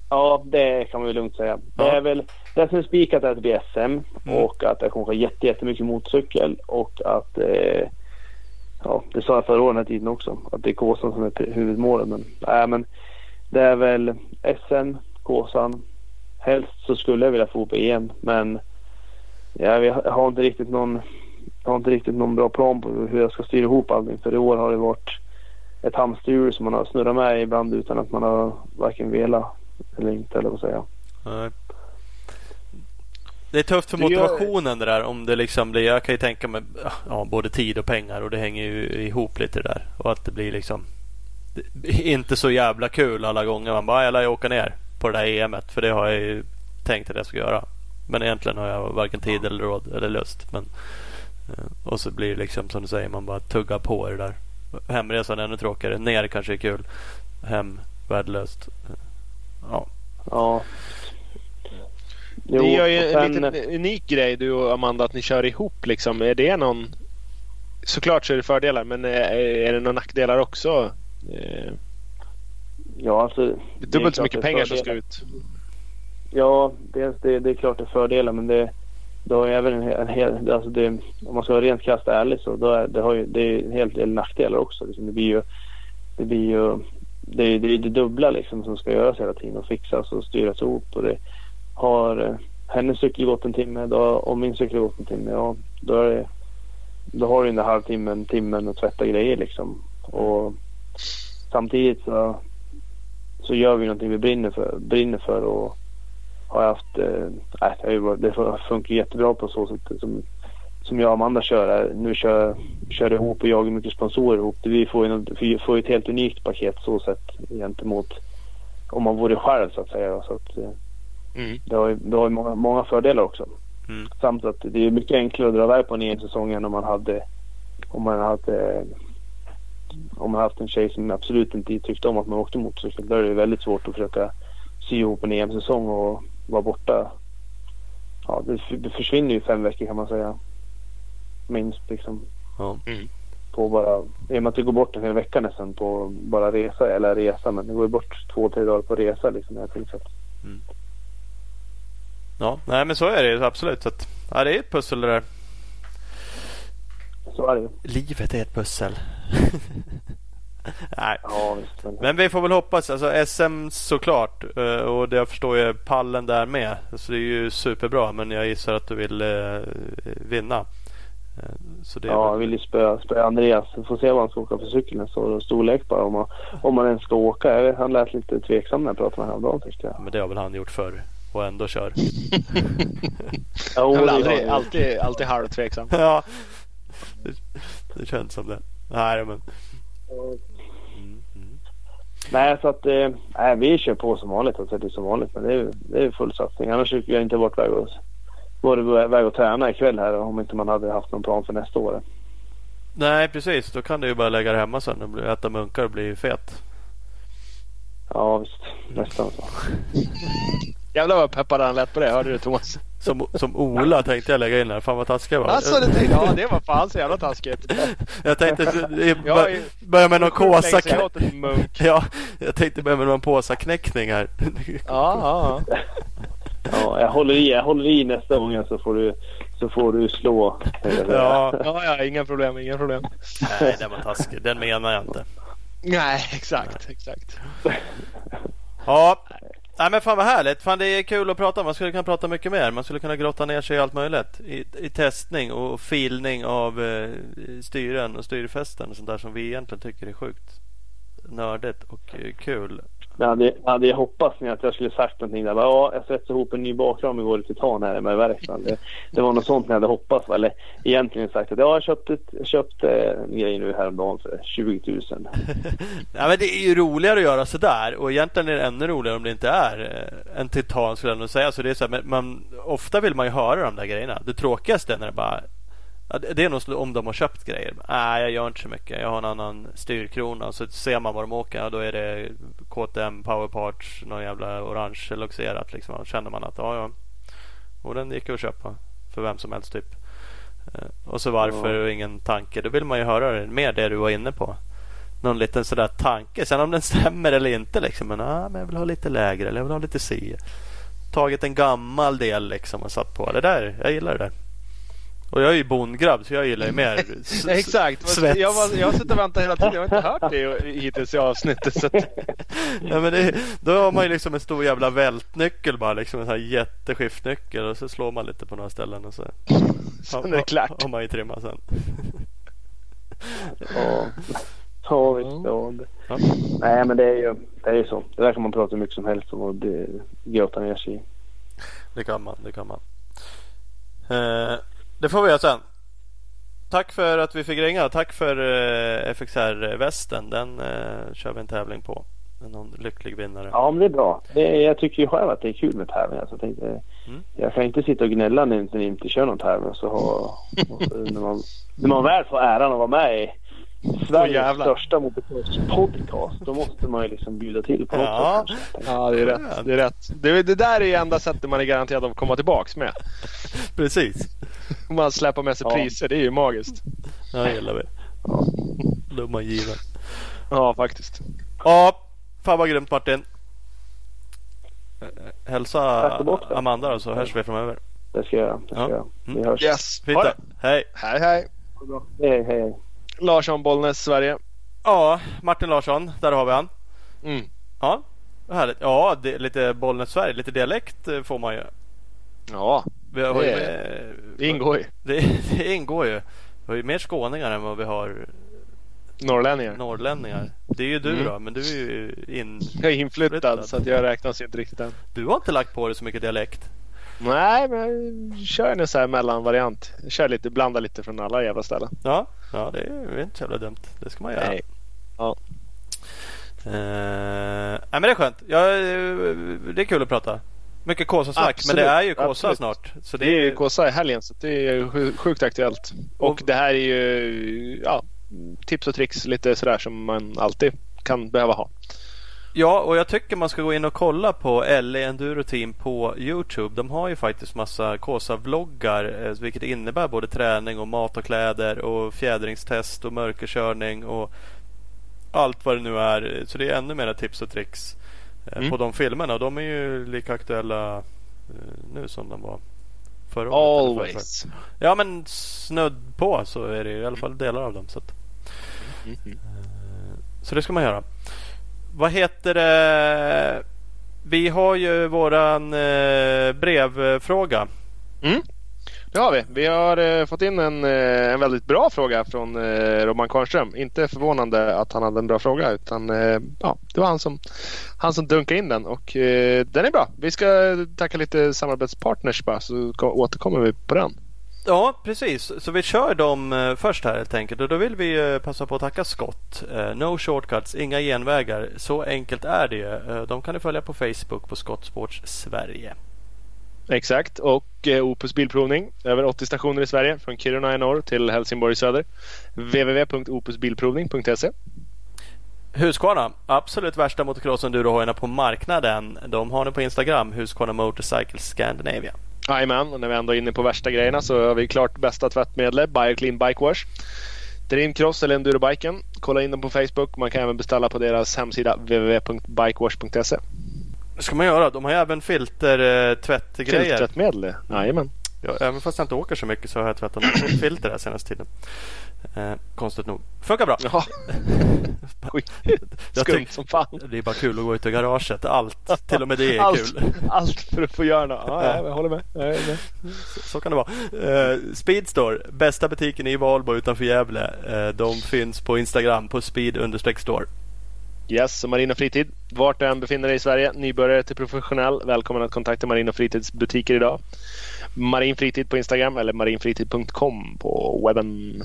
Ja, det kan man ju lugnt säga. Ja. Det är väl det som är spikat är att det blir SM mm. och att jag kommer att jättemycket motorcykel och att eh, ja, det sa jag förra året den här tiden också, att det är Kåsan som är huvudmålet. Men, äh, men det är väl SM, Kåsan. Helst så skulle jag vilja få på EM men jag har inte riktigt någon jag har inte riktigt någon bra plan på hur jag ska styra ihop allting. För i år har det varit ett hamsterhjul som man har snurrat med ibland utan att man har varken velat eller inte eller vad säger jag. Nej. Det är tufft för motivationen det där om det liksom blir, jag kan ju tänka mig ja, både tid och pengar och det hänger ju ihop lite där. Och att det blir liksom inte så jävla kul alla gånger. Man bara, jag lär åka ner på det där EMet för det har jag ju tänkt att jag ska göra. Men egentligen har jag varken tid eller råd eller lust. Men, eh, och så blir det liksom som du säger, man bara tuggar på det där. Hemresan är ännu tråkigare. Ner kanske är kul. Hem värdelöst. Ja. Ja. Jo, det gör ju en liten unik grej du och Amanda att ni kör ihop liksom. Är det någon... Såklart så är det fördelar men är, är det några nackdelar också? Eh, ja alltså. Det är dubbelt så mycket pengar som ska ut. Ja, dels det, det är klart det är fördelar men det, det har även en, en hel... Alltså det, om man ska vara rent krasst ärlig så då är, det har ju, det är en hel del nackdelar också. Liksom det blir ju... Det blir ju det är det, det dubbla liksom som ska göras hela tiden och fixas och styras ihop. Och det, har eh, hennes cykel gått en timme då, och min cykel gått en timme, ja då, är det, då har du den där halvtimmen, timmen att tvätta grejer liksom. Och samtidigt så, så gör vi någonting vi brinner för, brinner för och har haft, eh, det funkar jättebra på så sätt som, som jag och Amanda kör. Nu kör, kör ihop och jagar mycket sponsorer ihop. Vi får ju, vi får ett helt unikt paket så sett gentemot om man vore själv så att säga. Så att, eh, Mm. Det har ju, det har ju många, många fördelar också. Mm. Samt att det är mycket enklare att dra iväg på en EM-säsong än om man hade om man hade om man haft en tjej som absolut inte tyckte om att man åkte motorcykel. Då är det väldigt svårt att försöka sy ihop en EM-säsong och vara borta ja, det, försvinner ju fem veckor kan man säga. Minst liksom. Ja. På bara, I och med att det går bort en hel vecka nästan på bara resa, eller resa, men det går ju bort två, tre dagar på resa liksom. Jag att, ja, nej men så är det ju absolut. Så att, ja, det är ett pussel det där. så är det ju. Livet är ett pussel. *laughs* nej. Ja, visst. Men, vi får väl hoppas. Alltså SM såklart. eh, Och det jag förstår är pallen där med. Så det är ju superbra. Men jag gissar att du vill eh, vinna. Eh, Så det är ja, jag vill ju spöa, spöa Andreas. Vi får se vad han ska åka för cykeln. Så storlek bara om man, om man ens ska åka. Jag vet, han lät lite tveksam när jag pratade med honom häromdagen tyckte jag. Men det har väl han gjort förr. Och ändå kör. Ja, Jag är det väl har aldrig, alltid, alltid halvtveksam. ja. Det, det känns som det. Nej men. Mm, mm. Nej, så att eh, nej, vi kör på som vanligt. Alltså, det är som vanligt. Men det är, det är full satsning. Annars skulle jag inte varit väg och, varit väg och träna ikväll här om inte man hade haft någon plan för nästa år. Nej precis. Då kan du ju bara lägga det hemma sen. och Äta munkar och bli fet. Ja, visst. Nästan så. *laughs* Jävlar vad peppad han lät på det. Hörde du Thomas? Som, som Ola tänkte jag lägga in här. Fan vad taskig jag var. Alltså, det tänkte, ja, det var fan så jävla taskigt. Jag tänkte Jag bör- är- börja med någon kåsa. Ja, jag tänkte börja med någon påsaknäckning här. Ja, ja, ja. Ja, jag håller i, jag håller i nästa gång så får du, så får du slå. Ja, Ja, ja, inga problem, inga problem. nej den var taskig. Den menar jag inte. Nej, exakt, exakt. Ja, nej men fan vad härligt. Fan det är kul att prata. Man skulle kunna prata mycket mer. Man skulle kunna grotta ner sig i allt möjligt. I, i testning och filning av eh, styren och styrfästen och sånt där som vi egentligen tycker är sjukt nördigt och eh, kul. Jag hade, jag hade hoppats att jag skulle sagt någonting där. Bara, Ja, jag svetsade ihop en ny bakram igår i titan här med verkstaden. Det, det var något sånt jag hade hoppats. va? Eller egentligen sagt att ja, jag köpte, köpte en grej nu häromdagen för 20 000. *laughs* Ja, men det är ju roligare att göra sådär och egentligen är det ännu roligare om det inte är eh, en titan skulle jag nog säga. Så det är så här, men man, ofta vill man ju höra de där grejerna. Det tråkigaste är när det bara ja, det är nog om de har köpt grejer. Nej, jag gör inte så mycket. Jag har en annan styrkrona. Så ser man var de åker. Ja, då är det KTM Powerparts, någon jävla orange luxerat. Liksom. Då känner man att ja, ja. Och den gick att köpa för vem som helst typ. Eh, Och så varför och ingen tanke. Då vill man ju höra det, mer det du var inne på någon liten sådär tanke. Sen om den stämmer eller inte liksom. Men, ah, men jag vill ha lite lägre eller jag vill ha lite si. Tagit en gammal del liksom och satt på. Det där, jag gillar det där. Och jag är ju bondgrabb så jag gillar ju *laughs* mer Ja, exakt. svets. Jag, var, jag har suttit och väntat hela tiden. Jag har inte hört det hittills i avsnittet. Så *laughs* ja, men det, då har man ju liksom en stor jävla vältnyckel bara. Liksom en sån här jätteskiftnyckel. Och så slår man lite på några ställen och så *laughs* sen är det klart. har man ju trimmat sen. Ja, ja visst. Ja. Ja. Nej, men det är ju det är ju så. Det där kan man prata hur mycket som helst om och det grotta ner sig i. Det kan man. Det kan man. Eh, det får vi göra sen. Tack för att vi fick ringa. Tack för eh, FXR-västen. Den eh, kör vi en tävling på. Någon lycklig vinnare. Ja, men det är bra. Det jag tycker ju själv att det är kul med tävlingar. Så jag, tänkte, Mm. jag kan inte sitta och gnälla när inte, när inte kör någon tävling. Så och så, *laughs* när, man, när man väl får äran att vara med i Sveriges största motocross-podcast då måste man ju liksom bjuda till på något Ja. sätt. ja, det är rätt. Det, är rätt. Det, det där är ju enda sättet man är garanterad att komma tillbaks med. Precis. Om man släpper med sig Ja. priser. Det är ju magiskt. Ja, det gillar vi. Ja. Dumma given. Ja, faktiskt. Ja, fan vad grymt Martin. Eh, Hälsa tillbaka. Amanda då, så hörs vi framöver. Det ska jag göra. Det ska Ja. jag. Vi hörs. Yes. Fint. Hej, hej. Hej, hej, hej. Larsson, Bollnäs, Sverige. Ja, Martin Larsson. Där har vi han. Mm. Ja, härligt. Ja, det, lite Bollnäs Sverige. Lite dialekt eh, får man ju. Ja, Vi har ju Det- med, det ingår ju. det, *laughs* det ingår ju. Vi har ju mer skåningar än vad vi har Norrlänningar. norrlänningar. Det är ju du Mm. då, men du är ju in... Jag är inflyttad så att jag räknas inte riktigt än. Du har inte lagt på dig så mycket dialekt. Nej, men jag kör en här mellanvariant. Jag kör lite, blandar lite från alla jävla ställen. Ja, ja det är inte så jävla dumt. Det ska man göra. Nej. Ja. Eh, nej men det är skönt. Ja, eh, det är kul att prata. Mycket Kåsa-snack. Men det är ju Kåsa absolut. snart. Så Det det är är ju Kåsa i helgen så det är sju- sjukt aktuellt. Och Och- det här är ju ja, tips och tricks lite sådär som man alltid kan behöva ha. Ja, och jag tycker man ska gå in och kolla på LE Enduro Team på Youtube. De har ju faktiskt massa Kåsa-vloggar eh, vilket innebär både träning och mat och kläder och fjädringstest och mörkerkörning och allt vad det nu är. Så det är ännu mer tips och tricks eh, mm. på de filmerna. Och de är ju lika aktuella eh, nu som de var förra året. Always. Ja, men snudd på så är det i alla fall delar av dem. Så, att, mm. mm. så det ska man göra. Vad heter det? Vi har ju våran eh, brevfråga. Mm. Det har vi. Vi har eh, fått in en, eh, en väldigt bra fråga från Robban Roman Kvarnström. Inte förvånande att han hade en bra fråga utan ja, det var han som, han som dunkade in den och den är bra. Vi ska tacka lite samarbetspartners bara så återkommer vi på den. Ja, precis. Så vi kör dem eh, först här helt enkelt. Och då vill vi eh, passa på att tacka Scott. Eh, no shortcuts, inga genvägar. Så enkelt är det. De kan du följa på Facebook på Scott Sports Sverige. Exakt och Opus Bilprovning. Över 80 stationer i Sverige från Kiruna i norr till Helsingborg i söder. www.opusbilprovning.se Husqvarna, absolut värsta motocross-endurohojarna på marknaden. De har ni på Instagram, Husqvarna Motorcycle Scandinavia. Jajamän, och när vi ändå är inne på värsta grejerna så har vi klart bästa tvättmedlet, Bioclean Bike Wash. Dreamcross eller endurobiken. Kolla in dem på Facebook. Man kan även beställa på deras hemsida www.bikewash.se. Det ska man göra. De har ju även filtertvättgrejer. Filttvättmedel, jajamän. Ja, även fast jag inte åker så mycket så har jag tvättat filter den senaste tiden. Eh, konstigt nog. Funkar bra. Ja. *laughs* Skumt som fan. Det är bara kul att gå ut i garaget. Allt, till och med det är allt, kul. Allt för att få göra något. Ja, jag håller med. Jag med. Så, så, kan det vara. Eh, Speedstore, bästa butiken i Valbo utanför Gävle. Eh, de finns på Instagram på speed-store. Yes, och Marina Fritid. Vart du än befinner dig i Sverige, nybörjare till professionell. Välkommen att kontakta Marina Fritids butiker idag. Marin Fritid på Instagram eller marinfritid.com på webben.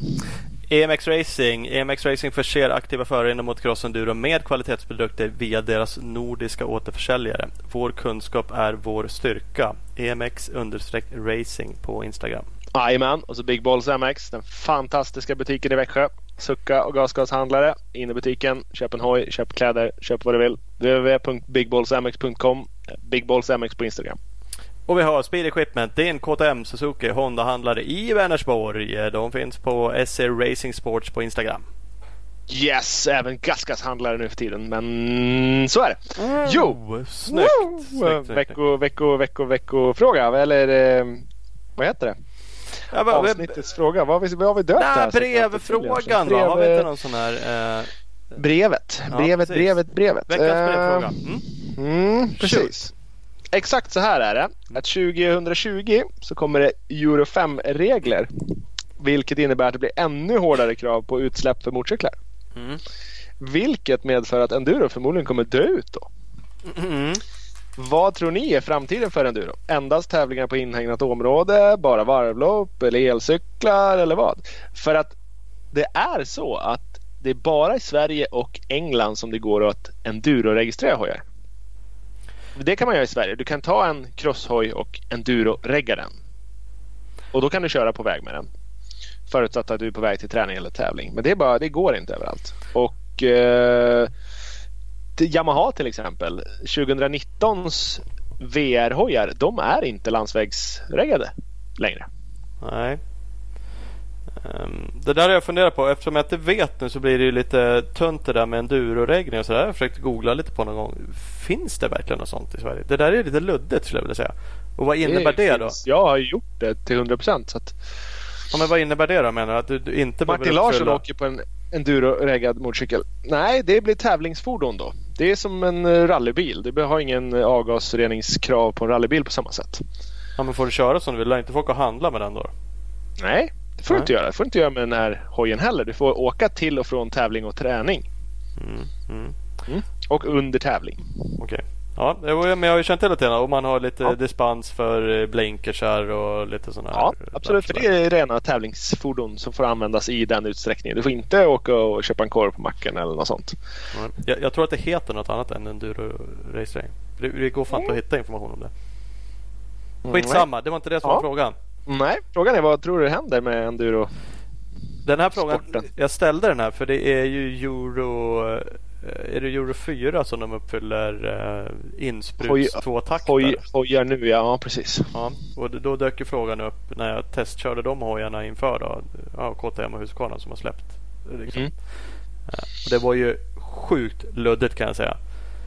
EMX Racing. EMX Racing förser aktiva förare inom motocross enduro med kvalitetsprodukter via deras nordiska återförsäljare. Vår kunskap är vår styrka. EMX-racing på Instagram. Jajamän, och så Big Balls MX, den fantastiska butiken i Växjö. Sucka och gasgashandlare. In i butiken, köp en hoj, köp kläder, köp vad du vill. www.bigballsmx.com Big Balls MX på Instagram. Och vi har Speed Equipment. Det är en KTM Suzuki Honda-handlare i Vänersborg. De finns på SC Racing Sports på Instagram. Yes, även Gasgas-handlare nu för tiden. Men så är det. Mm. Jo! Snyggt! snyggt, Vecko, vecko, vecko, vecko fråga. Eller eh, vad heter det? Ja, vad, Avsnittets fråga. Vad har vi, vad har vi döpt Nej, Brevfrågan Brev, Har vi inte någon sån här? Eh... Brevet. Brevet, ja, brevet, brevet. Veckans brevfråga. Mm. Mm, precis. Exakt så här är det. Att 2020 så kommer det Euro 5-regler. Vilket innebär att det blir ännu hårdare krav på utsläpp för motorcyklar. Mm. Vilket medför att enduro förmodligen kommer dö ut då. Mm. Vad tror ni är framtiden för enduro? Endast tävlingar på inhägnat område, bara varvlopp eller elcyklar eller vad? För att det är så att det är bara i Sverige och England som det går att enduro-registrera hojar. Det kan man göra i Sverige. Du kan ta en crosshoj och enduro-regga den. Och då kan du köra på väg med den. Förutsatt att du är på väg till träning eller tävling. Men det, är bara, det går inte överallt. Och eh, Yamaha till exempel. 2019s VR-hojar, de är inte landsvägsreggade längre. Nej. Um, det där har jag funderat på. Eftersom jag inte vet nu så blir det ju lite tunt det där med enduroreggning och sådär. Jag har försökt googla lite på någon gång. Finns det verkligen något sånt i Sverige? Det där är lite luddigt skulle jag vilja säga. Och vad innebär det, det då? Jag har gjort det till 100 procent. Att... Ja, men vad innebär det då menar du? Att du, du inte Martin Larsson åker på en enduro-reggad motorcykel. Nej, det blir tävlingsfordon då. Det är som en eh, rallybil. Det har ingen avgasreningskrav på en rallybil på samma sätt. Ja, men får du köra som du vill? Lär inte folk att handla med den då? Nej, det får Nej. du inte göra. Det får du inte göra med den här hojen heller. Du får åka till och från tävling och träning. Mm, mm. Mm. Och under tävling. Okej. Okay. Ja, men jag har ju känt till det och man har lite ja. dispens för eh, blinkersar och lite sådana Ja, absolut. För det är rena tävlingsfordon som får användas i den utsträckningen. Du får inte åka och köpa en korv på macken eller något sånt. Jag, jag tror att det heter något annat än enduro-registrering. Det, det går fan inte att hitta information om det. Skitsamma, det var inte det som ja. var frågan. Nej, frågan är vad tror du händer med enduro? Den här frågan, Sporten. jag ställde den här för det är ju Euro är det Euro 4 som de uppfyller eh, inspruts tvåtaktare? Hoj, hojar nu, ja, ja precis. Ja, och då dök ju frågan upp när jag testkörde de hojarna inför då, ja, KTM och Husqvarna som har släppt. Liksom. Mm. Och det var ju sjukt luddigt kan jag säga.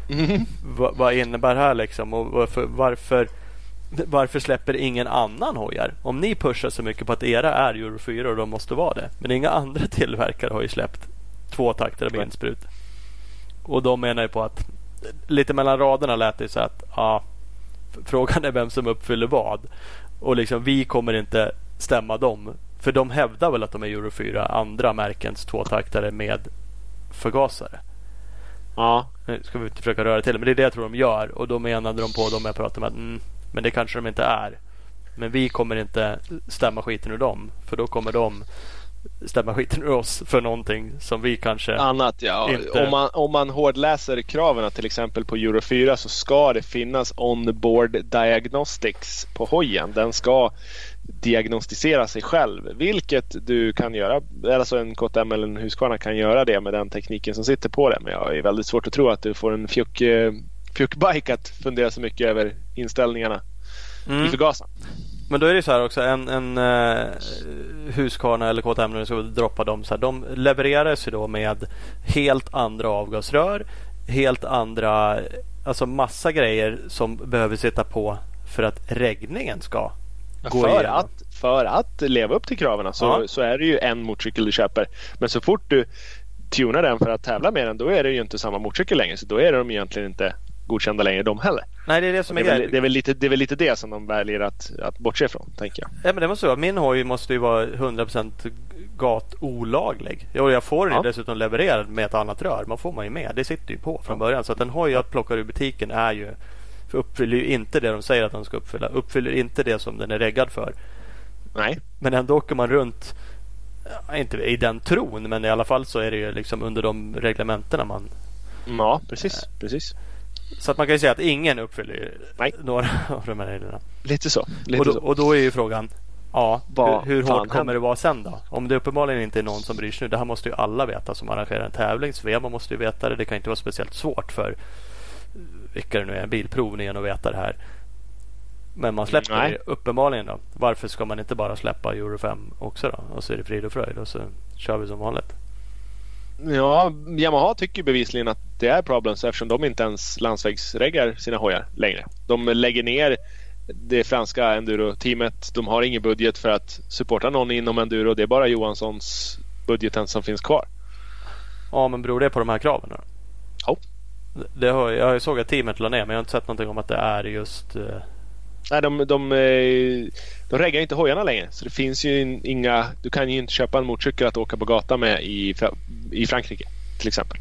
Mm. vad innebär det här liksom och varför, varför, *laughs* varför släpper ingen annan hojar? Om ni pushar så mycket på att era är Euro 4 och de måste vara det. Men inga andra *laughs* tillverkare har ju släppt tvåtaktare med insprut. Och de menar ju på att lite mellan raderna lät det så att ja, frågan är vem som uppfyller vad. Och liksom vi kommer inte stämma dem. För de hävdar väl att de är Euro 4 andra märkens tvåtaktare med förgasare. Ja. Nu ska vi inte försöka röra till men det är det jag tror de gör. Och då menade de på dem jag pratade med att mm, men det kanske de inte är. Men vi kommer inte stämma skiten ur dem. För då kommer de stämma skiten ur oss för någonting som vi kanske Annat ja. Inte... Om, man, om man hårdläser kraven till exempel på Euro 4 så ska det finnas on-board diagnostics på hojen. Den ska diagnostisera sig själv. Vilket du kan göra. Alltså en KTM eller en Husqvarna kan göra det med den tekniken som sitter på det. Men jag är väldigt svårt att tro att du får en fjuck, eh, fjuckbike att fundera så mycket över inställningarna mm. i förgasaren. Men då är det så här också. En, en uh, Husqvarna eller KTM, när ska droppa dem, så här, de levereras ju då med helt andra avgasrör. Helt andra, alltså massa grejer som behöver sitta på för att reggningen ska gå för igenom. Att, för att leva upp till kraven så, ja. så är det ju en motorcykel du köper. Men så fort du tunar den för att tävla med den då är det ju inte samma motorcykel längre. Så då är de egentligen inte godkända längre de heller. Nej, det är det som är det är, väl, det är, väl, lite, det är väl lite det som de väljer att, att bortse ifrån, tänker jag. Ja, men det måste vara. Min hoj måste ju vara 100% gatolaglig. Och jag får den ja. dessutom levererad med ett annat rör. Man får man ju med. Det sitter ju på från början. Så att en hoj jag plockar ur butiken är ju uppfyller ju inte det de säger att den ska uppfylla. Uppfyller inte det som den är reggad för. Nej. Men ändå åker man runt, inte i den tron, men i alla fall så är det ju liksom under de reglementena man... Ja, precis. precis. Så att man kan ju säga att ingen uppfyller Nej. några *laughs* av de här reglerna. Lite så. Lite och, då, så. och då är ju frågan Ja, hur, hur hårt kommer det vara sen då? Om det uppenbarligen inte är någon som bryr sig nu. Det här måste ju alla veta som arrangerar en tävling. Svema måste ju veta det. Det kan inte vara speciellt svårt för vilka det nu är, bilprovningen att veta det här. Men man släpper Nej. det uppenbarligen då. Varför ska man inte bara släppa Euro 5 också då? Och så är det frid och fröjd och så kör vi som vanligt. Ja, Yamaha tycker bevisligen att det är problems eftersom de inte ens landsvägsreggar sina hojar längre. De lägger ner det franska enduro-teamet. De har ingen budget för att supporta någon inom enduro. Det är bara Johanssons budgeten som finns kvar. Ja, men beror det på de här kraven? Då? Ja. Det har, jag såg att teamet la ner men jag har inte sett någonting om att det är just... Nej, de, de, eh, de reggar inte hojarna längre. Så det finns ju inga... Du kan ju inte köpa en motorcykel att åka på gatan med i, i Frankrike till exempel.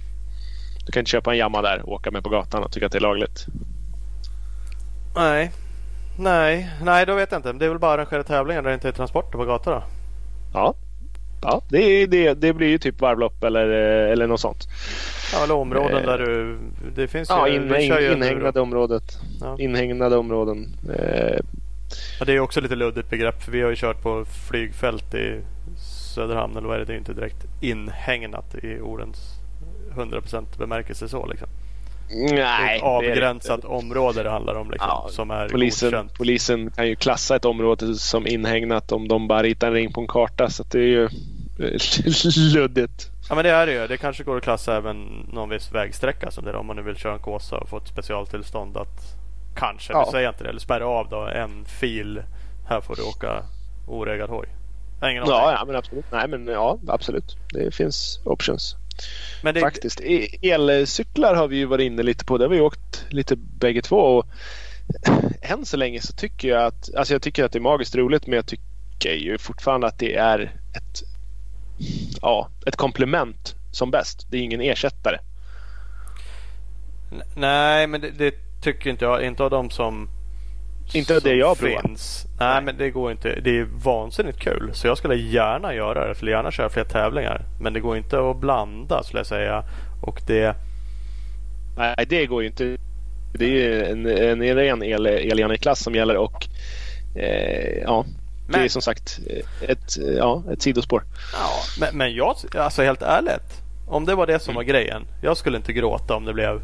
Du kan inte köpa en Yamaha där och åka med på gatan och tycka att det är lagligt. Nej, nej, nej då vet jag inte. Det är väl bara arrangera tävlingar där det inte är transporter på gator då? Ja, ja det, det, det blir ju typ varvlopp eller, eller något sånt. Ja, eller områden eh, där du... Det finns ja, ju, in, in, inhägnade området. Ja. Inhägnade områden. Eh. Ja, det är också lite luddigt begrepp för vi har ju kört på flygfält i Söderhamn eller vad är det? Det är inte direkt inhägnat i ordens 100% bemärkelse så liksom. Nej, ett avgränsat det område det handlar om. Liksom, ja, som är polisen, godkänt. polisen kan ju klassa ett område som inhägnat om de bara ritar en ring på en karta. Så det är ju *laughs* luddigt. Ja men det är det ju. Det kanske går att klassa även någon viss vägsträcka som det är om man nu vill köra en Kåsa och få ett specialtillstånd att kanske, ja. nu säger jag inte det, eller spärra av då en fil. Här får du åka oreggad hoj. Ingen ja, ja, men absolut. Nej, men ja, absolut. Det finns options. Men det... Faktiskt. E- elcyklar har vi ju varit inne lite på. Det har vi åkt lite bägge två. Och *laughs* än så länge så tycker jag att, alltså jag tycker att det är magiskt roligt men jag tycker ju fortfarande att det är ett ja, ett komplement som bäst. Det är ingen ersättare. Nej, men det, det tycker inte jag. Inte av de som inte som det jag finns. Nej, Nej, men det går inte. Det är vansinnigt kul. Så jag skulle gärna göra det. Jag skulle gärna köra fler tävlingar. Men det går inte att blanda skulle jag säga. Och det... Nej, det går ju inte. Det är en, en ren el, Eliane-klass som gäller och eh, ja, men, det är som sagt ett, ja, ett sidospår. Ja, men, men jag, alltså helt ärligt. Om det var det som var grejen. Jag skulle inte gråta om det blev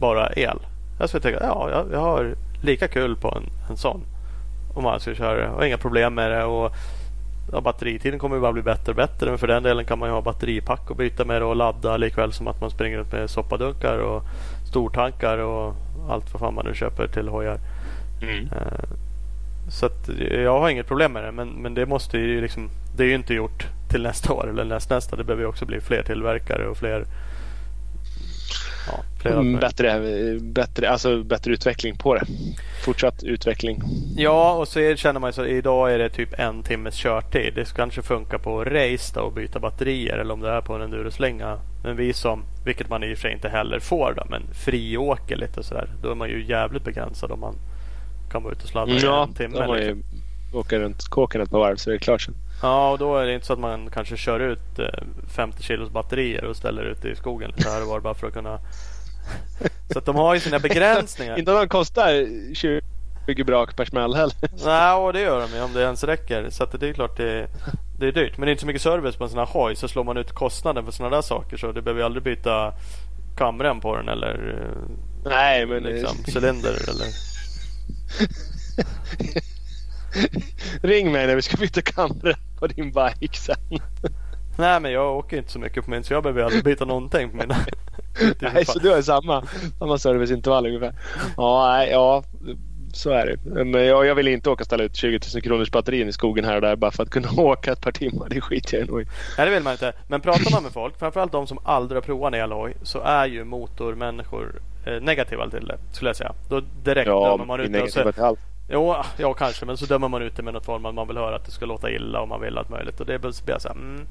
bara el. Jag skulle tänka ja, jag, jag har lika kul på en, en sån. Om man skulle köra har inga problem med det. Och ja, batteritiden kommer ju bara bli bättre och bättre. Men för den delen kan man ju ha batteripack och byta med det och ladda likväl som att man springer runt med soppadunkar och stortankar och allt vad fan man nu köper till hojar. Mm. Eh, Så jag har inget problem med det. Men, men det måste ju liksom, det är ju inte gjort till nästa år eller nästnästa. Det behöver ju också bli fler tillverkare och fler Ja, Mm, bättre, bättre, alltså bättre utveckling på det. Fortsatt utveckling. Ja, och så är- känner man ju så idag är det typ en timmes körtid. Det ska kanske funka på race då och byta batterier eller om det är på en enduroslinga. Men vi som, vilket man i och för sig inte heller får då, men friåker lite och sådär. Då är man ju jävligt begränsad om man kan vara ute och sladda i Ja, en timme. har liksom. ju åka runt kåken ett par varv så är det klart sen. Ja, och då är det inte så att man kanske kör ut eh, 50 kilos batterier och ställer ute i skogen lite här och var bara för att kunna... *laughs* Så att de har ju sina begränsningar. Inte om de kostar 20 brak per smäll heller. Nej, och det gör de ju om det ens räcker. Så att det är klart det, det är dyrt. Men det är inte så mycket service på en sån här hoj. Så slår man ut kostnaden för sådana där saker så det behöver ju aldrig byta kamrem på den eller eh, Nej, men liksom, cylinder eller... *laughs* ring mig när vi ska byta kamera på din bike sen. Nej, men jag åker inte så mycket på min så jag behöver aldrig byta någonting på mina. Är *laughs* Nej, så du har samma, samma serviceintervall ungefär. Ja, nej, ja, så är det. Men jag, jag vill inte åka och ställa ut 20 000 kronors batterin i skogen här och där bara för att kunna *laughs* åka ett par timmar. Det skiter jag nog i. Nej, det vill man inte. Men pratar man med folk, framförallt de som aldrig har provat en elhoj, så är ju motormänniskor negativa till det, skulle jag säga. Då direkt dömer man ut det. så- till allt. Jo, ja kanske, men så dömer man ut det med något form man vill höra att det ska låta illa och man vill allt möjligt. Och det blir så här, mm,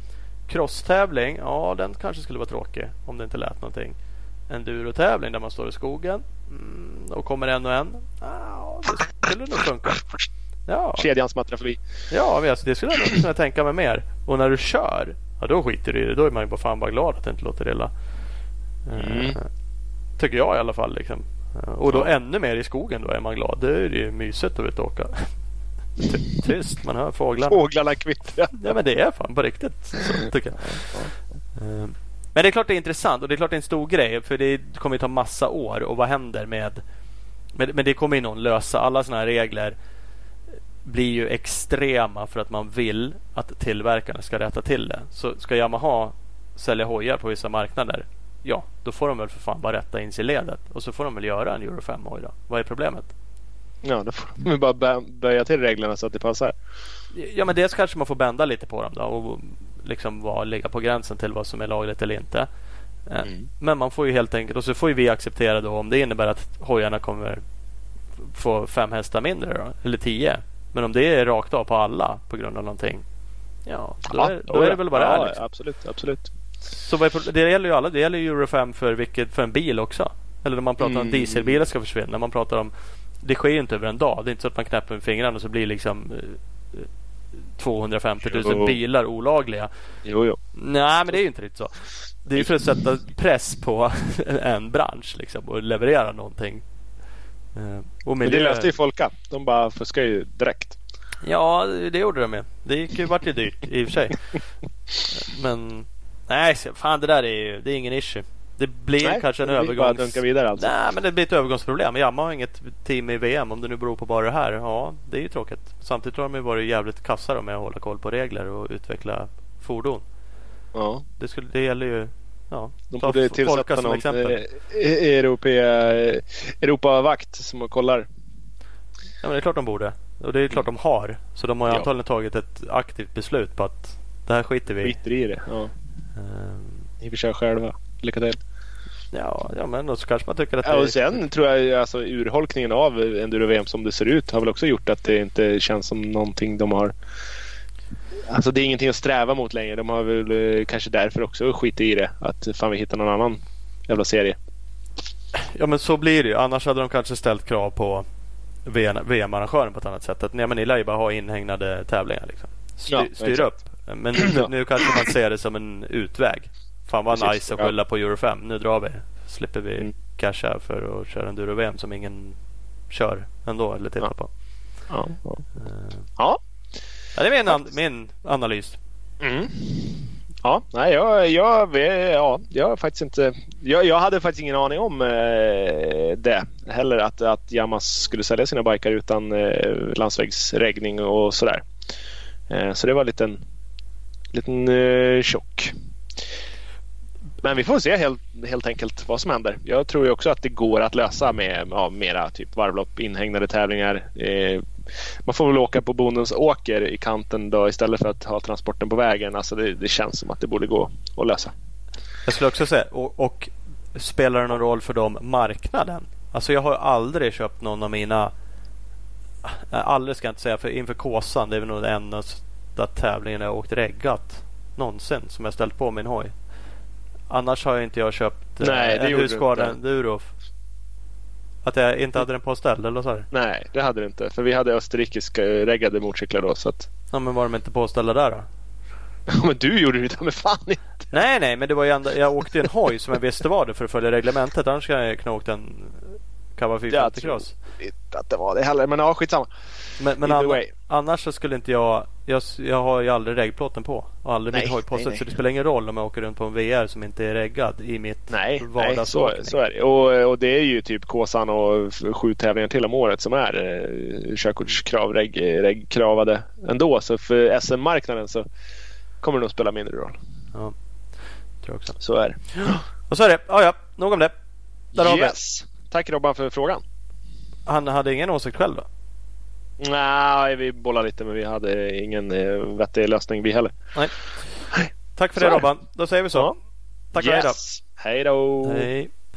crosstävling, ja den kanske skulle vara tråkig om det inte lät någonting. Endurotävling där man står i skogen mm, och kommer en och en. Ja, det skulle nog funka. Ja, Kedjan smattrar förbi. ja men alltså, det skulle jag nog kunna tänka mig mer. Och när du kör, ja då skiter du i det. Då är man ju bara fan bara glad att det inte låter illa. Eh, Mm. Tycker jag i alla fall. Liksom. Eh, Och då Ja. ännu mer i skogen då är man glad. Det är ju mysigt att ut och åka. *laughs* Ty- Tyst, man hör fåglarna. Fåglarna kvittrar. Ja men det är fan på riktigt. Så, tycker jag. Eh, Men det är klart det är intressant och det är klart det är en stor grej. För det kommer ju ta massa år. Och vad händer med... Men, men det kommer ju någon lösa. Alla sådana här regler blir ju extrema för att man vill att tillverkarna ska rätta till det. Så ska Yamaha sälja hojar på vissa marknader. Ja, då får de väl för fan bara rätta in sig i ledet. Och så får de väl göra en Euro 5-hoj då. Vad är problemet? Ja, då får de bara bö- böja till reglerna så att det passar. Ja men dels kanske man får bända lite på dem då och liksom ligga på gränsen till vad som är lagligt eller inte. Eh, Mm. Men man får ju helt enkelt och så får vi acceptera då om det innebär att hojarna kommer få fem hästar mindre då, eller tio. Men om det är rakt av på alla på grund av någonting. Ja, då, är, då är det väl bara ja, är liksom. Absolut, absolut. Så det gäller ju alla. Det gäller ju Euro 5 för, vilket, för en bil också. Eller när man pratar om Mm. dieselbilar ska försvinna. Man pratar om Det sker ju inte över en dag. Det är inte så att man knäpper med fingrarna och så blir liksom eh, 250 000 Jo. bilar olagliga. Jo, jo. Nej, men det är ju inte riktigt så. Det är ju för att sätta press på *laughs* en bransch liksom, och leverera någonting. Eh, Och Men det löste ju Folka. De bara fuskar ju direkt. Ja, det gjorde de ju. Det gick ju, vart ju dyrt i och för sig. *laughs* Men nej, fan det där är ju det är ingen issue. Det blir Nej, kanske en bara övergångs... dunkar vidare alltså. Nej, men det blir ett övergångsproblem. Yamaha har inget team i VM om det nu beror på bara det här. Ja, det är ju tråkigt. Samtidigt har de ju varit jävligt kassa då med att hålla koll på regler och utveckla fordon. Ja. Det, skulle, det gäller ju... Ja, De borde tillsätta som någon eh, Europe, eh, Europavakt som kollar. Ja, men det är klart de borde. Och det är klart de har. Så de har ju Ja. antagligen tagit ett aktivt beslut på att det här skiter vi i. Skiter i det. Ja. Ni får köra själva. Lycka till. Ja, ja, men då så kanske man tycker att Ja, och sen tror jag alltså urholkningen av Enduro-VM som det ser ut har väl också gjort att det inte känns som någonting de har Alltså det är ingenting att sträva mot längre. De har väl eh, kanske därför också skit i det. Att fan vi hittar någon annan jävla serie. Ja men så blir det ju. Annars hade de kanske ställt krav på VM-arrangören på ett annat sätt. Att nej, men ni lär ju bara ha inhägnade tävlingar. Liksom. Styr, Ja, styr upp. Men nu, nu kanske man ser det som en utväg. Fan vad Precis, nice att ja. skylla på Euro 5. Nu drar vi. Slipper vi Mm. casha för att köra en VM som ingen kör ändå eller tittar Ja. på. Ja, ja. Eh, ja. Ja, det är min, an- min analys. Mm. Ja, nej, jag, jag, ja, jag har faktiskt inte... Jag, jag hade faktiskt ingen aning om eh, det heller. Att, att Yamas skulle sälja sina bikar utan eh, landsvägsregning och sådär. Eh, så det var en liten, liten eh, chock. Men vi får se helt, helt enkelt vad som händer. Jag tror ju också att det går att lösa med ja, mera typ varvlopp, inhägnade tävlingar. Eh, man får väl åka på bondens åker i kanten då istället för att ha transporten på vägen. Alltså det, det känns som att det borde gå att lösa. Jag skulle också säga, och, och spelar det någon roll för dem marknaden? Alltså jag har aldrig köpt någon av mina äh, Aldrig ska jag inte säga för inför Kåsan det är väl nog den enda tävlingen jag åkt reggat någonsin som jag ställt på min hoj. Annars har jag inte jag köpt eh, Nej, det en Husqvarna Enduro. Att jag inte hade den på ställ eller så? Nej, det hade du inte. För vi hade österrikiska reggade motorcyklar då. Så att... Ja, men var de inte påställda där då? *laughs* men du gjorde det med fan inte. Nej, nej, men det var ju ändå, jag åkte en hoj som jag visste var det för att följa reglementet. Annars kan jag knåkt en Kawa 450 Cross. inte att det var det heller, men ja, skitsamma. Men, men anna, annars så skulle inte jag, jag... Jag har ju aldrig reggplåten på. Och aldrig nej, min hoj på. Så det spelar ingen roll om jag åker runt på en VR som inte är reggad i mitt Nej, nej så, så är det. Och, och det är ju typ Kåsan och sju tävlingar till om året som är eh, körkortskrav, reggkravade ändå. Så för SM-marknaden så kommer det nog spela mindre roll. Ja, tror jag också. Så är det. Och så är det. Ja, ja, nog om det. Där yes. Tack Robban för frågan. Han hade ingen åsikt själv då? Nej, vi bollade lite men vi hade ingen eh, vettig lösning vi heller. Nej. Tack för så det Robban. Då säger vi så. Ja. Tack yes. och hej då. Hej då. Hej.